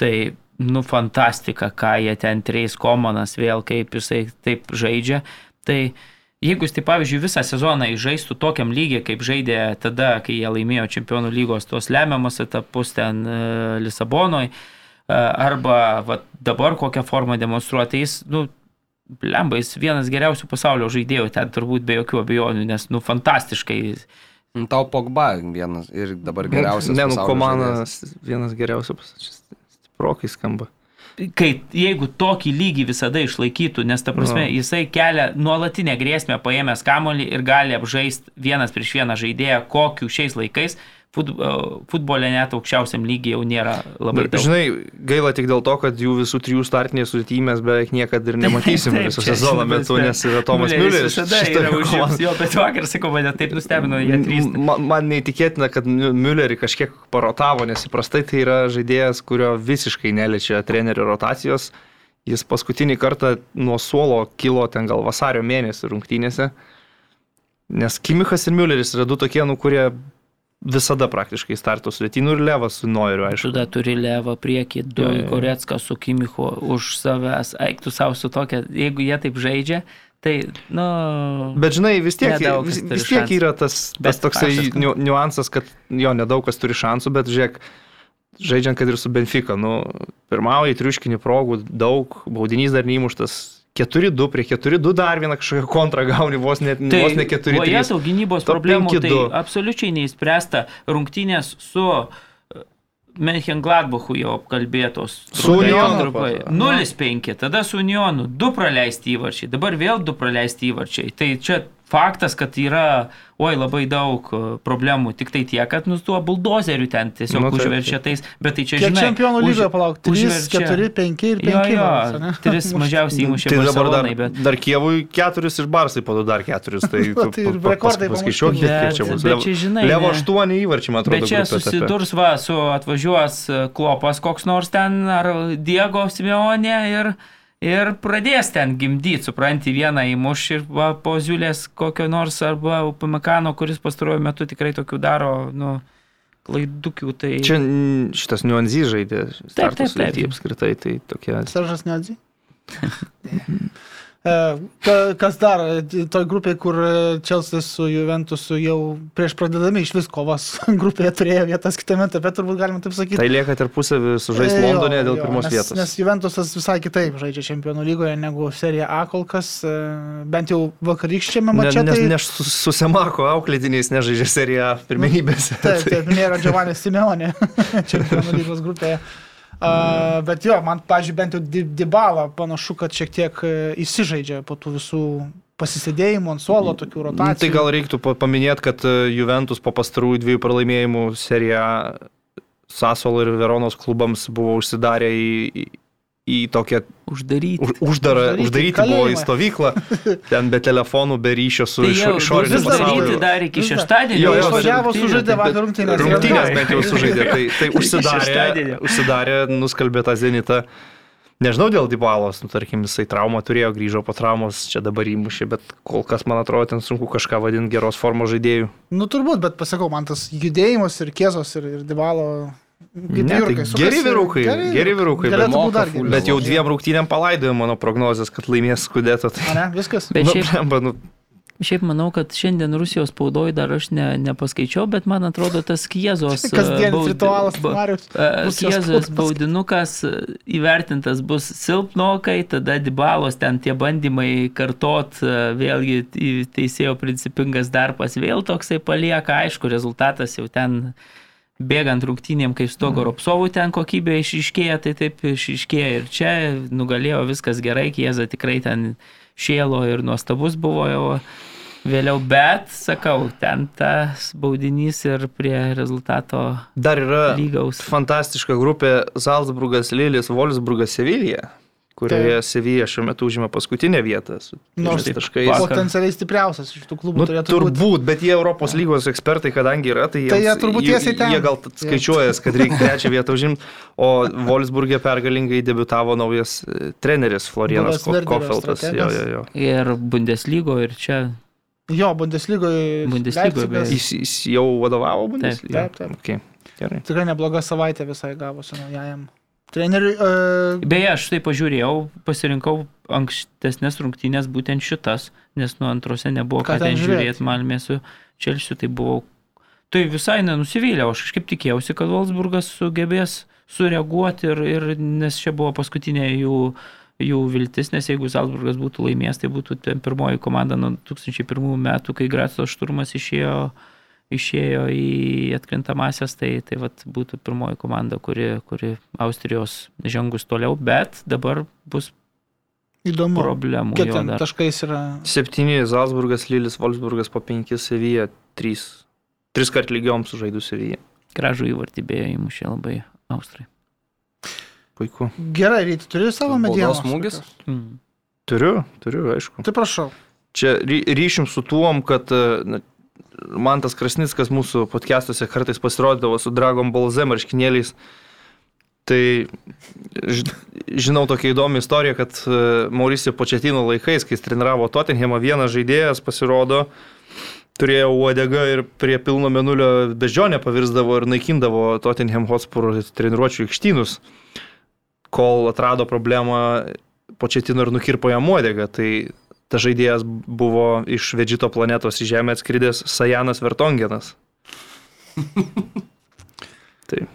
[SPEAKER 4] Tai, nu, fantastika, ką jie ten treis Komanas vėl, kaip jisai taip žaidžia. Tai jeigu jis, tai pavyzdžiui, visą sezoną žaistų tokiam lygiai, kaip žaidė tada, kai jie laimėjo Čempionų lygos tuos lemiamus etapus ten e, Lisabonoje, arba va, dabar kokią formą demonstruoja, tai jis, nu, lemba, jis vienas geriausių pasaulio žaidėjų, ten turbūt be jokių abejonių, nes, nu, fantastiškai.
[SPEAKER 3] Nu, Tau Pogba vienas ir dabar geriausias.
[SPEAKER 2] Ne, nu, komandas vienas geriausių, stiprokai skamba.
[SPEAKER 4] Kai jeigu tokį lygį visada išlaikytų, nes ta prasme,
[SPEAKER 2] Nu.
[SPEAKER 4] jisai kelia nuolatinę grėsmę paėmęs kamolį ir gali apžaisti vienas prieš vieną žaidėją, kokiu šiais laikais futbole net aukščiausiam lygiai jau nėra labai
[SPEAKER 2] Bet,
[SPEAKER 4] daug.
[SPEAKER 2] žinai, gaila tik dėl to, kad jų visų trijų startinės sudėtymės beveik niekada ir nematysim viso sezono metu,
[SPEAKER 4] bet
[SPEAKER 2] nes yra Tomas Mülleris.
[SPEAKER 4] Visada yra užims jo, bet vakar, sakau, mane taip nustebino, jie trys.
[SPEAKER 2] Man, man neįtikėtina, kad Müllerį kažkiek parotavo, nes įprastai tai yra žaidėjas, kurio visiškai neliečia trenerio rotacijos. Jis paskutinį kartą nuo suolo kilo ten gal vasario mėnesį rungtynėse. Nes Kimichas ir Mülleris yra du tokie, nu, kurie visada praktiškai starto sudėtynų ir Levas su Noiriu, aišku.
[SPEAKER 4] Tada turi Levą priekį, du. Koretską su Kimichu už savęs, eiktų savo su tokia, jeigu jie taip žaidžia, tai, nu...
[SPEAKER 2] Bet žinai, vis tiek, vis, vis tiek
[SPEAKER 4] šansų.
[SPEAKER 2] yra tas, tas
[SPEAKER 4] Bet
[SPEAKER 2] toksai
[SPEAKER 4] kad-
[SPEAKER 2] niu, niuansas, kad jo nedaug kas turi šansų, bet žiūrėk, žaidžiant kad ir su Benfica, nu, pirmauja triuškinių progų, daug, baudinys dar neįmuštas, 4-2 prie 4-2 dar vieną kažkokią kontrą gauni vos net, tai, vos ne 4-3.
[SPEAKER 4] Vojėtau gynybos
[SPEAKER 2] Top
[SPEAKER 4] problemų tai
[SPEAKER 2] 5-2.
[SPEAKER 4] absoliučiai neįspręsta rungtynės su Menchengladbachu jau apkalbėtos.
[SPEAKER 2] Su Unionu
[SPEAKER 4] Trumpai.
[SPEAKER 2] pas-
[SPEAKER 4] 0-5, tada su Unionu 2 praleisti įvarčiai, dabar vėl 2 praleisti įvarčiai. Tai čia faktas, kad yra, oi, labai daug e, problemų, tik tai tiek, kad nustuo buldozerių ten tiesiog
[SPEAKER 2] Nu,
[SPEAKER 4] nu,
[SPEAKER 2] taip,
[SPEAKER 4] užverčia tais, bet tai čia žinai.
[SPEAKER 1] čempionų
[SPEAKER 4] už-
[SPEAKER 1] lygoje palauk? 3,
[SPEAKER 4] užverčia-
[SPEAKER 1] 4, 5 ir 5.
[SPEAKER 4] Jo, jo, tris mažiausiai įmušė
[SPEAKER 2] Tai dabar dar,
[SPEAKER 4] bet...
[SPEAKER 2] dar Kievui keturis ir Barsai po du dar keturis. Tai, tu
[SPEAKER 1] Tai ir rekordai
[SPEAKER 2] paskaičiuok, kiek, čia bus.
[SPEAKER 4] bet
[SPEAKER 2] Levo-
[SPEAKER 4] čia, žinai,
[SPEAKER 2] Levo
[SPEAKER 4] ne.
[SPEAKER 2] 8 įvarčiai, man atrodo.
[SPEAKER 4] Bet čia susidurs va su atvažiuos e, klopas koks nors ten, ar Diego Simeonė ir, ir pradės ten gimdyti, supranti, vieną įmuš ir va, po Ziulės kokio nors arba Upamekano, kuris pastaruoju metu tikrai tokių daro, nu, klaidukių. Tai...
[SPEAKER 2] Čia šitas niuanzys žaidė
[SPEAKER 4] taip,
[SPEAKER 2] starto
[SPEAKER 4] taip.
[SPEAKER 2] sudėtį apskritai, tai tokia.
[SPEAKER 1] Seržas Nedzi. Kas dar, e, toj grupėje, kur Čelsis su Juventusu jau prieš pradedami iš vis kovas grupėje turėjo vietas kitame etape, turbūt galima taip sakyti.
[SPEAKER 2] Tai lieka tarpusavį sužais
[SPEAKER 1] E,
[SPEAKER 2] Londone dėl
[SPEAKER 1] jo,
[SPEAKER 2] pirmos
[SPEAKER 1] nes,
[SPEAKER 2] vietos.
[SPEAKER 1] Nes Juventusas visai kitaip žaidžia Čempionų lygoje negu serija A kol kas, e, bent jau vakarykščiame
[SPEAKER 2] Ne,
[SPEAKER 1] mače.
[SPEAKER 2] nes
[SPEAKER 1] tai...
[SPEAKER 2] ne su, su Semako auklėtiniais nežaidžia seriją pirmenybėse.
[SPEAKER 1] Taip, taip, nėra Giovanni Simeonė Čempionų lygos grupėje. Uh, bet jo, man, pažiūrėjau, bent jau Dybala panašu, kad šiek tiek e, įsižaidžia po tų visų pasisėdėjimų ant suolo, tokių
[SPEAKER 2] Nu,
[SPEAKER 1] rotacijų.
[SPEAKER 2] tai gal reiktų pa- paminėti, kad e, Juventus po pastarųjų dviejų pralaimėjimų seriją Sasolo ir Veronos klubams buvo užsidarę į, į, tokią
[SPEAKER 4] Uždaryti.
[SPEAKER 2] už, uždarą,
[SPEAKER 1] Uždaryti
[SPEAKER 2] uždaryti
[SPEAKER 1] kalėjimą.
[SPEAKER 2] buvo į stovyklą, ten be telefonų, be ryšio su
[SPEAKER 4] Tai jau
[SPEAKER 2] išoriniu
[SPEAKER 1] dar
[SPEAKER 4] uždaryti
[SPEAKER 2] pasauliu.
[SPEAKER 4] dar iki šeštadienio.
[SPEAKER 2] Jo, jo,
[SPEAKER 1] Išvažiavo, sužaidė vakar rungtynės.
[SPEAKER 2] Rungtynės bent jau sužaidė, tai, tai užsidarė, užsidarė, nuskalbė tą zenitą. Nežinau dėl Dybalos, nu, tarkim, jisai traumą turėjo, grįžo po traumos, čia dabar įmušė, bet kol kas, man atrodo, ten sunku kažką vadinti geros formos žaidėjų.
[SPEAKER 1] Nu turbūt, bet pasakau, man tas judėjimas ir kiesos ir, ir Dybalo.
[SPEAKER 2] Ne, tai geri vyrukai, geri vyrukai, bet
[SPEAKER 3] moka
[SPEAKER 1] geriau.
[SPEAKER 2] Bet jau dviem rungtynėm palaidojau mano prognozes, kad laimės skudėto. Tai,
[SPEAKER 1] A, ne, viskas.
[SPEAKER 4] Bet
[SPEAKER 2] nu,
[SPEAKER 4] šiaip-
[SPEAKER 2] blemba, nu,
[SPEAKER 4] Šiaip manau, kad šiandien Rusijos spaudoje dar aš ne, nepaskaičiau, bet man atrodo tas Kiezos. e,
[SPEAKER 1] Kasdienis
[SPEAKER 4] baud-
[SPEAKER 1] ritualas, Marius.
[SPEAKER 4] e, Kiezos baudinukas e, įvertintas bus silpnokai, tada Dibalos ten tie bandymai kartot vėlgi teisėjo principingas darbas vėl toksai palieka, aišku, rezultatas jau ten bėgant rungtynėm, kaip stogo Ropsovų ten kokybė išiškėja, tai taip išiškėja ir čia. Nugalėjo viskas gerai, Kieza tikrai ten šėlo ir nuostabus buvo jau vėliau, bet, sakau, ten tas baudinys ir prie rezultato
[SPEAKER 2] dar yra
[SPEAKER 4] lygaus.
[SPEAKER 2] fantastiška grupė Salzburgas, Lilis, Wolfsburgas, Sevilija, kurioje Sevija šiuo metu užima paskutinę vietą
[SPEAKER 1] Nors taip,
[SPEAKER 2] taškais.
[SPEAKER 4] vakar-
[SPEAKER 1] Potencialiai stipriausias iš tų klubų
[SPEAKER 2] Nu,
[SPEAKER 1] turėtų būti.
[SPEAKER 2] turbūt, bet jie Europos lygos ekspertai, kadangi yra, tai,
[SPEAKER 1] Tai
[SPEAKER 2] jiems-
[SPEAKER 1] jie turbūt
[SPEAKER 2] jie-
[SPEAKER 1] tiesiai ten.
[SPEAKER 2] Jie gal skaičiuojas, kad reikia trečią vietą užimti, o Wolfsburgė pergalingai debutavo naujas e, treneris Florianas Kofeltas. Jo, jo, jo.
[SPEAKER 4] Ir Bundeslygo, ir čia
[SPEAKER 1] Jo, Bundeslygoje.
[SPEAKER 4] Bundeslygoje.
[SPEAKER 2] Jis, jis jau vadovavo Bundesligai?
[SPEAKER 1] Taip, taip.
[SPEAKER 2] Okay. Gerai.
[SPEAKER 1] Tikrai nebloga savaitė visai gavosi naujajam. Treneriui. Uh,
[SPEAKER 4] Beje, aš tai pažiūrėjau, pasirinkau ankstesnės rungtynės būtent šitas, nes nuo antrose nebuvo
[SPEAKER 1] Ką
[SPEAKER 4] ką
[SPEAKER 1] ten
[SPEAKER 4] ten
[SPEAKER 1] žiūrėt?
[SPEAKER 4] žiūrėti, Malmė su Čelsiu, tai buvau. Tai visai nenusivylė, aš kažkaip tikėjausi, kad Wolfsburgas sugebės sureaguoti ir, ir nes čia buvo paskutinė jų, jų viltis, nes jeigu Salzburgas būtų laimėjęs, tai būtų pirmoji komanda nuo 2001 metų, kai Graco šturmas išėjo išėjo į atkrintamasias, tai, tai vat, būtų pirmoji komanda, kuri, kuri Austrijos žengus toliau, bet dabar bus
[SPEAKER 1] įdomu.
[SPEAKER 4] problemų.
[SPEAKER 1] Kiek ten taškais yra?
[SPEAKER 2] Septyni Zalzburgas, Lilis, Wolfsburgas po penkis, Sevija trys. Tris kart lygiom sužaidų Sevija.
[SPEAKER 4] Gražų įvartį beje įmušė labai Austrai.
[SPEAKER 2] Puiku.
[SPEAKER 1] Gerai, ryti, turi savo medienos.
[SPEAKER 3] smūgis?
[SPEAKER 4] Mm.
[SPEAKER 2] Turiu, turiu, aišku.
[SPEAKER 1] Tai prašau.
[SPEAKER 2] Čia ry- ryšim su tuom, kad na, man tas Krasnickas mūsų podcastuose kartais pasirodydavo su Dragon Ball Z marškinėliais. Tai žinau tokią įdomią istoriją, kad e, Mauricio Početino laikais, kai jis treniravo Tottenhamą, vienas žaidėjas pasirodo, turėjo uodegą ir prie pilno menulio bežionę pavirsdavo ir naikindavo Tottenham Hotspur treniruočio aikštynus, kol atrado problemą Početino ir nukirpo jam uodegą. Tai tas žaidėjas buvo iš Vedžito planetos į Žemę atskridęs Sajanas Vertongenas. Tai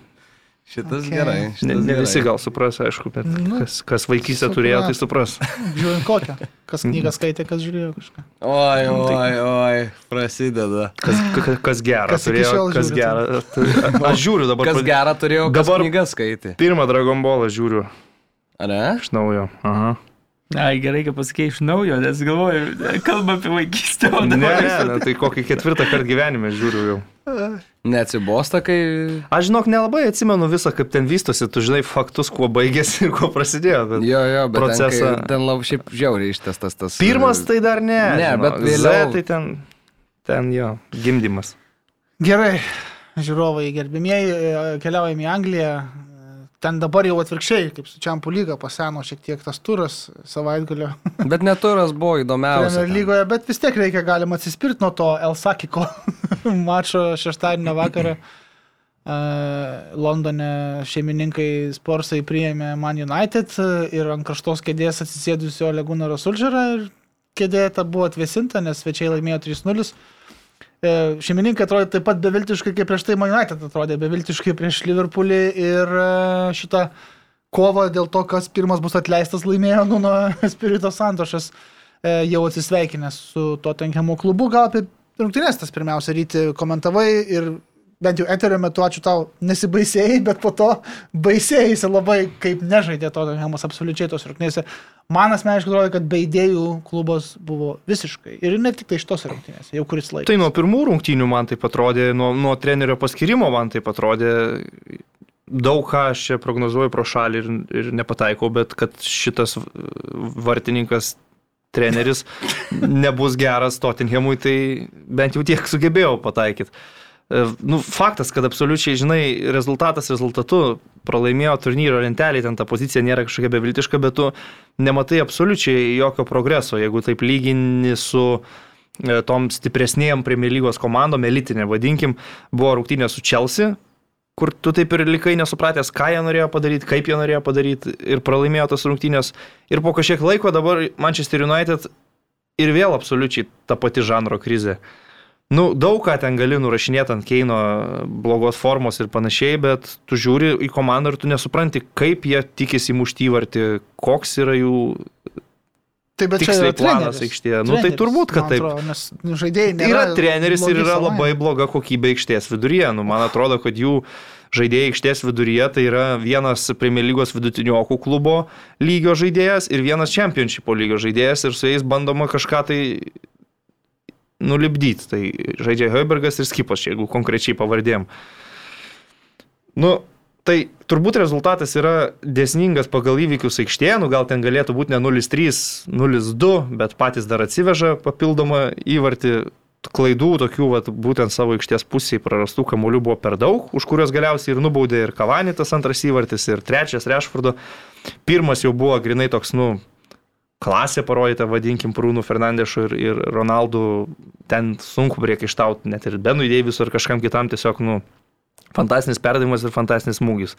[SPEAKER 3] Šitas
[SPEAKER 1] Okay.
[SPEAKER 3] gerai.
[SPEAKER 2] ne,
[SPEAKER 3] šitas
[SPEAKER 2] ne
[SPEAKER 3] gerai.
[SPEAKER 2] visi gal supras, aišku, bet
[SPEAKER 1] Nu,
[SPEAKER 2] kas, kas vaikystę turėjo, tai supras.
[SPEAKER 1] Žiūrint kokią. Kas knygą skaitė, kas žiūrėjo kažką.
[SPEAKER 3] Oi, oi, oi, prasideda.
[SPEAKER 2] Kas, ka- kas gerą
[SPEAKER 1] Kas
[SPEAKER 2] turėjo, kas gerą. Tai Aš žiūriu dabar.
[SPEAKER 3] Kas gerą turėjo, kas
[SPEAKER 2] Dabar-
[SPEAKER 3] knygas skaitė.
[SPEAKER 2] Pirmą Dragon Ballą žiūriu
[SPEAKER 3] Ar ne?
[SPEAKER 2] iš naujo. Aha.
[SPEAKER 4] Ai, gerai, kad pasakėjai iš naujo, nes galvoju, kalba apie vaikystę, o
[SPEAKER 2] Ne,
[SPEAKER 4] dabar...
[SPEAKER 2] ne, ne, tai kokį ketvirtą kartą gyvenime žiūriu jau.
[SPEAKER 3] Neatsibosta, kai...
[SPEAKER 2] Aš žinok, nelabai atsimenu visą, kaip ten vystosi, tu žinai faktus, kuo baigėsi ir kuo prasidėjo. Bet...
[SPEAKER 3] Jo, jo, bet
[SPEAKER 2] Procesą-
[SPEAKER 3] Ten, ten labai šiaip žiauriai ištestas tas.
[SPEAKER 2] Pirmas tai dar ne.
[SPEAKER 3] Ne,
[SPEAKER 2] žinok.
[SPEAKER 3] bet vėliau-
[SPEAKER 2] Z tai ten, ten jo, gimdymas.
[SPEAKER 1] Gerai, žiūrovai gerbimieji, e, keliaujame į Angliją. Ten dabar jau atvirkščiai, kaip su Čiampų lyga, paseno šiek tiek tas turas savaitgalio
[SPEAKER 3] Bet neturas buvo įdomiausias.
[SPEAKER 1] Premier lygoje, bet vis tiek reikia galima atsispirti nuo to Elsakiko mačo šeštadienio vakarą. Londone šeimininkai Sporsai priėmė Man United ir ant kraštos kėdės atsisėdusio Legūnaro Sulžerą ir kėdė ta buvo atvesinta, nes svečiai laimėjo 3-0. E, Šeimininkai atrodė taip pat beviltiškai, kaip prieš tai Man United atrodė beviltiškai prieš Liverpoolį ir e, šitą kovą dėl to, kas pirmas bus atleistas, laimėjo Nuno Spirito Santošas e, jau atsisveikinęs su Tottenhamo klubu. Gal apie rungtynės tas pirmiausia ryti komentavai ir bent jau eterio metu ačiū tau nesibaisėjai, bet po to baisėjai labai, kaip nežaidė Tottenhamas absoliučiai tos rungtynėse. Man asmeniškai atrodo, kad be idėjų klubas buvo visiškai. Ir ne tik tai iš tos rungtynės, jau kuris laikas.
[SPEAKER 2] Tai nuo pirmų rungtynių man tai atrodė, nuo, nuo trenerio paskirimo man tai atrodė, daug ką aš čia prognozuoju pro šalį ir, ir nepataikau, bet kad šitas vartininkas treneris nebus geras Tottenhamui, tai bent jau tiek sugebėjau pataikyti. Nu, faktas, kad absoliučiai, žinai, rezultatas rezultatu pralaimėjo turnyro lentelį, ten ta pozicija nėra kažkokia beviltiška, bet tu nematai absoliučiai jokio progreso, jeigu taip lygini su tom stipresnėjom Premier lygos komandom, elitinė vadinkim, buvo rungtynė su Chelsea, kur tu taip ir likai nesupratęs, ką jie norėjo padaryti, kaip jie norėjo padaryti ir pralaimėjo tas rungtynės. Ir po kažkiek laiko dabar Manchester United ir vėl absoliučiai ta pati žanro krizė. Nu, daug ką ten gali nurašinėti ant Keino blogos formos ir panašiai, bet tu žiūri į komandą ir tu nesupranti, kaip jie tikisi mušti įvartį, koks yra jų
[SPEAKER 1] Tai bet čia
[SPEAKER 2] tiksliai
[SPEAKER 1] yra
[SPEAKER 2] planas
[SPEAKER 1] treneris.
[SPEAKER 2] aikštėje. Nu, tai turbūt, kad taip.
[SPEAKER 1] Atrodo, nu, žaidėjai nėra
[SPEAKER 2] Yra treneris ir yra
[SPEAKER 1] savaime.
[SPEAKER 2] labai bloga kokybė aikštės viduryje. Nu, man atrodo, kad jų žaidėjai aikštės viduryje tai yra vienas Premier lygos vidutiniokų klubo lygio žaidėjas ir vienas Championshipo lygio žaidėjas ir su jais bandoma kažką tai nulipdyti. Tai žaidžia Heubergas ir Skipas, jeigu konkrečiai pavardėm. Nu, Tai turbūt rezultatas yra dėsningas pagal įvykius aikštėje, nu gal ten galėtų būti ne 0-3, 0-2, bet patys dar atsiveža papildomą įvartį. Klaidų tokių, vat, būtent savo aikštės pusėje prarastų kamolių buvo per daug, už kuriuos galiausiai ir nubaudė ir Kavanitas antras įvartis, ir trečias Rešfordo. Pirmas jau buvo grinai toks, nu, klasė parodyta, vadinkim, Prūnų Fernandešu ir, ir Ronaldu. Ten sunku priekaištauti, net ir Benui Deivisui ir kažkam kitam tiesiog, nu, fantastinis perdavimas ir fantastinis smūgis.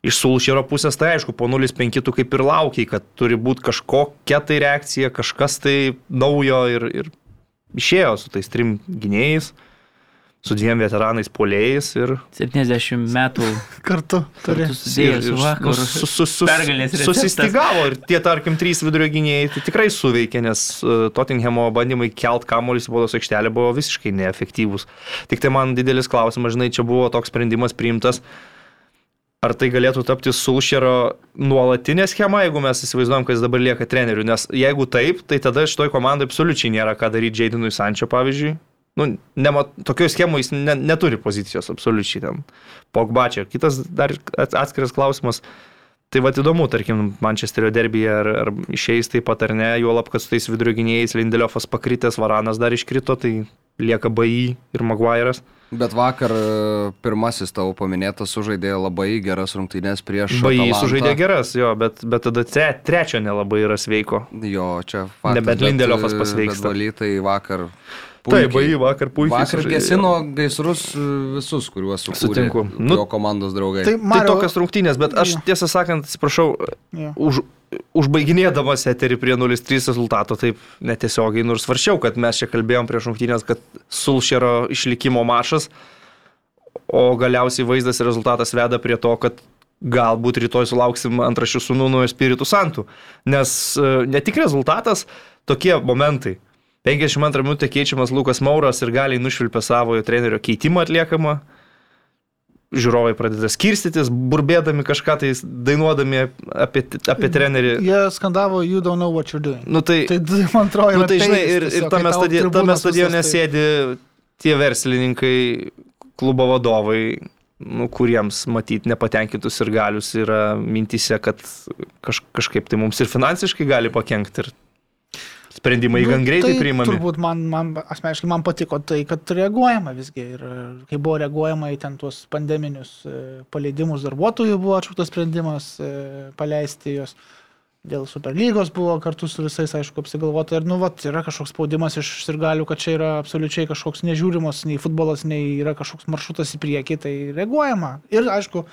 [SPEAKER 2] Iš Sulšero pusės tai aišku, po 0-5 tu kaip ir laukiai, kad turi būti kažkokia tai reakcija, kažkas tai naujo ir, ir išėjo su tais trim gynėjais, su dviem veteranais polėjais ir...
[SPEAKER 4] 70 metų
[SPEAKER 1] Kartu turi.
[SPEAKER 4] receptas.
[SPEAKER 2] Susistigavo ir tie, tarkim, trys vidurio gynėjai tai tikrai suveikė, nes uh, Tottenhamo bandymai kelt kamuolys į baudos aikštelę buvo visiškai neefektyvūs. Tik tai man didelis klausimas, žinai, čia buvo toks sprendimas priimtas. Ar tai galėtų tapti Sulšero nuolatinė schema, jeigu mes įsivaizduojam, kad jis dabar lieka treneriu? Nes jeigu taip, tai tada šitoj komandai absoliučiai nėra ką daryti Jadinui Sančio, pavyzdžiui. Nu, nema, tokioje schemoje jis ne, neturi pozicijos absoliučiai ten. Pogba čia. Kitas dar ats- atskiras klausimas. Tai va įdomu, tarkim, Mančesterio derbyje ar, ar išeis taip pat ar ne, juolab, kad su tais vidurio gynėjais Lindeliofas pakritęs, Varanas dar iškrito, tai lieka BI ir Maguire'as.
[SPEAKER 3] Bet vakar e, pirmasis tavo paminėtas sužaidė labai geras rungtynės prieš...
[SPEAKER 2] BI
[SPEAKER 3] Atalantą.
[SPEAKER 2] sužaidė geras, jo, bet, bet tada tre, trečio nelabai yra sveiko.
[SPEAKER 3] Jo, čia faktas.
[SPEAKER 2] Nebent Lindeliofas
[SPEAKER 3] bet, e,
[SPEAKER 2] pasveiksta.
[SPEAKER 3] Valytai vakar...
[SPEAKER 2] Taip, BI vakar puikiai.
[SPEAKER 3] Vakar
[SPEAKER 2] sužaidė.
[SPEAKER 3] gesino gaisrus e, visus, kuriuos sukūrė
[SPEAKER 2] Sutinku.
[SPEAKER 3] Nu, jo komandos draugai.
[SPEAKER 1] Tai
[SPEAKER 2] Tai
[SPEAKER 1] Mario,
[SPEAKER 2] tokios rungtynės, bet aš
[SPEAKER 1] Jo.
[SPEAKER 2] tiesą sakant, atsiprašau,
[SPEAKER 1] Jo.
[SPEAKER 2] už, užbaiginėdamas eterį prie 0-3 rezultato, taip netiesiogiai, nors svaršiau, kad mes čia kalbėjom prieš rungtynės, kad Sulšero išlikimo mašas, o galiausiai vaizdas ir rezultatas veda prie to, kad galbūt rytoj sulauksim antrašių su Nuno Spiritu Santu. Nes e, ne tik rezultatas, tokie momentai. 52 minutė keičiamas Lukas Mauras ir galiai nušvilpia savojo trenerio keitimą atliekamą. Žiūrovai pradeda skirstytis, burbėdami kažką tai dainuodami apie, apie trenerį.
[SPEAKER 1] Jie skandavo, you don't know what you're doing.
[SPEAKER 2] Nu tai,
[SPEAKER 1] Tai man atrodo,
[SPEAKER 2] nu, tai žinai, ir, ir
[SPEAKER 1] tiesiog,
[SPEAKER 2] tame,
[SPEAKER 1] kai tau
[SPEAKER 2] stadi tame stadione
[SPEAKER 1] tai-
[SPEAKER 2] sėdi tie verslininkai, klubo vadovai, nu, kuriems matyti nepatenkintus ir galius yra mintise, kad kaž, kažkaip tai mums ir finansiškai gali pakengti ir sprendimai
[SPEAKER 1] Nu,
[SPEAKER 2] gan greitai
[SPEAKER 1] tai
[SPEAKER 2] priimami.
[SPEAKER 1] Turbūt man, man asmeniškai man patiko tai, kad reaguojama visgi ir kai buvo reaguojama į ten tuos pandeminius e, paleidimus darbuotojų, buvo atšauktas sprendimas e, paleisti juos. Dėl Superlygos buvo kartu su visais, aišku, apsigalvota ir, nu, vat, yra kažkoks spaudimas iš sirgalių, kad čia yra absoliučiai kažkoks nežiūrimas, nei futbolas, nei yra kažkoks maršrutas į priekį, tai reaguojama. Ir, aišku,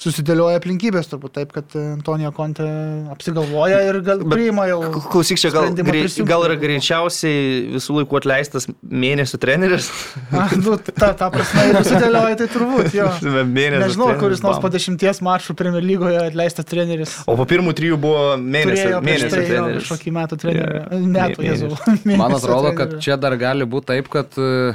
[SPEAKER 1] susidėlioja aplinkybės turbūt taip, kad Antonijo Konte apsigalvoja ir gal
[SPEAKER 2] Bet
[SPEAKER 1] priima jau.
[SPEAKER 2] Klausyk, čia gal, grei, gal yra greičiausiai visų laikų atleistas mėnesių treneris.
[SPEAKER 1] A, nu, ta, ta prasme, jeigu sudėlioja, tai turbūt jo.
[SPEAKER 2] Mėnesio
[SPEAKER 1] Nežinau,
[SPEAKER 2] treneris,
[SPEAKER 1] kuris nors po dešimties mačų Premier lygoje atleistas treneris.
[SPEAKER 2] O po pirmų trijų buvo mėnesio, mėnesio
[SPEAKER 1] tai
[SPEAKER 2] treneris.
[SPEAKER 1] kažkokį metų trenerį.
[SPEAKER 2] Jo,
[SPEAKER 1] Metų, jezu.
[SPEAKER 3] Man atrodo, kad čia dar gali būti taip, kad e,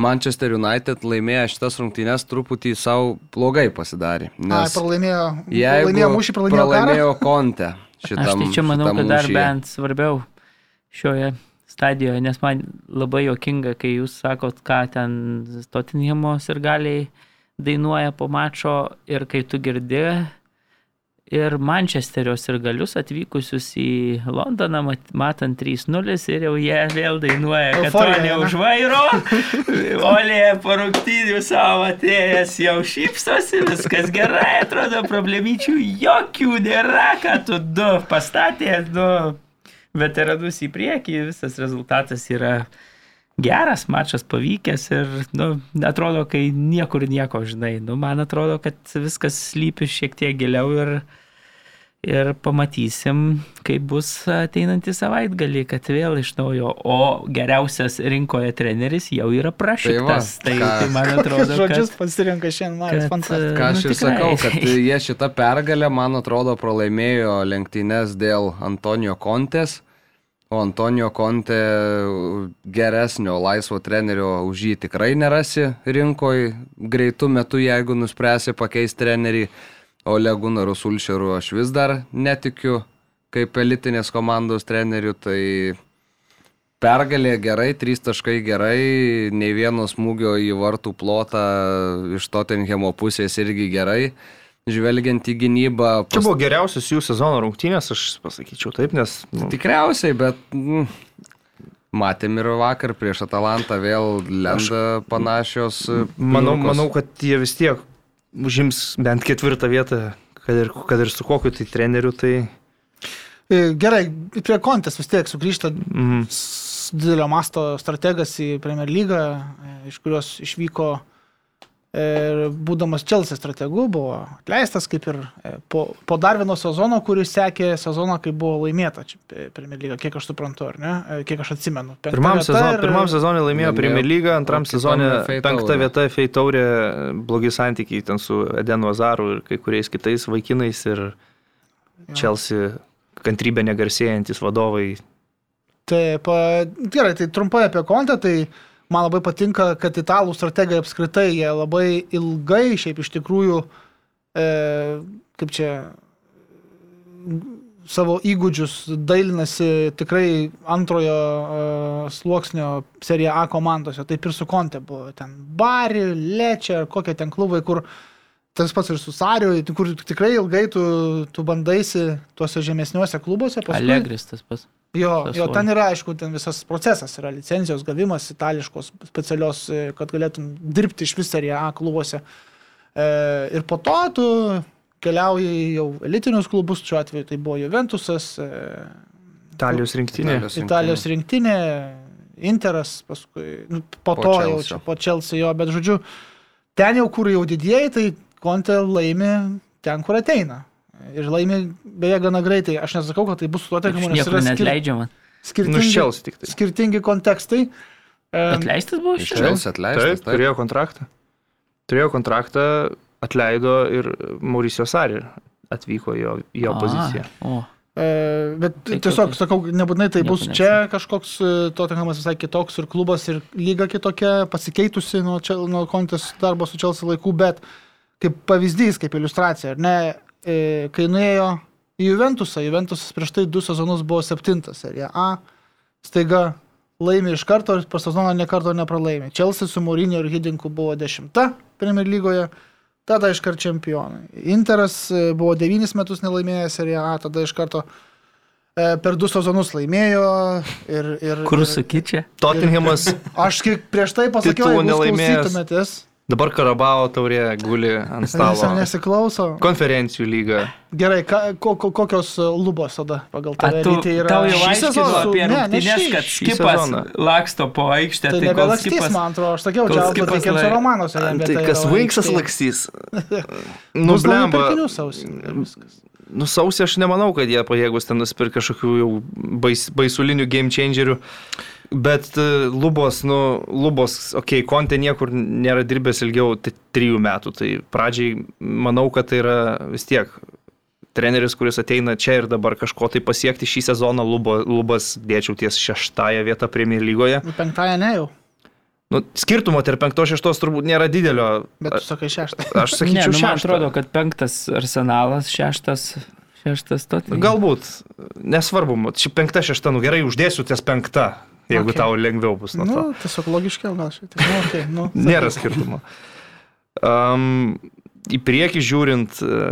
[SPEAKER 3] Manchester United laimėjo šitas rungtynės truputį savo blogai pasidarė. Nes
[SPEAKER 1] pralaimėjo.
[SPEAKER 3] jeigu
[SPEAKER 1] Pralaimėjo mūšį, pralaimėjo,
[SPEAKER 3] pralaimėjo Konte šitam,
[SPEAKER 4] Aš tai čia manau, kad dar
[SPEAKER 3] mūšyje.
[SPEAKER 4] bent svarbiau šioje stadijoje, nes man labai jokinga, kai jūs sakot, ką ten Tottenhamo ir galiai dainuoja po mačo ir kai tu girdi ir Mančesterio ir galius atvykusius į Londoną, mat- matant 3-0 ir jau jie vėl dainuoja, kad
[SPEAKER 1] Euforija, ne?
[SPEAKER 4] neužvairo, Olė po rungtynių savo atėjęs jau šypsosi, viskas gerai, atrodo, problemyčių jokių nėra, kad tu du pastatė, du veteranus į priekį, visas rezultatas yra geras, mačas pavykęs ir, nu, atrodo, kai niekur nieko, žinai, nu, man atrodo, kad viskas slypi šiek tiek giliau ir, ir pamatysim, kaip bus ateinantį savaitgalį, kad vėl iš naujo, o geriausias rinkoje treneris jau yra prašytas. Tai,
[SPEAKER 3] ką-
[SPEAKER 4] tai man atrodo,
[SPEAKER 1] Žodžius
[SPEAKER 4] kad,
[SPEAKER 1] pasirinka šiandien, Maris,
[SPEAKER 4] kad,
[SPEAKER 1] fantastiška.
[SPEAKER 3] Ką aš
[SPEAKER 4] Nu,
[SPEAKER 3] ir
[SPEAKER 4] tikrai.
[SPEAKER 3] sakau, kad jie šitą pergalę, man atrodo, pralaimėjo lenktynės dėl Antonijo Kontės, o Antonijo Konte geresnio laisvo trenerio už jį tikrai nerasi rinkoje greitų metų, jeigu nuspręsi pakeisti trenerį, o Legunaru Sulšeru aš vis dar netikiu kaip elitinės komandos trenerių, tai Pergalė gerai, trys taškai gerai, nei vieno smūgio į vartų plotą iš Tottenhamo pusės irgi gerai. Žvelgiant į gynybą.
[SPEAKER 2] Čia buvo geriausias jų sezono rungtynės, aš pasakyčiau taip, nes... Nu,
[SPEAKER 3] Tikriausiai, bet mm, matėm ir vakar prieš Atalantą vėl lenda panašios. e,
[SPEAKER 2] manau,
[SPEAKER 3] pilkos.
[SPEAKER 2] manau, kad jie vis tiek užims bent ketvirtą vietą, kad ir, kad ir su kokiu tai treneriu, tai...
[SPEAKER 1] E, Gerai, prie kontės vis tiek sugrįžta
[SPEAKER 2] Mm,
[SPEAKER 1] didelio masto strategas į Premier lygą, e, iš kurios išvyko ir būdamas Čelsi strategu buvo atleistas kaip ir e, po, po dar vieno sezono, kuris sekė sezoną, kai buvo laimėta pe- Premier lyga, kiek aš suprantu, ar ne, E, kiek aš atsimenu.
[SPEAKER 2] Pirmam, sezon,
[SPEAKER 1] ir-
[SPEAKER 2] pirmam sezonui laimėjo
[SPEAKER 3] Laimėjo,
[SPEAKER 2] Premier lygą, antram sezonui
[SPEAKER 3] FA
[SPEAKER 2] penkta
[SPEAKER 3] taurę.
[SPEAKER 2] vieta Fei taurė, blogi santykiai ten su Edenu Azaru ir kai kuriais kitais vaikinais ir Chelsea kantrybė negarsėjantis vadovai.
[SPEAKER 1] Taip, gerai, tai trumpai apie kontą, tai man labai patinka, kad italų strategai apskritai, jie labai ilgai, šiaip iš tikrųjų, e, kaip čia, savo įgūdžius dailinasi tikrai antrojo e, sluoksnio Serie A komandose. Taip ir su Konte buvo. Ten Bari, Lečia, kokie ten klubai, kur tas pats ir su Sariu, kur tikrai ilgai tu, tu bandaisi tuose žemesniuose klubuose. paskui-
[SPEAKER 4] Allegris tas pas.
[SPEAKER 1] Jo, jo, ten yra, aišku, ten visas procesas yra licencijos gavimas itališkos specialios, e, kad galėtum dirbti iš vis Serie A klubuose. E, ir po to tu keliauji jau elitinius klubus, šiuo atveju tai buvo Juventusas, e,
[SPEAKER 2] Italijos rinktinė.
[SPEAKER 3] Italijos
[SPEAKER 1] Italijos rinktinė, Interas, paskui nu, po,
[SPEAKER 3] Po
[SPEAKER 1] to jau
[SPEAKER 3] Chelsea.
[SPEAKER 1] čia, po Chelsea jo, bet žodžiu, ten jau kur jau didieji, tai Konte laimi ten, kur ateina. Ir laimi beje gana greitai. Aš nesakau, kad tai bus su tuo
[SPEAKER 4] Aš
[SPEAKER 1] teikimu, nes yra skir skirtingi,
[SPEAKER 2] tai.
[SPEAKER 1] skirtingi kontekstai.
[SPEAKER 4] Atleistas buvo
[SPEAKER 3] Iš
[SPEAKER 4] čia.
[SPEAKER 3] Atleistas.
[SPEAKER 2] Taip, turėjo kontraktą. Turėjo kontraktą, atleido ir Mauricio Sari atvyko į jo, jo poziciją.
[SPEAKER 4] O,
[SPEAKER 1] E, bet
[SPEAKER 4] Tai
[SPEAKER 1] tiesiog
[SPEAKER 4] kokios-
[SPEAKER 1] sakau, nebūtinai tai bus čia kažkoks e, Tottenhamas visai kitoks ir klubas ir lyga kitokia, pasikeitusi nuo, nuo kontės darbo su Čelsi laikų, bet kaip pavyzdys, kaip iliustracija, ar ne, kai nuėjo į Juventusą, Juventusas prieš tai du sezonus buvo septintas serija A, staiga laimi iš karto ir per sezoną ne karto nepralaimi. Čelsi su Mūrinio ir Hidinku buvo dešimta Premier lygoje, tada iškart čempionai. Interas e, buvo devynis metus nelaimėjęs seriją A, tada iš karto e, per du sezonus laimėjo ir... ir
[SPEAKER 4] kur sakyčia?
[SPEAKER 2] Tottenhamas
[SPEAKER 1] Aš prieš tai pasakiau, jūs
[SPEAKER 2] nelaimėjęs. Dabar Karabao taurė guli ant
[SPEAKER 1] Stalo.
[SPEAKER 2] stalo.
[SPEAKER 1] nesiklauso.
[SPEAKER 2] Konferencijų lyga.
[SPEAKER 1] Gerai, ka, ko, ko, kokios e, lubos tada pagal
[SPEAKER 4] tu,
[SPEAKER 1] Ryti, yra
[SPEAKER 4] tau jau aiškino apie
[SPEAKER 1] Ne, šį.
[SPEAKER 4] kad skipas laksto po aikštę,
[SPEAKER 1] Tai
[SPEAKER 4] tai
[SPEAKER 1] nebelakstys,
[SPEAKER 4] skipas...
[SPEAKER 1] man atrodo, aš sakiau, čia
[SPEAKER 4] skipas
[SPEAKER 1] pateikiams
[SPEAKER 4] lai-
[SPEAKER 1] romanuose.
[SPEAKER 2] Tai
[SPEAKER 1] vieta
[SPEAKER 2] kas
[SPEAKER 1] aikštėje.
[SPEAKER 2] lakstys?
[SPEAKER 1] Nu,
[SPEAKER 2] Nu,
[SPEAKER 1] Bus naujų
[SPEAKER 2] blemba.
[SPEAKER 1] pirkinių sausį. ir viskas.
[SPEAKER 2] Nu, sausį aš nemanau, kad jie pajėgus ten nusipirkti kažkokių jau bais, baisulinių game changerių. Bet e, lubos, nu, lubos, okei, okay, kontė niekur nėra dirbęs ilgiau tai trijų metų. Tai pradžiai manau, kad tai yra vis tiek treneris, kuris ateina čia ir dabar kažko tai pasiekti šį sezoną. Lubo, lubas dėčiau ties šeštąją vietą Premier lygoje.
[SPEAKER 1] Nu, Penktąją ne jau,
[SPEAKER 2] Nu, skirtumo tarp penktos šeštos turbūt nėra didelio.
[SPEAKER 1] bet tu sakai šeštą.
[SPEAKER 2] Aš
[SPEAKER 4] Ne,
[SPEAKER 2] sakyčiau,
[SPEAKER 4] nu, man
[SPEAKER 2] šeštą.
[SPEAKER 4] atrodo, kad penktas arsenalas, šeštas, šeštas Tottenham.
[SPEAKER 2] Galbūt, nesvarbu, ši penkta, šešta, nu gerai, uždėsiu ties penkta, jeigu
[SPEAKER 1] Okay.
[SPEAKER 2] tau lengviau bus nuo to.
[SPEAKER 1] Nu, tiesiog logiškiau gal šiek tiek. Nu, okay, nu,
[SPEAKER 2] Nėra skirtumo. Um, į priekį žiūrint, e,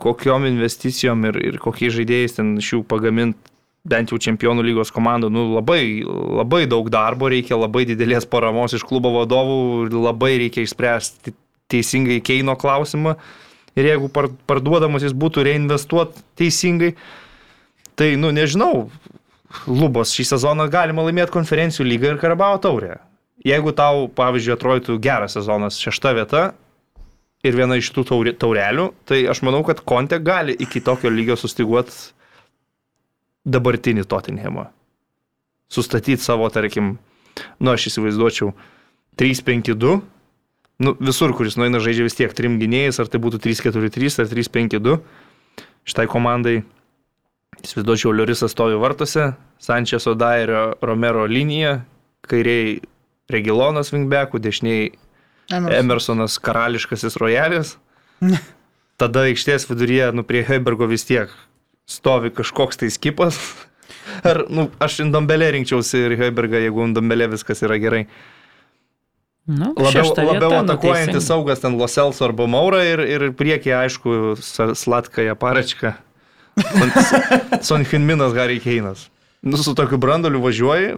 [SPEAKER 2] kokiom investicijom ir, ir kokiais žaidėjais ten iš jų pagaminti bent jau čempionų lygos komandų, nu, labai, labai daug darbo reikia, labai didelės paramos iš klubo vadovų, labai reikia išspręsti teisingai Keino klausimą. Ir jeigu par- parduodamas jis būtų reinvestuot teisingai, tai, nu, nežinau, Lubos šį sezoną galima laimėti konferencijų lygą ir Karabao taurę. Jeigu tau, pavyzdžiui, atrodytų geras sezonas šešta vieta ir viena iš tų taurelių, tai aš manau, kad Konte gali iki tokio lygio sustiguoti dabartinį Tottenhamą. Sustatyti savo, tarkim, nu aš įsivaizduočiau 3-5-2. Nu, visur, kuris nueina žaidžia vis tiek trim gynėjais, ar tai būtų 3-4-3 ar 3-5-2. Šitai komandai įsivaizduočiau, Liorisas stovi vartuose, Sančeso Dairio Romero linija, kairiai Regilonas Vingbekų, dešiniai
[SPEAKER 1] Emerson.
[SPEAKER 2] Emersonas karališkasis rojalis. Tada aikštės viduryje, nu prie Heibergo vis tiek stovi kažkoks tai skipas. Ar, nu, aš Indombelė rinkčiausi ir Heibergą, jeigu Indombelė viskas yra gerai.
[SPEAKER 4] Nu,
[SPEAKER 2] Labiau, labiau atakuojantis saugas ten Loselso arba Maura ir, ir priekyje, aišku, Slatkaja paračka. Son Hinminas Harry Keinas. Nu, su tokiu brandoliu važiuoji,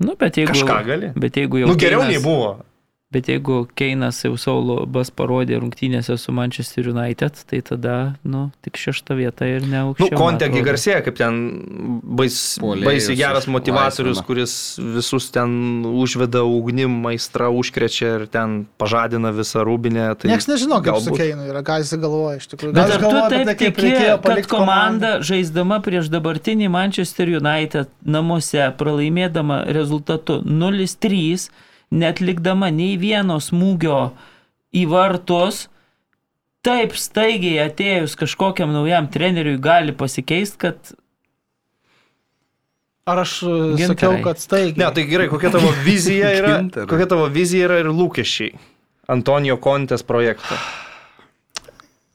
[SPEAKER 4] Nu, bet jeigu,
[SPEAKER 2] kažką gali.
[SPEAKER 4] Bet jeigu jau
[SPEAKER 2] Nu, geriau
[SPEAKER 4] Keinas-
[SPEAKER 2] nei buvo.
[SPEAKER 4] Bet jeigu Keinas jau savo bas parodė rungtynėse su Manchester United, tai tada, nu, tik šešta vieta ir ne
[SPEAKER 2] Nu,
[SPEAKER 4] aukščiau. man
[SPEAKER 2] Kontegi garsėja kaip ten bais, baisiai geras motivatorius,
[SPEAKER 3] išlaisvina.
[SPEAKER 2] kuris visus ten užveda ugnim, maistra užkrečia ir ten pažadina visą rūbinę. Tai
[SPEAKER 1] Niekas nežino, kaip su
[SPEAKER 2] galbūt-
[SPEAKER 1] Keinu yra, ką jis galvoja iš tikrųjų.
[SPEAKER 4] Bet ar tu taip
[SPEAKER 1] tai, kaip
[SPEAKER 4] tiki,
[SPEAKER 1] reikėjo
[SPEAKER 4] kad
[SPEAKER 1] palikti
[SPEAKER 4] komanda žaisdama prieš dabartinį Manchester United namuose, pralaimėdama rezultatu 0-3, net likdama nei vieno smūgio į vartus, taip staigiai atėjus kažkokiam naujam treneriui gali pasikeisti, kad
[SPEAKER 1] Ar aš e,
[SPEAKER 4] Gintarai.
[SPEAKER 1] sakiau, kad staigiai.
[SPEAKER 2] Ne, tai gerai, kokia tavo vizija yra,
[SPEAKER 3] Gintarai.
[SPEAKER 2] kokia tavo vizija yra ir lūkesčiai Antonijo Kontės projekto.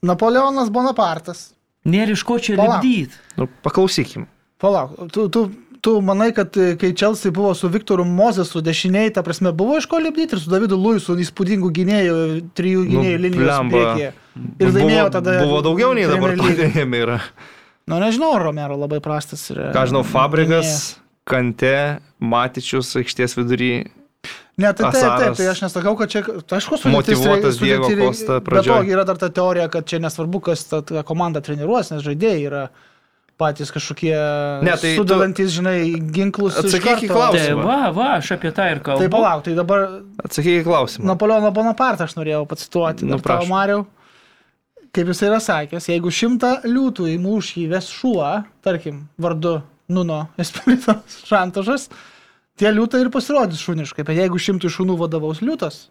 [SPEAKER 1] Napoleonas Bonapartas.
[SPEAKER 4] nėra iš ko čia lipdyti.
[SPEAKER 2] Nu, paklausykim.
[SPEAKER 1] Palauk, tu, tu, tu manai, kad e, kai Čelsiai buvo su Viktoru Mozesu dešiniai, ta prasme, buvo iš ko lipdyti ir su Davidu Luisu įspūdingų gynėjų, trijų gynėjų
[SPEAKER 2] Nu,
[SPEAKER 1] linijos priekyje. Ir laimėjo tada.
[SPEAKER 2] Buvo daugiau nei dabar todėl yra.
[SPEAKER 1] Nu, nežinau, Romero labai prastas yra.
[SPEAKER 2] Ką žinau. Fabrikas, Kante, Matičius aikštės vidury.
[SPEAKER 1] Ne, tai taip, taip,
[SPEAKER 2] Asaras.
[SPEAKER 1] tai aš nesakau, kad čia, tai aišku, sudėtis
[SPEAKER 2] Motyvuotas
[SPEAKER 1] rei-
[SPEAKER 2] Diego
[SPEAKER 1] sudėti rei-
[SPEAKER 2] Costa
[SPEAKER 1] Be
[SPEAKER 2] pradžioj.
[SPEAKER 1] to yra dar ta teorija, kad čia nesvarbu, kas tą tą komandą treniruos, nes žaidėjai yra patys kažkokie
[SPEAKER 2] Ne, tai tu-
[SPEAKER 1] sudalantis, žinai, ginklus.
[SPEAKER 2] Atsakyk į klausimą.
[SPEAKER 4] Tai va, va, aš apie tą ir kalbu.
[SPEAKER 1] Tai palauk, tai dabar
[SPEAKER 2] Atsakyk į klausimą.
[SPEAKER 1] Napoleono Bonapartą aš norėjau pacituoti.
[SPEAKER 2] Nu, prašom.
[SPEAKER 1] Mariau. Kaip jis yra sakęs, jeigu šimtą liūtų į mūšį ves šuo, tarkim, vardu Nuno Espirito Šantošas, tie liūtai ir pasirodys šuniškai. Bet jeigu šimtui šunų vadovaus liūtas,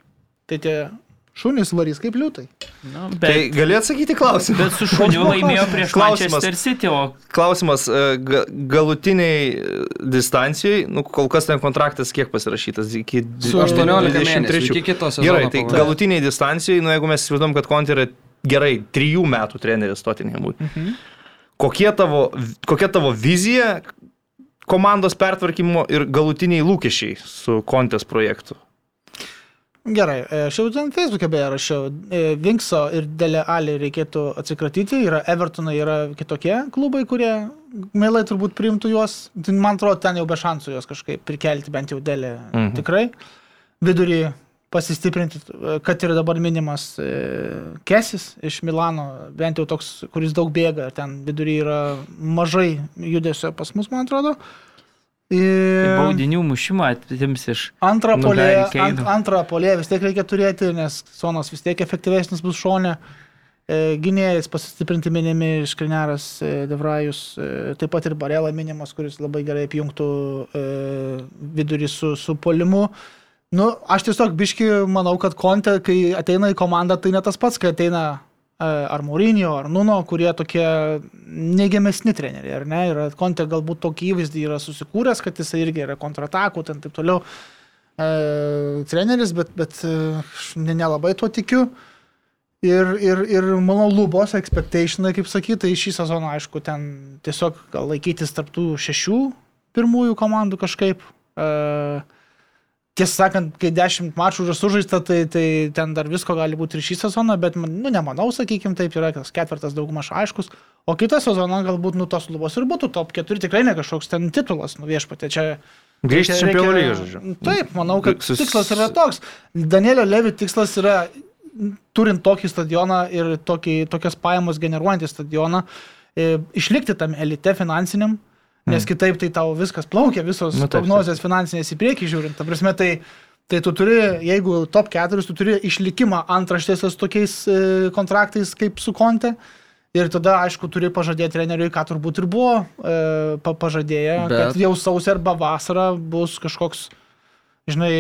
[SPEAKER 1] tai tie šunys varys kaip liūtai.
[SPEAKER 4] Nu,
[SPEAKER 2] Tai
[SPEAKER 4] bet,
[SPEAKER 2] gali atsakyti klausimą.
[SPEAKER 4] bet su šuniu laimėjo prieš. Manchester City, o
[SPEAKER 2] Klausimas, e, ga- galutiniai e, distancijai, nu, kol kas ten kontraktas kiek pasirašytas? Iki
[SPEAKER 1] Su
[SPEAKER 3] 18
[SPEAKER 2] 23.
[SPEAKER 3] mėnesių iki kito sezono.
[SPEAKER 2] Gerai, tai
[SPEAKER 3] pabaigos.
[SPEAKER 2] galutiniai distancijai, nu, jeigu mes įsivaizduom, kad Konti yra gerai, trijų metų treneris Tottenhamui.
[SPEAKER 1] Mhm.
[SPEAKER 2] Kokie tavo, kokia tavo vizija komandos pertvarkymo ir galutiniai lūkesčiai su Kontės projektu?
[SPEAKER 1] Gerai, e, aš jau ten Facebook'e beje rašiau, e, Vinkso ir Dele Ali reikėtų atsikratyti, yra Evertonai, yra kitokie klubai, kurie mielai turbūt priimtų juos, tai man atrodo, ten jau be šansų juos kažkaip prikelti, bent jau Dele
[SPEAKER 2] Mhm.
[SPEAKER 1] tikrai. Vidurį pasistiprinti, kad ir dabar minimas e, Kesis iš Milano, bent jau toks, kuris daug bėga, ir ten vidurį yra mažai judesio pas mus, man atrodo.
[SPEAKER 4] tai
[SPEAKER 1] Ir...
[SPEAKER 4] baudinių mušimą atims iš...
[SPEAKER 1] Antrą
[SPEAKER 4] Nu, Kane'o.
[SPEAKER 1] ant, antrą polėją vis tiek reikia turėti, nes Sonas vis tiek efektyvesnis bus šonė. E, Gynėjas pasistiprinti minimi Škrineras, e, Devrajus, e, taip pat ir Barela minimas, kuris labai gerai apjungtų e, vidurį su, su polimu. Nu, aš tiesiog biški manau, kad Konte, kai ateina į komandą, tai ne tas pats, kai ateina ar Mourinho, ar Nuno, kurie tokie neigiamesni treneriai, ar ne? Ir Konte galbūt tokį įvaizdį yra susikūręs, kad jis irgi yra kontratakų, ten taip toliau e, treneris, bet, bet e, aš ne- nelabai tuo tikiu. Ir, ir, ir mano lubos, expectationai, kaip sakyti, tai šį sezoną, aišku, ten tiesiog gal laikytis tarptų šešių pirmųjų komandų kažkaip. E, tiesą sakant, kai dešimt mačų yra sužaista, tai, tai ten dar visko gali būti ir šį sezoną, bet, nu, nemanau, sakykime, taip yra, kas ketvirtas daugmaž aiškus. O kitą sezoną galbūt, nu, tos lubos ir būtų top 4, tikrai ne kažkoks ten titulas, nu, viešpatė, čia
[SPEAKER 2] Grįžti
[SPEAKER 1] Reikia-
[SPEAKER 2] čempionų lygą, žodžiu.
[SPEAKER 1] Taip, manau, kad
[SPEAKER 2] Sus-
[SPEAKER 1] tikslas yra toks. Danielio Levi tikslas yra, turint tokį stadioną ir tokį, tokias pajamas generuojantį stadioną, e, išlikti tam elite finansiniam, nes kitaip tai tau viskas plaukia, visos
[SPEAKER 2] Mm. Nu, taip,
[SPEAKER 1] prognozijas finansinės į priekį žiūrint. Ta prasme, tai, tai tu turi, jeigu top 4, tu turi išlikimą antraštėse su tokiais e, kontraktais kaip su Konte. Ir tada, aišku, turi pažadėti treneriui, ką turbūt ir buvo e, pa, pažadėję, Bet... kad jau sausį arba vasarą bus kažkoks, žinai,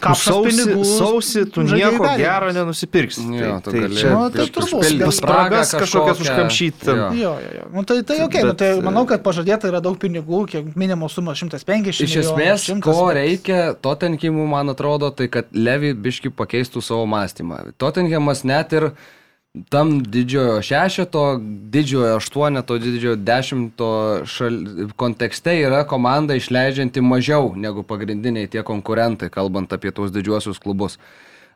[SPEAKER 1] kapšas
[SPEAKER 2] Sausį,
[SPEAKER 1] pinigų.
[SPEAKER 2] sausį tu nieko gero nenusipirksi.
[SPEAKER 3] Jo,
[SPEAKER 2] tai
[SPEAKER 3] gali
[SPEAKER 2] čia
[SPEAKER 1] Nu, tai turbūt.
[SPEAKER 2] spragas kažkokias
[SPEAKER 3] kažkokią.
[SPEAKER 2] užkamšyt ten.
[SPEAKER 3] Jo.
[SPEAKER 1] Jo, jo. Nu, tai tai ok, bet, nu, tai
[SPEAKER 2] Bet,
[SPEAKER 1] manau, kad pažadėta yra daug pinigų, kiek minimum suma 150.
[SPEAKER 3] Iš esmės,
[SPEAKER 1] 100,
[SPEAKER 3] ko reikia Tottenhamui, man atrodo, tai kad Levi biški pakeistų savo mąstymą. Tottenhamas net ir tam didžiojo šešeto, didžiojo aštuoneto, didžiojo dešimto šal... kontekste yra komanda išleidžianti mažiau negu pagrindiniai tie konkurentai, kalbant apie tuos didžiuosius klubus.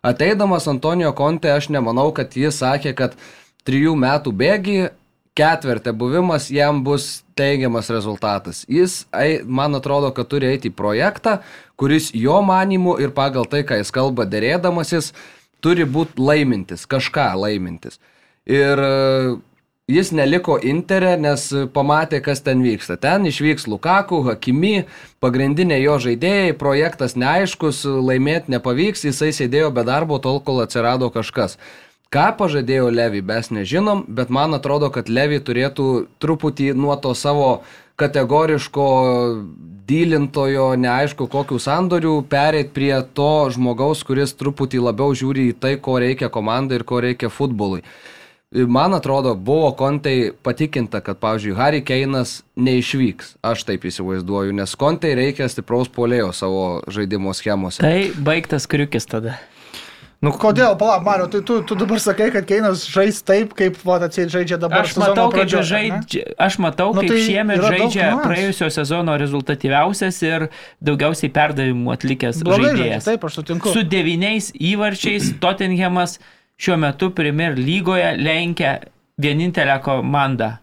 [SPEAKER 3] Ateidamas Antonijo Konte, aš nemanau, kad jis sakė, kad trijų metų bėgi ketvertė buvimas jam bus teigiamas rezultatas. Jis, man atrodo, kad turi eiti į projektą, kuris jo manimu ir pagal tai, ką jis kalba dėrėdamasis, turi būti laimintis, kažką laimintis. Ir e, jis neliko Interė, nes pamatė, kas ten vyksta. Ten išvyks Lukaku, Hakimi, pagrindiniai jo žaidėjai, projektas neaiškus, laimėti nepavyks, jisai sėdėjo be darbo tol, kol atsirado kažkas. Ką pažadėjo Levi, mes nežinom, bet man atrodo, kad Levi turėtų truputį nuo to savo kategoriško dylintojo, neaišku kokių sandorių, perėti prie to žmogaus, kuris truputį labiau žiūri į tai, ko reikia komandai ir ko reikia futbolui. Man atrodo, buvo kontai patikinta, kad, pavyzdžiui, Harry Keinas neišvyks. Aš taip įsivaizduoju, nes kontai reikia stipraus polėjo savo žaidimo schemose.
[SPEAKER 4] Tai baigtas kriukis tada.
[SPEAKER 1] Nu, kodėl, palauk, Mario, tai tu, tu dabar sakai, kad Keinas žais taip, kaip va, atseit žaidžia dabar.
[SPEAKER 4] Aš matau, kaip
[SPEAKER 1] pradžio,
[SPEAKER 4] žaidžia, aš matau,
[SPEAKER 1] Nu,
[SPEAKER 4] kaip
[SPEAKER 1] tai
[SPEAKER 4] šiemet žaidžia praėjusio sezono rezultatyviausias ir daugiausiai perdavimų atlikęs
[SPEAKER 1] Blogai žaidžia,
[SPEAKER 4] žaidėjas.
[SPEAKER 1] taip, aš sutinku.
[SPEAKER 4] Su devyniais įvarčiais Tottenhamas šiuo metu Premier lygoje lenkia vienintelę komandą,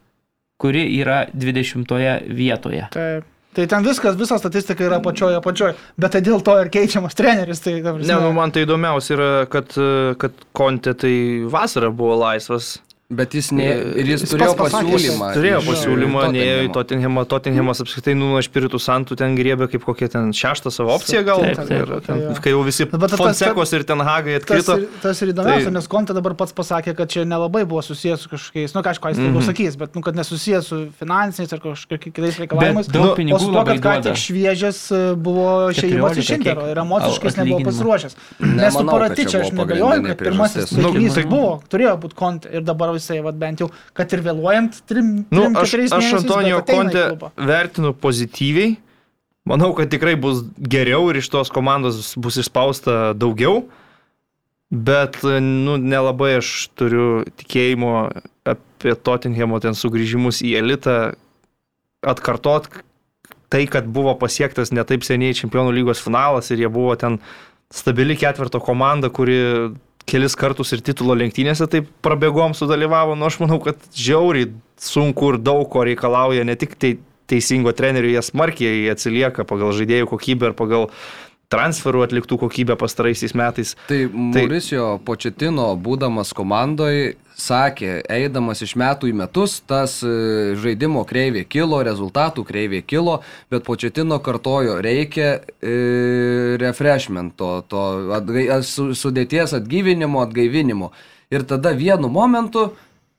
[SPEAKER 4] kuri yra 20 vietoje.
[SPEAKER 1] Taip. Tai ten viskas, visa statistika yra pačioje apačioje, bet tai dėl to ir keičiamas treneris. Tai,
[SPEAKER 2] Ne, nu man tai įdomiausia yra, kad, kad Konte tai vasarą buvo laisvas.
[SPEAKER 3] Bet jis, ne, ir jis,
[SPEAKER 1] Jis
[SPEAKER 3] turėjo
[SPEAKER 1] pasakė,
[SPEAKER 3] pasiūlymą.
[SPEAKER 2] Turėjo pasiūlymą, neėjo į. Tottenhamą. Tottenhamas apskritai, nu, aš piritų santų ten griebė kaip kokia ten šeštą savo opciją gal.
[SPEAKER 4] Taip, taip,
[SPEAKER 2] ir ten,
[SPEAKER 1] taip.
[SPEAKER 2] kai jau visi
[SPEAKER 1] Bet tas-
[SPEAKER 2] Fonsekos ir ten Hagai
[SPEAKER 1] Tas
[SPEAKER 2] atkrito.
[SPEAKER 1] ir, tas ir įdomiausia,
[SPEAKER 2] Tai-
[SPEAKER 1] nes Konte dabar pats pasakė, kad čia nelabai buvo susijęs su kažkokiais, nu kažką jis daugiau sakys, bet nu, kad nesusijęs su finansiniais ar kažkokiais kitais reikalavimais.
[SPEAKER 4] Daug
[SPEAKER 1] o
[SPEAKER 4] pinigų
[SPEAKER 1] su to, kad ką tik šviežias e, buvo išėjimas
[SPEAKER 4] 14
[SPEAKER 1] iš Intero
[SPEAKER 4] kiek
[SPEAKER 1] ir emociškai jis nebuvo pasiruošęs. Nes su
[SPEAKER 3] čia
[SPEAKER 1] aš nebejoju, kad pirmasis.
[SPEAKER 2] Nu, tai-
[SPEAKER 1] buvo, turėjo būti Konte ir dabar visai, vat, bent jau, kad ir vėluojant trim,
[SPEAKER 2] Nu,
[SPEAKER 1] trim
[SPEAKER 2] aš,
[SPEAKER 1] keturiais
[SPEAKER 2] aš Antonijo
[SPEAKER 1] klubą.
[SPEAKER 2] vertinu pozityviai. Manau, kad tikrai bus geriau ir iš tos komandos bus išspausta daugiau. Bet, nu, nelabai aš turiu tikėjimo apie Tottenhamo ten sugrįžimus į elitą. Atkartot tai, kad buvo pasiektas netaip seniai Čempionų lygos finalas ir jie buvo ten stabili ketvirto komanda, kuri kelis kartus ir titulo lenktynėse taip prabėgom sudalyvavo. Nu, aš manau, kad žiauriai sunku ir daug ko reikalauja ne tik tai teisingo trenerių, jie smarkiai atsilieka pagal žaidėjų kokybę ir pagal transferų atliktų kokybę pastaraisiais metais.
[SPEAKER 3] Tai Mauricio Početino, būdamas komandoje, sakė, eidamas iš metų į metus, tas e, žaidimo kreivė kilo, rezultatų kreivė kilo, bet Početino kartojo, reikia e, refreshmento, to atgai, su, sudėties atgyvinimo, atgaivinimo. Ir tada vienu momentu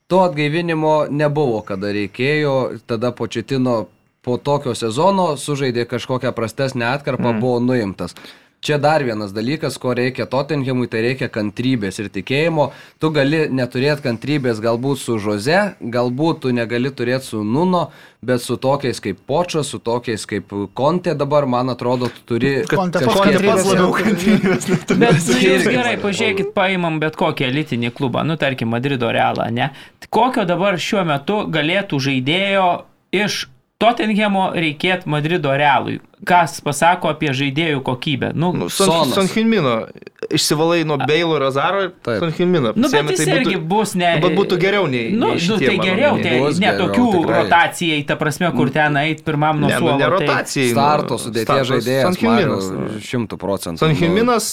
[SPEAKER 3] to atgaivinimo nebuvo, kada reikėjo, tada Početino po tokio sezono sužaidė kažkokią prastesnę atkarpą, mm. buvo nuimtas. Čia dar vienas dalykas, ko reikia Tottenhamui, tai reikia kantrybės ir tikėjimo. Tu gali neturėti kantrybės galbūt su Žoze, galbūt tu negali turėti su Nuno, bet su tokiais kaip Počas, su tokiais kaip Konte dabar, man atrodo, tu turi... Kažkaip-
[SPEAKER 1] pats
[SPEAKER 2] labiau kantrybės neturi.
[SPEAKER 4] Bet jūs gerai, pažiūrėkit, paimam bet kokį elitinį klubą, nu tarkim Madrido Realą, ne? Kokio dabar šiuo metu galėtų žaidėjo iš Tottenhamo reikėtų Madrido Realui? Kas pasako apie žaidėjų kokybę? Nu,
[SPEAKER 2] Nu, Son,
[SPEAKER 3] Sonas.
[SPEAKER 2] Son Hinmino. Išsivalai nuo Beilo ir Azaro ir
[SPEAKER 3] Taip.
[SPEAKER 2] Son Hinmino.
[SPEAKER 4] nu bet jis irgi bus ne...
[SPEAKER 2] Bet būtų geriau nei.
[SPEAKER 4] Nu,
[SPEAKER 2] nei
[SPEAKER 4] nu
[SPEAKER 2] šitie,
[SPEAKER 4] tai geriau, tai
[SPEAKER 3] Bus
[SPEAKER 4] ne
[SPEAKER 3] geriau,
[SPEAKER 4] tokių
[SPEAKER 3] tikrai.
[SPEAKER 4] rotacijai, ta prasme, kur ten eit pirmam nuo
[SPEAKER 2] Ne, nu,
[SPEAKER 4] suolo.
[SPEAKER 2] ne
[SPEAKER 4] tai-
[SPEAKER 2] rotacijai. nu,
[SPEAKER 3] Starto sudėties žaidėjas,
[SPEAKER 2] Son Hinminas.
[SPEAKER 3] Mariau, šimtų procentų.
[SPEAKER 2] Son Hinminas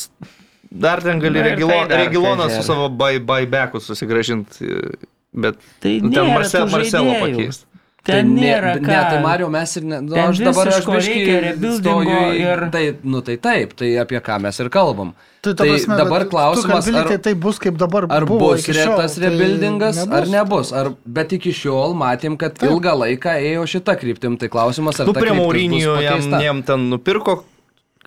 [SPEAKER 2] dar ten gali
[SPEAKER 4] Na
[SPEAKER 2] Regilo,
[SPEAKER 4] tai dar
[SPEAKER 2] Regiloną
[SPEAKER 4] kažin.
[SPEAKER 2] su savo buybacku susigražinti. Bet
[SPEAKER 4] Tai
[SPEAKER 2] nu, ten Marcel, Marcelo pakeisti.
[SPEAKER 4] Ten nėra ką.
[SPEAKER 3] Ne, tai Mario mes ir ne. Nu,
[SPEAKER 4] Ten
[SPEAKER 3] aš dabar aš
[SPEAKER 4] reikia rebuildingo ir-
[SPEAKER 3] Tai, nu tai taip, tai apie ką mes ir kalbam.
[SPEAKER 1] Tai, ta
[SPEAKER 3] Tai
[SPEAKER 1] prasme,
[SPEAKER 3] dabar
[SPEAKER 1] bet tu
[SPEAKER 3] klausimas,
[SPEAKER 1] kalbi,
[SPEAKER 3] ar-
[SPEAKER 1] tai, tai bus kaip dabar
[SPEAKER 3] Ar
[SPEAKER 1] buvo
[SPEAKER 3] bus retas
[SPEAKER 1] tai
[SPEAKER 3] rebuildingas,
[SPEAKER 1] nebus.
[SPEAKER 3] ar nebus. Ar, bet iki šiol matėm, kad
[SPEAKER 1] Taip.
[SPEAKER 3] ilgą laiką ėjo šitą kryptim. Tai klausimas, ar
[SPEAKER 2] Nu, prie Maurinijų jam, jam ten nupirko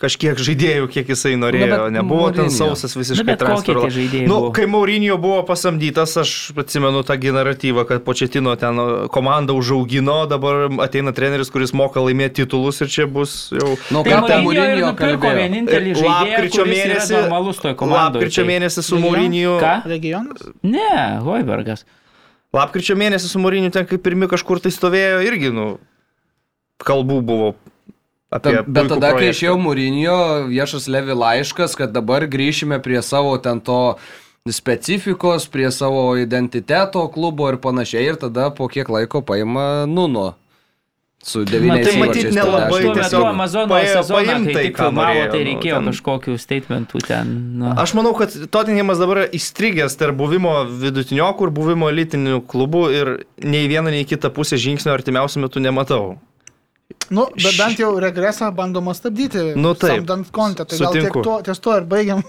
[SPEAKER 2] kažkiek žaidėjų, kiek jisai norėjo.
[SPEAKER 3] Nu,
[SPEAKER 2] Nebuvo ten
[SPEAKER 3] Mourinho.
[SPEAKER 2] sausas
[SPEAKER 4] Nu,
[SPEAKER 2] visiškai
[SPEAKER 4] tie žaidėjai
[SPEAKER 2] Nu, kai Maurinio buvo pasamdytas, aš atsimenu tą gi naratyvą, kad Početino ten komandą užaugino, dabar ateina treneris, kuris moka laimėti titulus ir čia bus jau...
[SPEAKER 3] Nu,
[SPEAKER 4] Tai
[SPEAKER 3] ką ten
[SPEAKER 4] nupirko
[SPEAKER 3] kalbėjo?
[SPEAKER 4] vienintelį žaidėją,
[SPEAKER 2] Lapkričio mėnesį, lapkričio mėnesį su? Maurinio.
[SPEAKER 4] Ką?
[SPEAKER 1] Regionas?
[SPEAKER 4] Ne, Hoibergas.
[SPEAKER 2] Lapkričio mėnesį su Maurinio ten kaip pirmi kažkur tai stovėjo irgi, nu, kalbų buvo.
[SPEAKER 3] Ta, bet tada, kai
[SPEAKER 2] projektą.
[SPEAKER 3] išėjau Mūrinio, viešas Levi laiškas, kad dabar grįšime prie savo ten to specifikos, prie savo identiteto klubo ir panašiai. Ir tada po kiek laiko paima Nuno. Su devyniais
[SPEAKER 2] matyt,
[SPEAKER 3] įvarčiais
[SPEAKER 2] nelabai
[SPEAKER 3] dešimt.
[SPEAKER 4] Tuo metu
[SPEAKER 2] tiesiog
[SPEAKER 4] Amazono sezoną, kai
[SPEAKER 2] tai,
[SPEAKER 4] tik filmavo, tai
[SPEAKER 2] nu,
[SPEAKER 4] reikėjo
[SPEAKER 2] ten-
[SPEAKER 4] kažkokių statementų ten. Nu.
[SPEAKER 2] Aš manau, kad Tottenhamas dabar įstrigęs tarp buvimo vidutiniokų ir buvimo elitinių klubų ir nei vieną, nei kitą pusę žingsnio artimiausiu metu nematau.
[SPEAKER 1] Nu, bet bent jau regresą bandoma stabdyti.
[SPEAKER 2] Nu, taip.
[SPEAKER 1] Samdant kontą. Tai gal tiek
[SPEAKER 2] Sutinku.
[SPEAKER 1] to, ties to ir baigiam.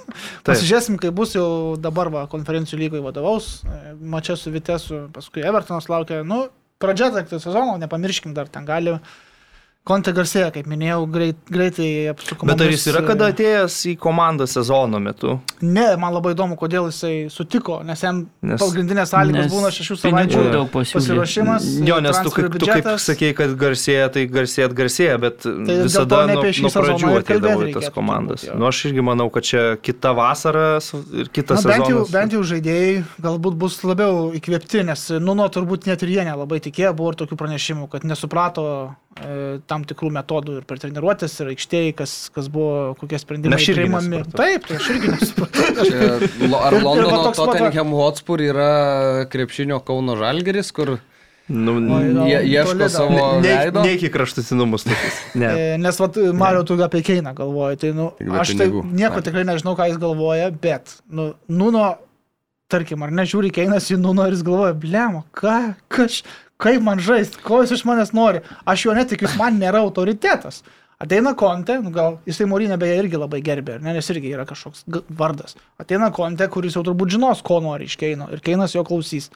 [SPEAKER 1] Pasižiūrėsim, kai bus jau dabar va, konferencijų lygoje vadovaus. Mačia su Vitesu, paskui Evertonas laukia. Nu, pradžia tak sezono, nepamirškim dar ten gali. Kontė garsėja, kaip minėjau, greit, greitai apsuko.
[SPEAKER 2] Bet ar jis yra kada atėjęs į komandą sezono metu?
[SPEAKER 1] Ne, man labai įdomu, kodėl jisai sutiko, nes jam
[SPEAKER 2] Nes-
[SPEAKER 1] pagrindinės sąlygos
[SPEAKER 4] Nes
[SPEAKER 1] būna šešių savaičių pasiruošimas.
[SPEAKER 2] Jo, nes tu tu kaip sakei, kad garsėja, tai garsėja, garsėja, bet
[SPEAKER 1] to
[SPEAKER 2] visada nuo, nuo pradžių ateidavo į tas komandas.
[SPEAKER 1] jo.
[SPEAKER 2] Nu, aš irgi manau, kad čia kita vasara ir kitas
[SPEAKER 1] Na, bent, jau,
[SPEAKER 2] sezonas.
[SPEAKER 1] bent jau žaidėjai galbūt bus labiau įkvėpti, nes Nuno turbūt net ir jie nelabai tikėjo, buvo ir tokių pranešimų, kad nesuprato tam tikrų metodų ir per treniruotės, ir aikštėje, kas, kas buvo, kokie sprendimai priimami. Taip, tai aš irgi nesupratau.
[SPEAKER 3] E, Ar Londono Tottenham Hotspur yra krepšinio Kauno Žalgeris, kur
[SPEAKER 2] Nu,
[SPEAKER 3] jie ieško savo
[SPEAKER 2] ne,
[SPEAKER 3] veido?
[SPEAKER 2] ne iki kraštutinumus. tokius. Ne.
[SPEAKER 1] E, Nes, vat, Mario, tu apie Keiną galvoji, tai, nu, aš tai nieko
[SPEAKER 3] Ai.
[SPEAKER 1] tikrai nežinau, ką jis galvoja, bet, nu, Nuno, tarkim, ar nežiūri Keinas į Nuno ir jis galvoja, blemo, ką, kaž, kaip man žaisti, ko jis iš manęs nori, aš jo netikiu, jis man nėra autoritetas. Ateina Konte, nu gal jisai Morinė beje irgi labai gerbė, ne, nes irgi yra kažkoks vardas. Ateina Konte, kuris jau turbūt žinos, ko nori iš Keino ir Keinas jo klausys.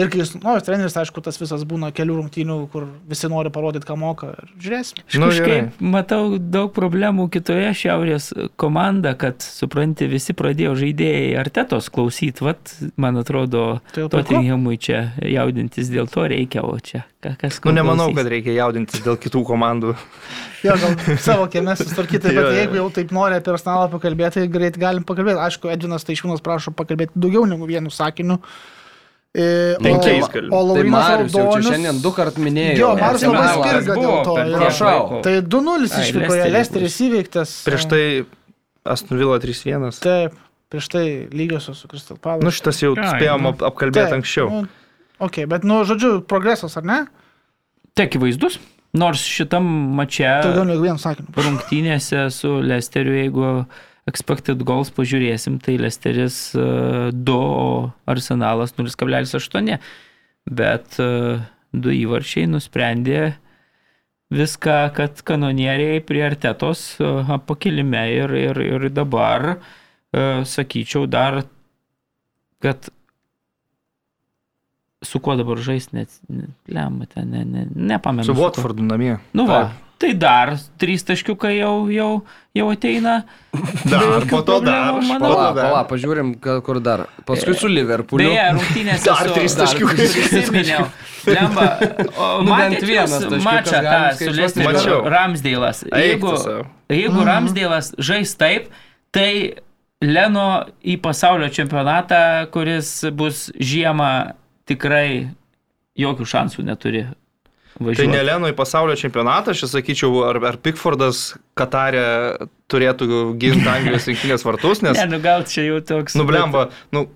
[SPEAKER 1] Ir kai jis, nu, treneris, aišku, tas visas būna kelių rungtynių, kur visi nori parodyti, ką moka. Ir žiūrėsim.
[SPEAKER 2] Nu,
[SPEAKER 4] kažkaip matau daug problemų kitoje šiaurės komanda, kad, supranti, visi pradėjo žaidėjai artetos klausyti, vat, man atrodo,
[SPEAKER 1] Tai.
[SPEAKER 4] Tottenhamui čia jaudintis dėl to reikia, o čia ka- kas
[SPEAKER 2] Nu, nemanau,
[SPEAKER 4] klausys?
[SPEAKER 2] kad reikia jaudintis dėl kitų komandų.
[SPEAKER 1] Jo, gal savo kieme susitvarkyti,
[SPEAKER 2] Jo,
[SPEAKER 1] bet
[SPEAKER 2] jo.
[SPEAKER 1] jeigu jau taip nori apie personalą pakalbėti, tai greit galim pakalbėti. Aišku, Edvinas Taišūnas prašo pakalbėti daugiau negu vienu sakiniu. E,
[SPEAKER 2] Penkiais
[SPEAKER 1] o,
[SPEAKER 2] galim.
[SPEAKER 1] o
[SPEAKER 3] Tai
[SPEAKER 1] Laurinas
[SPEAKER 3] Marius jau čia
[SPEAKER 1] Aldonis-
[SPEAKER 3] šiandien du kart minėjo.
[SPEAKER 1] Jo, Marius labai spirga dėl to.
[SPEAKER 4] tiek
[SPEAKER 3] Prašau.
[SPEAKER 1] Tai 2-0
[SPEAKER 4] Ai,
[SPEAKER 1] išvykoje,
[SPEAKER 4] Leicesteris
[SPEAKER 1] Lesteris įveiktas.
[SPEAKER 2] Prieš tai Aston Villa 3-1.
[SPEAKER 1] Taip, prieš tai lygiosios su Crystal Palace.
[SPEAKER 2] Nu, šitas jau spėjom
[SPEAKER 4] nu.
[SPEAKER 2] ap apkalbėti anksčiau.
[SPEAKER 1] Nu, ok, bet, nu, žodžiu, progresas, ar ne?
[SPEAKER 4] Tai akivaizdus, nors šitam mače
[SPEAKER 1] Daugiau negu vienu sakiniu.
[SPEAKER 4] rungtynėse su Lesteriu, jeigu expected goals pažiūrėsim, tai Lesteris e, 2, o Arsenalas 0,8. Bet e, du įvarčiai nusprendė viską, kad kanonieriai prie artetos e, pakilime ir, ir, ir dabar, e, sakyčiau, dar, kad su kuo dabar žaisti, net, lemma, ten, ne, ne, nepamenu.
[SPEAKER 2] Su. Watfordu namie.
[SPEAKER 4] Nu va,
[SPEAKER 3] Taip.
[SPEAKER 4] tai dar trys taškiukai jau, jau, jau ateina.
[SPEAKER 2] Dar, po to dar.
[SPEAKER 4] manau.
[SPEAKER 2] to
[SPEAKER 3] Pala,
[SPEAKER 2] dar.
[SPEAKER 3] pala, pažiūrim, kur dar. Paskui su Liverpooliu.
[SPEAKER 4] Beje, rungtynėse
[SPEAKER 2] Dar trys taškiukai.
[SPEAKER 4] Prisiminiau. Lemba, o
[SPEAKER 3] Nu, bent vienas
[SPEAKER 4] mačą tą su
[SPEAKER 2] Mačiau.
[SPEAKER 4] Ramsdėlas. Jeigu, jeigu Ramsdėlas žais taip, tai Leno į pasaulio čempionatą, kuris bus žiemą, tikrai jokių šansų neturi.
[SPEAKER 2] Tai
[SPEAKER 4] Važiuoti.
[SPEAKER 2] ne Leno į pasaulio čempionatą, aš sakyčiau, ar, ar Pickfordas Katarė turėtų ginti Anglijos rinkinės vartus, nes,
[SPEAKER 4] Ne, nu gal čia jau toks.
[SPEAKER 2] nu, blemba, nu,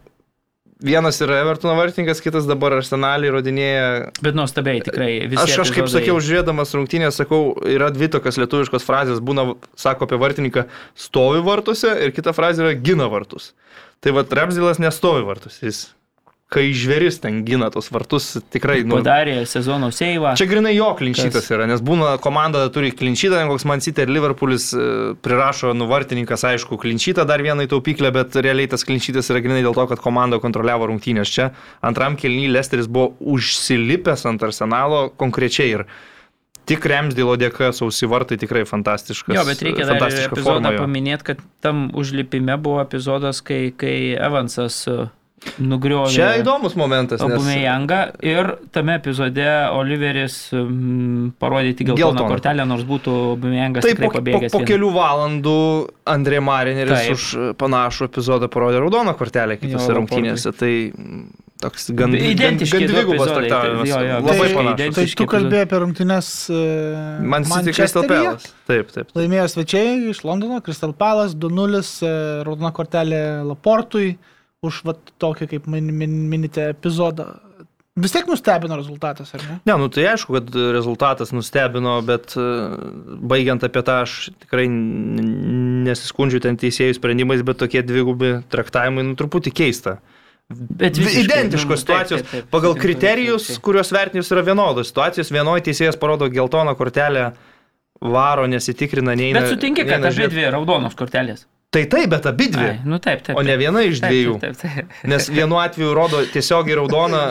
[SPEAKER 2] vienas yra Evertono vartininkas, kitas dabar Arsenalį įrodinėja.
[SPEAKER 4] Bet nuostabiai tikrai visi.
[SPEAKER 2] Aš, aš kaip
[SPEAKER 4] epizodai-
[SPEAKER 2] sakiau, žiūrėdamas rungtynės, sakau, yra dvi tokios lietuviškos frazės, būna, sako apie vartininką, stovi vartuose ir kita frazė yra gina vartus. Tai vad, Remzilas nestovi vartus, jis, kai žveris ten gina tos vartus, tikrai, nu,
[SPEAKER 4] Padarė sezono seivą.
[SPEAKER 2] Čia grinai jo klinčytas yra, nes būna komanda turi klinčytą, koks Man City ir Liverpoolis e, prirašo nuvartininkas, aišku, klinčytą dar vieną į taupyklę, bet realiai tas klinčytas yra grinai dėl to, kad komanda kontroliavo rungtynės. Čia antram kelnyje Lesteris buvo užsilipęs ant arsenalo konkrečiai ir tik Remsdėlo dėka sausi vartai tikrai fantastiškas.
[SPEAKER 4] Jo, bet reikia dar epizodą paminėti, kad tam užlipime buvo epizodas, kai, kai Evansas uh, nugriovė.
[SPEAKER 2] Čia įdomus momentas. nes-
[SPEAKER 4] Abumejangą ir tame epizode Oliveris um, parodė tik geltoną
[SPEAKER 2] Geltoną.
[SPEAKER 4] kortelę, nors būtų Abumejangas
[SPEAKER 2] Taip, po, po,
[SPEAKER 4] pabėgęs.
[SPEAKER 2] po
[SPEAKER 4] vien-
[SPEAKER 2] kelių valandų Andrė Marineris
[SPEAKER 4] Taip.
[SPEAKER 2] už e, panašų epizodą parodė raudoną kortelę kitose rungtynėse. Tai mm, toks gan,
[SPEAKER 4] Identiški
[SPEAKER 2] gan dvigubas traktavimas.
[SPEAKER 4] jo, jo,
[SPEAKER 2] Labai panašus.
[SPEAKER 1] Tai tu kalbėjai apie rungtynes
[SPEAKER 2] Man City Crystal Palace. Taip, taip.
[SPEAKER 1] Laimėjo svečiai iš Londono, Crystal Palace 2-0, e, raudona kortelė Laportui už vat, tokį, kaip min, min, minite, epizodą. Vis tiek nustebino rezultatas, ar ne?
[SPEAKER 2] Ne, nu tai aišku, kad rezultatas nustebino, bet e, baigiant apie tą aš tikrai nesiskundžiu ten teisėjų sprendimais, bet tokie dvigubi traktavimai, nu truputį keista.
[SPEAKER 4] Bet
[SPEAKER 2] Vi-
[SPEAKER 4] visiškai,
[SPEAKER 2] Identiškos
[SPEAKER 4] nu,
[SPEAKER 2] situacijos.
[SPEAKER 4] taip, taip, taip,
[SPEAKER 2] Pagal kriterijus, kuriuos vertinimus yra vienodos. Situacijos vienoje teisėjas parodo geltoną kortelę, varo, nesitikrina, neina.
[SPEAKER 4] Bet sutinki, kad abi dvi raudonos kortelės.
[SPEAKER 2] Tai taip, bet abi dvi.
[SPEAKER 4] Ai, nu taip, taip.
[SPEAKER 2] O ne
[SPEAKER 4] taip.
[SPEAKER 2] viena iš
[SPEAKER 4] Taip,
[SPEAKER 2] dviejų.
[SPEAKER 4] Taip, taip, taip.
[SPEAKER 2] Nes vienu atveju rodo tiesiogiai raudoną,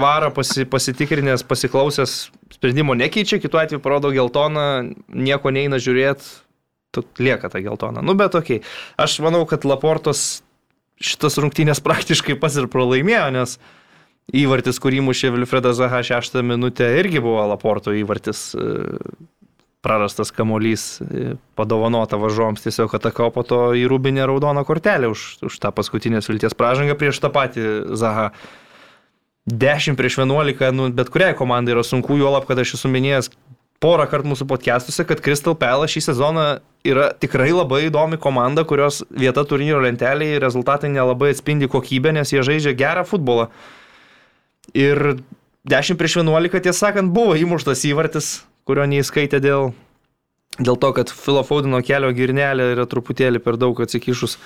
[SPEAKER 2] varą pasi, pasitikrinęs, pasiklausęs, sprendimo nekeičia, kitu atveju parodo geltoną, nieko neina žiūrėti, lieka ta geltona. Nu bet okei, okay. aš manau, kad Laportos šitas rungtynės praktiškai pas ir pralaimėjo, nes įvartis, kurį mušė Vilfredas Zaha šeštą minutę, irgi buvo Laporto įvartis. e, Prarastas kamolys e, padovanota važoms tiesiog atakavo po to į rūbinę raudoną kortelę už, už tą paskutinės vilties pražangą prieš tą patį Zaha. 10 prieš 11, nu, bet kuriai komandai yra sunku, juolab, kad aš esu minėjęs porą kartų mūsų podcastuose, kad Crystal Palace šį sezoną yra tikrai labai įdomi komanda, kurios vieta turnyro lentelėje rezultatai nelabai atspindi kokybę, nes jie žaidžia gerą futbolą. Ir 10 prieš 11, tiesą sakant, buvo įmuštas įvartis, kurio neįskaitė dėl, dėl to, kad Filo Faudino kelio girnelė yra truputėlį per daug atsikišus.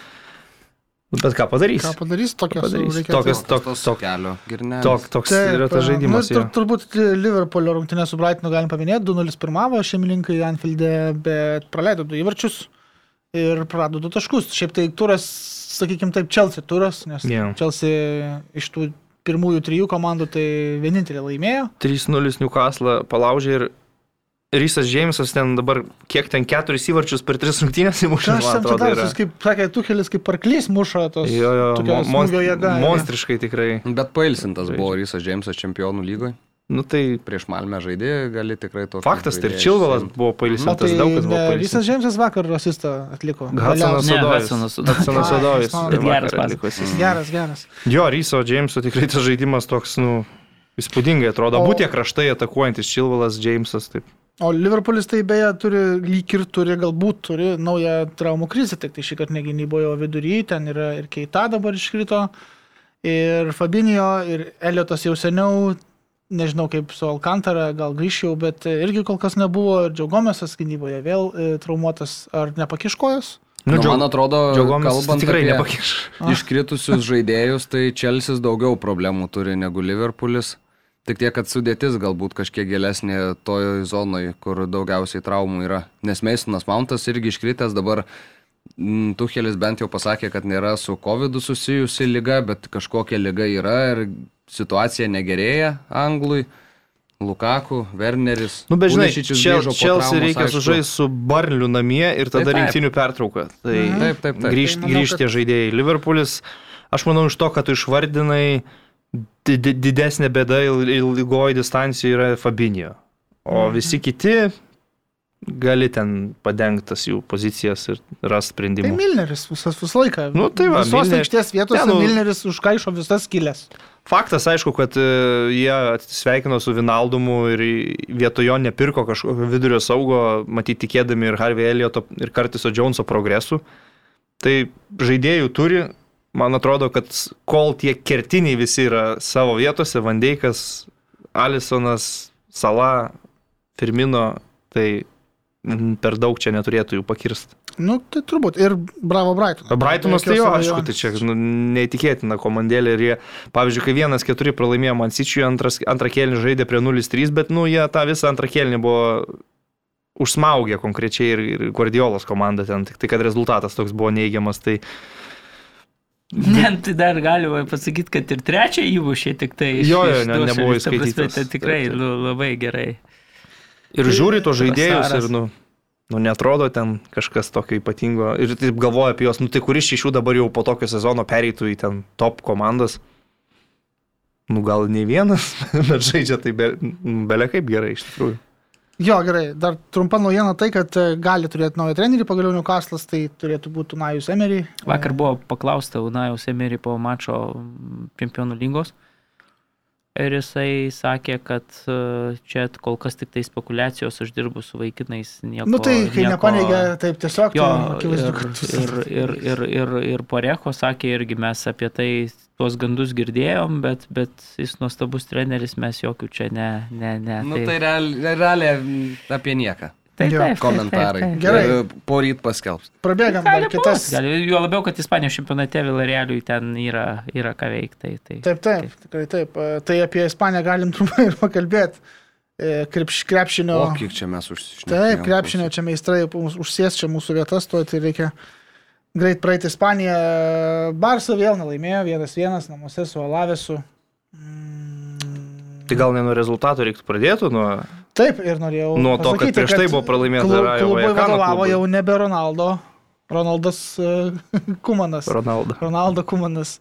[SPEAKER 2] Bet ką padarys?
[SPEAKER 1] Ką padarys, tokias
[SPEAKER 2] padarys?
[SPEAKER 1] reikia
[SPEAKER 2] Tokias-
[SPEAKER 1] atlikti.
[SPEAKER 2] tok-
[SPEAKER 3] tos
[SPEAKER 2] tok-
[SPEAKER 3] kelio girnelės.
[SPEAKER 2] Tok, toks
[SPEAKER 1] Taip,
[SPEAKER 2] yra tas žaidimas.
[SPEAKER 1] Nu, tur, turbūt Liverpoolio rungtynė su Brightonu galim paminėti, 2-0 pirmavo šeimininkai Anfield'e, bet praleido du įvarčius ir prarado du taškus. Šiaip tai turas, sakykime taip, Chelsea turas, nes
[SPEAKER 2] Jo.
[SPEAKER 1] Chelsea iš tų pirmųjų trijų komandų tai vienintelė laimėjo.
[SPEAKER 2] 3-0 Newcastle palaužė ir Rysas Džeimsas ten dabar kiek ten keturis įvarčius per tris rungtynės įmušė.
[SPEAKER 1] Aš ten citatus, kaip sakė, Tuhelis kaip parklys muša tos.
[SPEAKER 2] Jo, jo,
[SPEAKER 1] tokia
[SPEAKER 2] mo- monst-
[SPEAKER 1] smūgio jėga.
[SPEAKER 2] monstriškai tikrai.
[SPEAKER 3] Bet pailsintas buvo Rysas Džeimsas čempionų lygoje.
[SPEAKER 2] Nu tai
[SPEAKER 3] Prieš Malmę žaidė, gali tikrai to.
[SPEAKER 2] faktas, tai ir Čilvalas buvo
[SPEAKER 1] O
[SPEAKER 2] pailsintas,
[SPEAKER 1] tai
[SPEAKER 2] daug kas buvo
[SPEAKER 1] ne,
[SPEAKER 2] pailsintas.
[SPEAKER 1] visas Džeimsas vakar asistą atliko.
[SPEAKER 2] Odojus.
[SPEAKER 1] jis man-
[SPEAKER 4] Bet geras.
[SPEAKER 1] Galiausiai. Geras, geras.
[SPEAKER 2] Jo, Ryso Džeimso tikrai tas žaidimas toks, nu, įspūdingai atrodo.
[SPEAKER 1] O-
[SPEAKER 2] tie kraštai atakuojantis Čilvalas, Džeimsas, taip.
[SPEAKER 1] O Liverpoolis tai beje turi, lyg ir turi, galbūt turi naują traumų krizę, tik tai šį kartą negynybojo vidury, ten yra ir Keita dabar iškrito, ir Fabinio, ir Eliotas jau seniau, nežinau kaip su Alcantara, gal grįžčiau, bet irgi kol kas nebuvo, ir Džiaugomėsas gynyboje vėl e, traumuotas, ar nepakiškojas?
[SPEAKER 3] Nu,
[SPEAKER 2] Džio-
[SPEAKER 3] man atrodo,
[SPEAKER 2] Džiogomis
[SPEAKER 3] kalbant
[SPEAKER 2] tikrai
[SPEAKER 3] apie
[SPEAKER 2] nepakiš.
[SPEAKER 3] iškritusius žaidėjus, tai Čelsis daugiau problemų turi negu Liverpoolis. Tik tiek, kad sudėtis galbūt kažkiek gilesnė toje zonoje, kur daugiausiai traumų yra. Nes Meisonas Mountas irgi iškritęs dabar. mm, Tuchelis bent jau pasakė, kad nėra su COVID susijusi lyga, bet kažkokia lyga yra ir situacija negerėja Anglui. Lukaku, Werneris.
[SPEAKER 2] Nu, bet žinai, Čelsi reikia sužaisti su Barliu namie ir tada
[SPEAKER 3] Taip, taip.
[SPEAKER 2] rinktinių pertrauką. Tai
[SPEAKER 1] Mhm.
[SPEAKER 3] Taip, taip, taip.
[SPEAKER 2] grįžti
[SPEAKER 1] Tai
[SPEAKER 2] grįžt žaidėjai. Liverpoolis, aš manau, iš to, kad tu išvardinai, di- di- didesnė bėda il- ilgoji distancija yra Fabinio. O
[SPEAKER 1] Mhm.
[SPEAKER 2] visi kiti gali ten padengtas jų pozicijas ir rasti
[SPEAKER 1] Tai
[SPEAKER 2] sprendimų.
[SPEAKER 1] Milneris visas visą laiką.
[SPEAKER 2] Nu, tai va,
[SPEAKER 1] Visos
[SPEAKER 2] Milner-
[SPEAKER 1] aikštės vietose
[SPEAKER 2] Ne, nu-
[SPEAKER 1] Milneris užkaišo visas kilės.
[SPEAKER 2] Faktas, aišku, kad e, jie atsisveikino su Vinaldumu ir į- vietoj jo nepirko kažkokio vidurio saugo, matyti tikėdami ir Harvey Ellioto ir Kartiso Joneso progresų. Tai žaidėjų turi, man atrodo, kad kol tie kertiniai visi yra savo vietose, Vandeikas, Alisonas, Sala, Firmino, tai per daug čia neturėtų jų pakirsti.
[SPEAKER 1] Nu, tai turbūt. Ir bravo Brighton.
[SPEAKER 2] Brightonas tai jo, aišku, tai čia nu, neįtikėtina komandėlė ir jie, pavyzdžiui, kai vienas keturi pralaimėjo Man City, antras, antrą kėlinį žaidė prie 0-3, bet nu jie tą visą antrą kėlinį buvo užsmaugę konkrečiai ir, ir Guardiolos komanda ten, tik tai kad rezultatas toks buvo neigiamas, tai
[SPEAKER 4] Ne, tai dar galima pasakyti, kad ir trečią įmušė tik tai.
[SPEAKER 2] Jo, jo, ne- nebuvo įskaitytas.
[SPEAKER 4] Tai tikrai lu- labai gerai.
[SPEAKER 2] Ir žiūri tos žaidėjus
[SPEAKER 4] Trasaras.
[SPEAKER 2] ir, nu, nu, netrodo ten kažkas tokio ypatingo. Ir taip galvoja apie juos, nu, tai kuris iš jų dabar jau po tokio sezono pereitų į ten top komandas. Nu, gal ne vienas, bet žaidžia tai be, belia kaip gerai, iš tikrųjų.
[SPEAKER 1] Jo, gerai. Dar trumpa naujiena tai, kad e, gali turėti naują trenerį pagaliau Newcastle'as, tai turėtų būti Unajus Emery.
[SPEAKER 4] Vakar buvo paklausta Unajaus Emery po mačo čempionų lygos. Ir jisai sakė, kad e, čia kol kas tik tai spekulacijos, aš dirbu su vaikinais. Nieko,
[SPEAKER 1] Nu tai, kai
[SPEAKER 4] nieko-
[SPEAKER 1] nepaneigia, taip tiesiog,
[SPEAKER 4] Jo,
[SPEAKER 1] tai akivaizdu, kad
[SPEAKER 4] ir, ir, ir, ir, ir Parecho sakė irgi mes apie tai tuos gandus girdėjom, bet, bet jis nuostabus treneris, mes jokių čia ne... ne, ne
[SPEAKER 3] Nu tai realiai realiai apie nieką.
[SPEAKER 4] taip,
[SPEAKER 1] Jo,
[SPEAKER 4] taip,
[SPEAKER 3] Komentarai.
[SPEAKER 4] Taip, taip, taip.
[SPEAKER 1] Gerai.
[SPEAKER 3] Ir Poryt paskelbs.
[SPEAKER 1] prabėgam
[SPEAKER 4] Gali
[SPEAKER 1] dar kitas.
[SPEAKER 4] Gali, jo labiau, kad Ispanijos čempionate Vilarealiui ten yra, yra ką veikti. Tai, tai.
[SPEAKER 1] Taip, taip, tikrai taip. E, Tai apie Ispaniją galim trumpai ir pakalbėti. E, Krepš, krepšinio.
[SPEAKER 3] O kiek čia mes užsišnekėjome.
[SPEAKER 1] Taip, krepšinio čia meistrai užsės čia mūsų vietas, to tai reikia greit praeiti Ispaniją. Barsa vėl nelaimėjo, vienas vienas namuose su Alavesu. Mm,
[SPEAKER 2] Tai gal ne nuo rezultatų reiktų pradėti, nuo,
[SPEAKER 1] Taip, ir norėjau.
[SPEAKER 2] nuo to, kad
[SPEAKER 1] pasakyti,
[SPEAKER 2] prieš tai buvo pralaimėta
[SPEAKER 1] klub-
[SPEAKER 2] Rajo
[SPEAKER 1] Klubui vadovavo jau nebe Ronaldo, Ronaldas e, Kumanas.
[SPEAKER 2] Ronaldo.
[SPEAKER 1] Ronaldo Kumanas.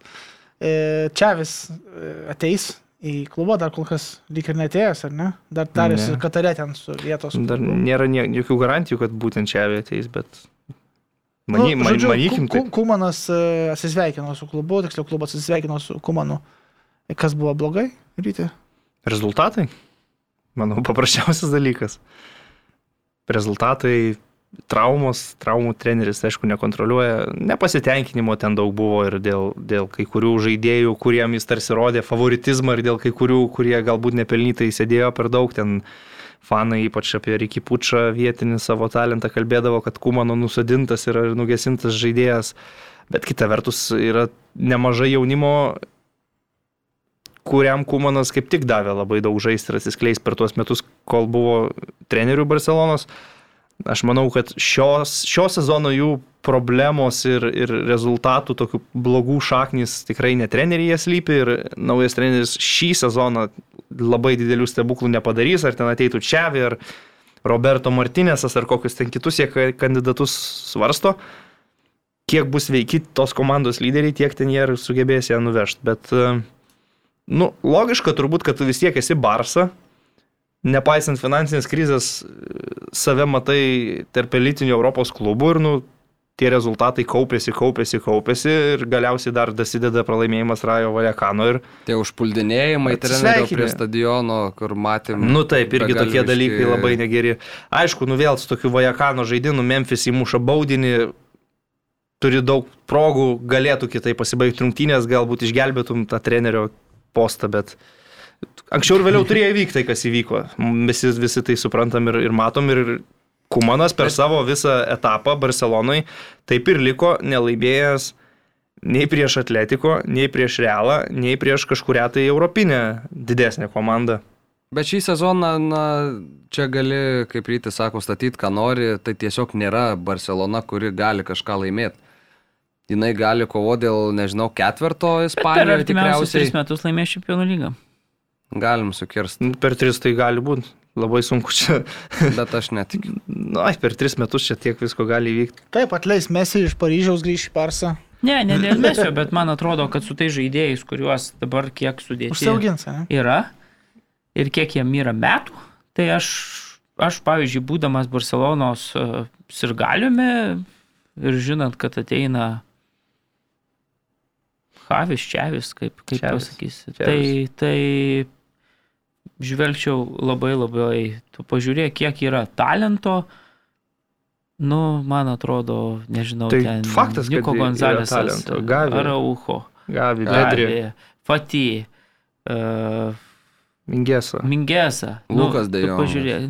[SPEAKER 1] E, Čiavis e, ateis į klubą, dar kol kas lyg ir netėjęs, ar ne? Dar tarėsi
[SPEAKER 2] Ne.
[SPEAKER 1] Katarė ten su vietos.
[SPEAKER 2] Dar nėra jokių garantijų, kad būtent čia ateis, bet many,
[SPEAKER 1] nu, žodžiu,
[SPEAKER 2] manykim, tai
[SPEAKER 1] Ku- Kumanas e, atsisveikino su klubu, tiksliau klubas atsisveikino su Kumanu. E, Kas buvo blogai, ryti?
[SPEAKER 2] rezultatai, manau, paprasčiausias dalykas. Rezultatai, traumos, traumų treneris, aišku, nekontroliuoja, nepasitenkinimo ten daug buvo ir dėl, dėl kai kurių žaidėjų, kuriem jis tarsi rodė favoritizmą ir dėl kai kurių, kurie galbūt nepelnytai sėdėjo per daug ten. Fanai, ypač apie Rikį Pučą vietinį savo talentą, kalbėdavo, kad Kumano nusadintas yra nugesintas žaidėjas. Bet kita vertus yra nemažai jaunimo, kuriam Kumanas kaip tik davė labai daug žaisti ir atsiskleis per tuos metus, kol buvo trenerių Barcelonos. Aš manau, kad šios, šio sezono jų problemos ir, ir rezultatų tokių blogų šaknys tikrai ne treneryje slypi ir naujas treneris šį sezoną labai didelių stebuklų nepadarys, ar ten ateitų Čiavi, ar Roberto Martinėsas, ar kokius ten kitus jie ka- kandidatus svarsto. Kiek bus veiki tos komandos lyderiai, tiek ten jie ir sugebės ją nuvežti. Bet uh, nu, logiška turbūt, kad tu vis tiek esi Barsa, nepaisant finansinės krizės, save matai tarp elitinių Europos klubų ir, nu, tie rezultatai kaupėsi, kaupėsi, kaupėsi ir galiausiai dar dasideda pralaimėjimas Rajo Valekano ir,
[SPEAKER 3] Tie užpuldinėjimai
[SPEAKER 2] Atsisveikinę.
[SPEAKER 3] prie stadiono, kur matėm.
[SPEAKER 2] nu taip, irgi tokie dalykai labai negeri. Aišku, nu vėl su tokiu Valekano žaidimu Memphis įmuša baudinį, turi daug progų, galėtų kitai pasibaigti rungtynės, galbūt išgelbėtum tą trenerio postą, bet anksčiau ir vėliau turėjo įvykti tai, kas įvyko. Visi, visi tai suprantam ir, ir matom. Ir Kumanas per savo visą etapą Barcelonai taip ir liko nelaimėjęs nei prieš Atletiko, nei prieš Realą, nei prieš kažkuria tai europinę didesnę komandą.
[SPEAKER 3] Bet šį sezoną, na, čia gali, kaip rytis sako, statyti, ką nori, tai tiesiog nėra Barcelona, kuri gali kažką laimėti. Jis gali kovoti dėl, nežinau, ketvirto
[SPEAKER 4] Bet per
[SPEAKER 3] Ispanijoje tikriausiai.
[SPEAKER 4] metus laimės čempionų lygą.
[SPEAKER 3] Galim sukirsti,
[SPEAKER 2] Per tris tai gali būti. Labai sunku čia.
[SPEAKER 3] bet aš netikiu.
[SPEAKER 2] Na, per tris metus čia tiek visko gali įvykti.
[SPEAKER 1] Taip, atleis Mesi iš Paryžiaus grįžti į Parsą.
[SPEAKER 4] Ne, ne dėl mesio, bet man atrodo, kad su tai žaidėjais, kuriuos dabar kiek sudėti
[SPEAKER 1] Užsiaugins, ne?
[SPEAKER 4] yra ir kiek jiem yra metų, tai aš, aš pavyzdžiui, būdamas Barcelonos uh, sirgaliumi ir žinant, kad ateina Havis Čiavis, kaip, kaip pasakysi, tai, tai žvelgčiau labai labai, tu pažiūrėk, kiek yra talento. Nu, man atrodo, nežinau,
[SPEAKER 2] Tai
[SPEAKER 4] ten
[SPEAKER 2] faktas,
[SPEAKER 4] Niko Gonzalesas,
[SPEAKER 2] talento. Gavi.
[SPEAKER 4] Araujo,
[SPEAKER 2] Gavi,
[SPEAKER 4] Gavi, Fatį, uh,
[SPEAKER 2] Mingesa.
[SPEAKER 4] Mingesa.
[SPEAKER 3] Lukas De
[SPEAKER 4] tu
[SPEAKER 3] Jongas.
[SPEAKER 4] Pažiūrėk.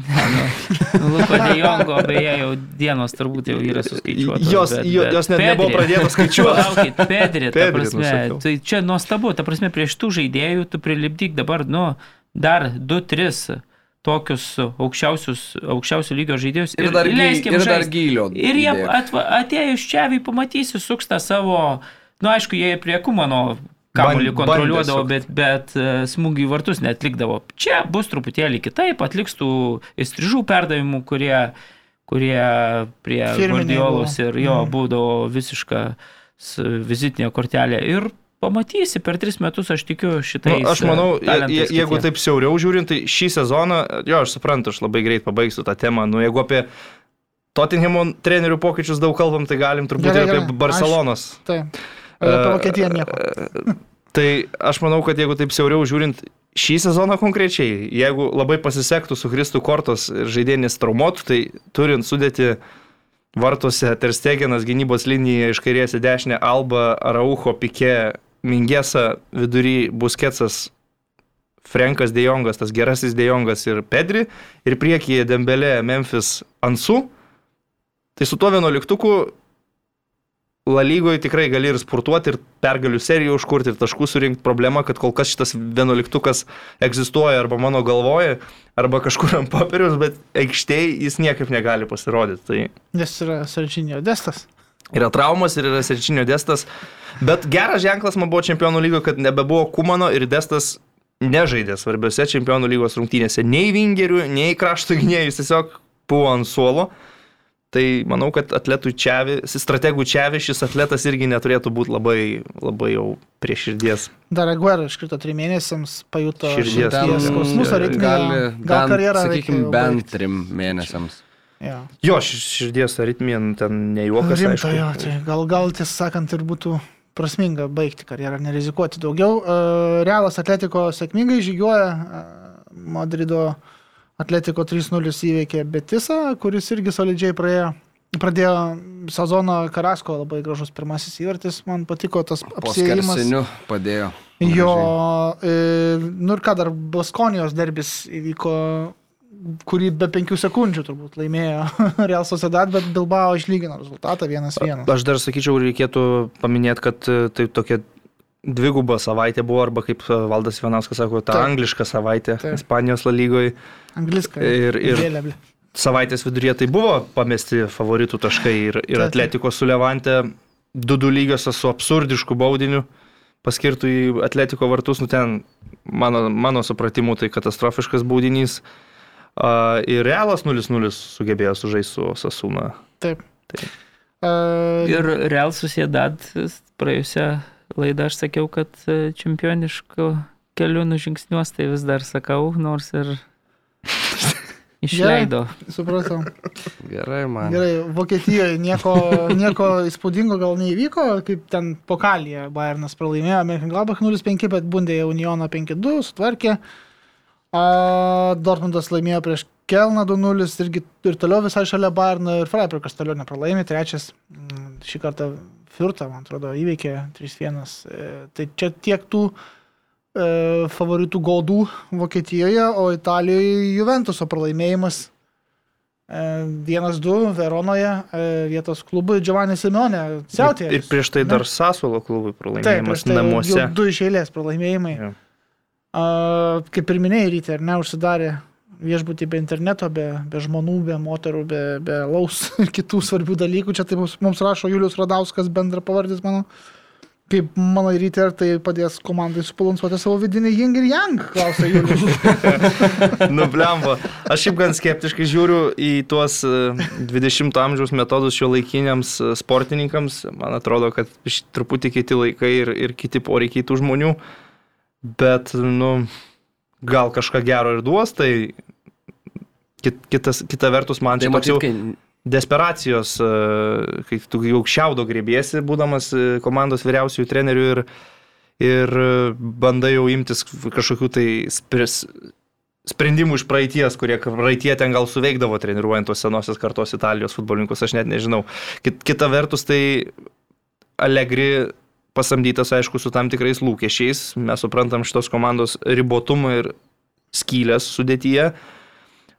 [SPEAKER 4] Nu, Luko De Jongo, beje, jau dienos turbūt jau yra suskaičiuotos.
[SPEAKER 2] Jos,
[SPEAKER 4] bet-
[SPEAKER 2] jo-
[SPEAKER 4] bet
[SPEAKER 2] jos net
[SPEAKER 4] Pedri-
[SPEAKER 2] nebuvo pradėtos skaičiuoti.
[SPEAKER 4] Palaukit, Pedri, ta
[SPEAKER 2] Pedri,
[SPEAKER 4] prasme,
[SPEAKER 2] nusakiau.
[SPEAKER 4] tai čia nuostabu, ta prasme, prieš tų žaidėjų tu prilipdyk dabar, nu, dar 2-3 tokius aukščiausius, aukščiausių lygio žaidėjus
[SPEAKER 3] Ir dar, gy,
[SPEAKER 4] leiskim
[SPEAKER 3] ir dar gylio.
[SPEAKER 4] Ir jie atėjus čia, pamatysi, suks tą savo, na nu, aišku, jie prie Kumano kamuolį kontroliuodavo, bet, bet e, smūgių į vartus netlikdavo. Čia bus truputėlį kitaip, atliks tų įstrižų perdavimų, kurie, kurie prie Guardiolos ir jo
[SPEAKER 1] Mm.
[SPEAKER 4] būdavo visiška vizitinė kortelė. Ir pamatysi, per tris metus aš tikiu šitai.
[SPEAKER 2] Nu, aš manau, je, je, jeigu taip siauriau žiūrint, tai šį sezoną, jo, aš suprantu, aš labai greit pabaigsiu tą temą. Nu, jeigu apie Tottenhamo trenerių pokyčius daug kalbam, tai galim turbūt
[SPEAKER 1] Gerai,
[SPEAKER 2] ir apie
[SPEAKER 1] gerai.
[SPEAKER 2] Barcelonos.
[SPEAKER 1] Taip. Apie Vokietiją nieko.
[SPEAKER 2] Tai aš manau, kad jeigu taip siauriau žiūrint šį sezoną konkrečiai, jeigu labai pasisektų su Kristų kortos ir žaidėjas traumuotų, tai turint sudėti vartuose Terstegenas gynybos linija iš kairės į dešinę, Alba, Araujo, Pikė, Mingesa, vidury Busketsas, Frankas Dejongas, tas gerasis Dejongas ir Pedri, ir priekyje Dembelė, Memphis, Ansu, tai su tuo vienuoliktuku La lygoje tikrai gali ir sportuoti, ir pergalių seriją užkurti, ir taškų surinkti. Problema, kad kol kas šitas vienuoliktukas egzistuoja arba mano galvoje, arba kažkur ant popieriaus, bet aikštėje jis niekaip negali pasirodyti. Tai
[SPEAKER 1] Nes yra Serčinio destas.
[SPEAKER 2] Yra traumas ir yra serčinio destas. Bet geras ženklas man buvo čempionų lygo, kad nebebuvo Kumano ir destas nežaidė svarbiose čempionų lygos rungtynėse. Nei vingerių, nei krašto gynėjų, jis tiesiog buvo ant suolo. Tai manau, kad atletų čiavi, strategų čiavi šis atletas irgi neturėtų būti labai, labai jau prie širdies.
[SPEAKER 1] Dar Aguero iškrito trim mėnesiams, pajuto
[SPEAKER 2] Širdies
[SPEAKER 1] širdies skausmus ar
[SPEAKER 3] gali,
[SPEAKER 1] aritmiją. Gal karjerą
[SPEAKER 3] sakykime,
[SPEAKER 1] reikia
[SPEAKER 3] bent trim mėnesiams.
[SPEAKER 1] Jo.
[SPEAKER 2] Jo, ši- širdies aritmija nu, ten nejuokas.
[SPEAKER 1] Rimta,
[SPEAKER 2] aišku.
[SPEAKER 1] jo, tai gal, gal tiesą sakant ir būtų prasminga baigti karjerą, nerizikuoti daugiau. E, Realas Atletiko sėkmingai žygiuoja, e, Madrido Atletiko 3-0 įveikė Betisą, kuris irgi solidžiai praėjo. Pradėjo sezoną Karasko labai gražus pirmasis įvartis, man patiko tas
[SPEAKER 3] Po
[SPEAKER 1] apsėjimas.
[SPEAKER 3] skersiniu padėjo.
[SPEAKER 1] Jo, e, nu ir ką dar, Baskonijos derbis įvyko, kurį be penkių sekundžių turbūt laimėjo Real Sociedad, bet Bilbao išlygino rezultatą 1-1.
[SPEAKER 2] Aš dar sakyčiau, reikėtų paminėti, kad tai tokia dviguba savaitė buvo, arba kaip e, Valdas Vienauskas sako, ta
[SPEAKER 1] Taip.
[SPEAKER 2] angliška savaitė
[SPEAKER 1] Taip.
[SPEAKER 2] Ispanijos lygoje.
[SPEAKER 1] Angliskai.
[SPEAKER 2] Ir- ir-
[SPEAKER 1] Vėlė, ble.
[SPEAKER 2] Savaitės viduryje tai buvo pamesti favoritų taškai ir, ir
[SPEAKER 1] Taip.
[SPEAKER 2] Atletiko su Levante, du du lygiuose su absurdišku baudiniu paskirtų į Atletiko vartus, nu ten mano, mano supratimu tai katastrofiškas baudinys. Uh, ir Realas 0-0 sugebėjo sužaisti su Sasuna.
[SPEAKER 1] Taip.
[SPEAKER 2] Tai-
[SPEAKER 1] E,
[SPEAKER 4] Ir Real Sociedad praėjusią laidą aš sakiau, kad e, čempioniško keliu nužingsniuos, tai vis dar sakau, nors ir išleido.
[SPEAKER 1] supratau.
[SPEAKER 3] Gerai, man.
[SPEAKER 1] Gerai, Vokietijoje nieko, nieko įspūdingo gal neįvyko, kaip ten pokalėje Bayernas pralaimėjo, Mönchengladbach 0-5, bet Bundėje Unioną 5-2 sutvarkė. A, Dortmundas laimėjo prieš Kelną 2-0 irgi ir toliau visai šalia Bayerno ir Freiburgas toliau nepralaimė. Trečias mm, šį kartą Furtą, man atrodo, įveikė 3-1. E, Tai čia tiek tų e, favoritų gaudų Vokietijoje, o Italijoje Juventuso pralaimėjimas e, 1-2 Veronoje e, vietos klubui Giovanni Simeone siautė.
[SPEAKER 2] Ir prieš tai dar Sasuolo klubui
[SPEAKER 1] Taip,
[SPEAKER 2] pralaimėjimas
[SPEAKER 1] prieš tai
[SPEAKER 2] namuose.
[SPEAKER 1] du iš eilės pralaimėjimai.
[SPEAKER 2] Jo.
[SPEAKER 1] Kaip ir minėjai, ryte, ar ne, užsidarė viešbutį be interneto, be, be žmonų, be moterų, be, be laus ir kitų svarbių dalykų. Čia tai mums, rašo Julius Radauskas, bendra pavardis mano. Kaip mano ryte, ar tai padės komandai subalansuoti savo vidinį Ying ir Yang, klausia Julius.
[SPEAKER 2] Nublemba. Aš šiaip gan skeptiškai žiūriu į tuos e, 20-ojo amžiaus metodus šio laikiniams e, sportininkams. Man atrodo, kad truputį kiti laikai ir, ir kiti poreikiai tų žmonių. Bet, nu, gal kažką gero ir duos, tai kit, kitas, kita vertus man
[SPEAKER 3] Tai
[SPEAKER 2] čia
[SPEAKER 3] matyt,
[SPEAKER 2] jau
[SPEAKER 3] kai
[SPEAKER 2] desperacijos, e, kai tu jau šiaudo grėbėsi, būdamas e, komandos vyriausiųjų trenerių ir, ir e, bandai jau imtis kažkokių tai spris, sprendimų iš praeities, kurie praeitie ten gal suveikdavo treniruojant tos senosios kartos Italijos futbolininkus, aš net nežinau. Kit, kita vertus, tai Allegri pasamdytas, aišku, su tam tikrais lūkesčiais. Mes suprantam šitos komandos ribotumą ir skylės sudėtyje.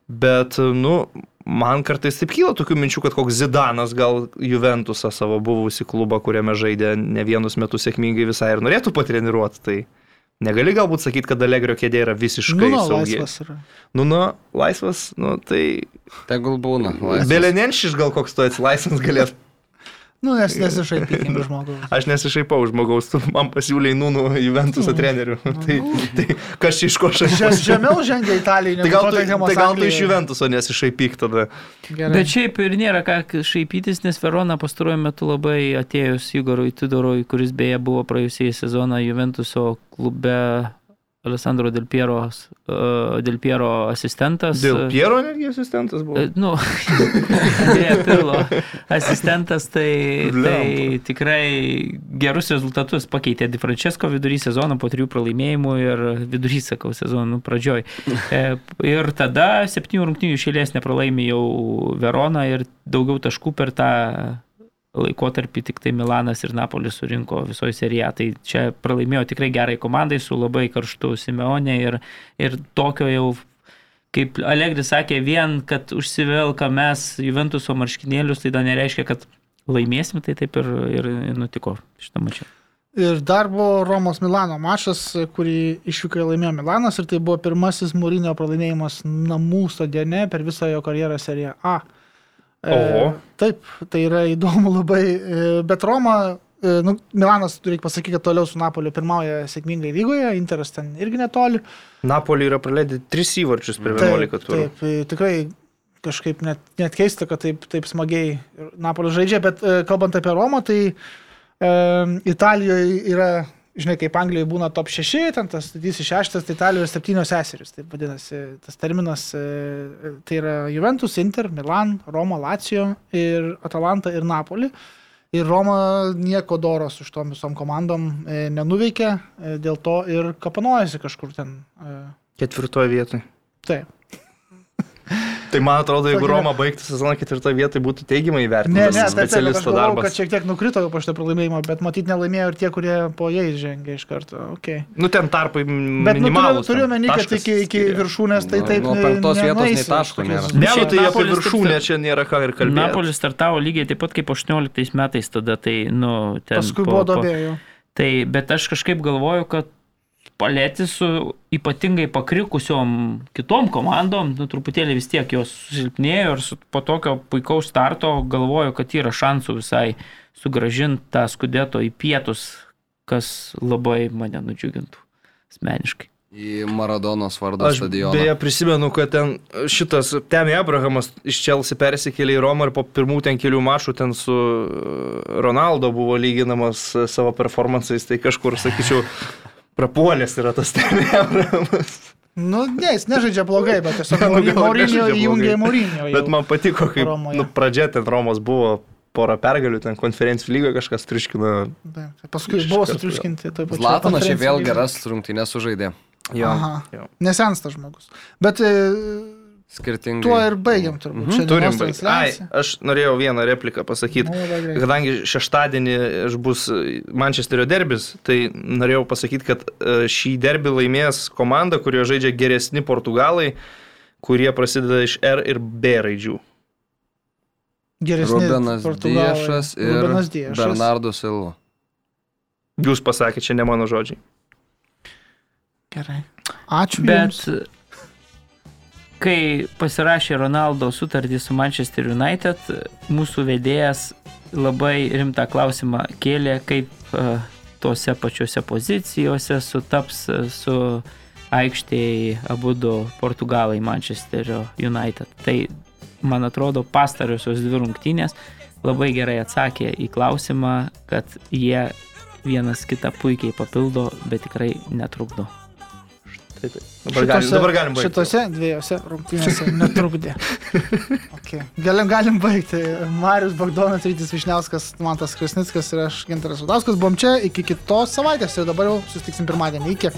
[SPEAKER 2] Bet, nu, man kartais taip kyla tokių minčių, kad koks Zidanas gal Juventusą savo buvusi klubą, kuriame žaidė ne vienus metus sėkmingai visai ir norėtų patreniruoti. Tai negali galbūt sakyti, kad Allegrio kėdė yra visiškai
[SPEAKER 1] nu, no,
[SPEAKER 2] saugi.
[SPEAKER 1] laisvas yra.
[SPEAKER 2] Nu, nu, laisvas, nu, tai
[SPEAKER 3] tegul būna. laisvas.
[SPEAKER 2] Belenenšiš gal koks tu esi laisvas galės
[SPEAKER 1] Nu, nes nesišaipykim iš žmogaus.
[SPEAKER 2] Aš nesišaipau iš žmogaus, tu man pasiūlė Nūnų Juventus trenerių. tai, tai kas iš ko šaipausi?
[SPEAKER 1] Žemiau žengia Italija.
[SPEAKER 2] Tai gal tu, tai gal tu iš Juventuso nesišaipyk tada.
[SPEAKER 4] Bet šiaip ir nėra ką šaipytis, nes Verona pastaruoju metu labai atėjus Igorui Tudorui, kuris beje buvo praėjusiai sezoną Juventuso klube Alessandro Del Piero, uh, Del Piero asistentas.
[SPEAKER 2] Dėl Piero netgi asistentas buvo.
[SPEAKER 4] E, Nu, Andrėja Pirlo asistentas, tai, tai tikrai gerus rezultatus pakeitė Di Francesco vidury sezono po trijų pralaimėjimų ir vidury, sakau, sezono pradžioj. E, Ir tada septynių rungtynių išėlės nepralaimė jau Verona ir daugiau taškų per tą laikotarpį tik tai Milanas ir Napolis surinko visoje serijoje. Tai čia pralaimėjo tikrai gerai komandai su labai karštu Simeonė ir, ir tokio jau kaip Allegri sakė, vien, kad užsivelka mes Juventuso marškinėlius, tai dar nereiškia, kad laimėsim, tai taip ir, ir nutiko šitą mačią.
[SPEAKER 1] Ir dar buvo Romos Milano mačas, kurį išvykai laimėjo Milanas ir tai buvo pirmasis Mūrinio pralaimėjimas namų stadione per visą jo karjerą seriją A. E,
[SPEAKER 2] Oho.
[SPEAKER 1] taip, tai yra įdomu labai, e, bet Roma, e, nu, Milanas, reikia pasakyti, kad toliau su Napoliu pirmauja sėkmingai lygoje, Interas ten irgi netoli.
[SPEAKER 2] Napolį yra praleidę 3 įvarčius per 11 turų.
[SPEAKER 1] Taip, e, tikrai kažkaip net, net keista, kad taip, taip smagiai Napolis žaidžia, bet e, kalbant apie Romą, tai e, Italijoje yra, žinai, kaip Anglijoje būna top 6, ten tas didysis šeštas, tai Italijoje septynios seserys, taip vadinasi, tas terminas, e, tai yra Juventus, Inter, Milan, Roma, Lazio ir Atalanta ir Napoli. Ir Roma nieko doros už tom visom komandom e, nenuveikė, e, dėl to ir kapanojasi kažkur ten. E,
[SPEAKER 2] Ketvirtoje vietoje.
[SPEAKER 1] taip.
[SPEAKER 2] Tai man atrodo, jeigu Roma baigtų sezoną ketvirtoje vietoje, būtų teigiamai
[SPEAKER 1] Ne,
[SPEAKER 2] vertinamas
[SPEAKER 1] ne, taip, taip, bet aš
[SPEAKER 2] specialisto
[SPEAKER 1] galvoju,
[SPEAKER 2] darbas.
[SPEAKER 1] kad šiek tiek nukrito po šitą pralaimėjimą, bet matyt nelaimėjo ir tie, kurie po jais žengė iš karto. Okay.
[SPEAKER 2] Nu, ten tarpai
[SPEAKER 1] Bet nu, turiu,
[SPEAKER 2] minimalus.
[SPEAKER 1] turiu meni, kad iki, iki viršūnės tai
[SPEAKER 3] Nuo-
[SPEAKER 1] taip.
[SPEAKER 3] nuo
[SPEAKER 1] ne-
[SPEAKER 3] penktos vietos nei taško nėra.
[SPEAKER 2] Ne, nu tai apie viršūnę
[SPEAKER 4] taip-
[SPEAKER 2] čia nėra ką ir kalbėti.
[SPEAKER 4] Napolis startavo lygiai taip pat kaip 18 metais tada, tai, nu, ten.
[SPEAKER 1] Paskui buvo dobėjų.
[SPEAKER 4] Tai, bet aš kažkaip galvoju, kad palėti su ypatingai pakrikusiom kitom komandom, nu, truputėlį vis tiek jos silpnėjo ir su, po tokio puikaus starto galvoju, kad yra šansų visai sugražinti tą skudėto į pietus, kas labai mane nudžiugintų asmeniškai.
[SPEAKER 3] Į Maradonos vardo
[SPEAKER 2] Aš
[SPEAKER 3] stadioną.
[SPEAKER 2] beje prisimenu, kad ten šitas Temi Abrahamas iš Čelsi persikėlė į Romą ir po pirmų ten kelių mačų ten su e, Ronaldo buvo lyginamas e, savo performansais, tai kažkur, sakyčiau, prapuolės yra tas Abrahamas.
[SPEAKER 1] Nu, ne, jis nežaidžia blogai, bet tiesiog Maurinio įjungė
[SPEAKER 2] blogai.
[SPEAKER 1] Maurinio.
[SPEAKER 2] Bet man patiko, kaip
[SPEAKER 1] Romoje.
[SPEAKER 2] nu, pradžia ten Romos buvo porą pergalių, ten konferencijų lygoje kažkas triškino.
[SPEAKER 1] Paskui
[SPEAKER 2] Iš
[SPEAKER 1] buvo
[SPEAKER 2] karto,
[SPEAKER 1] sutriuškinti. toj pačioj
[SPEAKER 3] Zlatanas šiaip vėl geras rungtynės sužaidė.
[SPEAKER 2] Jo,
[SPEAKER 1] Aha.
[SPEAKER 2] jo.
[SPEAKER 1] Nesensta žmogus. Bet e,
[SPEAKER 3] Skirtingai.
[SPEAKER 1] tuo ir baigiam turbūt.
[SPEAKER 3] Mhm.
[SPEAKER 2] Turim baigti. Ai, aš norėjau vieną repliką pasakyti.
[SPEAKER 1] Nu.
[SPEAKER 2] Kadangi šeštadienį aš bus Mančesterio derbis, tai norėjau pasakyti, kad e, šį derbį laimės komanda, kurioje žaidžia geresni portugalai, kurie prasideda iš R ir B raidžių.
[SPEAKER 1] Geresni
[SPEAKER 3] Rubenas
[SPEAKER 1] Portugalai.
[SPEAKER 3] Diešas ir
[SPEAKER 1] Rubenas Diešas.
[SPEAKER 3] Bernardo Silva.
[SPEAKER 2] Jūs pasakėte, čia ne mano žodžiai.
[SPEAKER 1] Gerai. Ačiū.
[SPEAKER 4] Bet
[SPEAKER 1] jums.
[SPEAKER 4] Kai pasirašė Ronaldo sutartį su Manchester United, mūsų vedėjas labai rimtą klausimą kėlė, kaip uh, tose pačiose pozicijose sutaps e, su aikštėje abu du Portugalai Manchesterio United. Tai, man atrodo, pastariosios dvi rungtynės labai gerai atsakė į klausimą, kad jie vienas kitą puikiai papildo, bet tikrai netrukdo.
[SPEAKER 2] Tai, tai. Dabar, galim, dabar galim baigti.
[SPEAKER 1] Šitose dviejose rungtynėse netrukdė. Okay. Galim, galim baigti. Marius Bagdonas, Rytis Višniauskas, Mantas Krasnickas ir aš Gintaras Udauskas. Buvom čia iki kitos savaitės ir dabar jau susitiksim pirmadienį. Iki.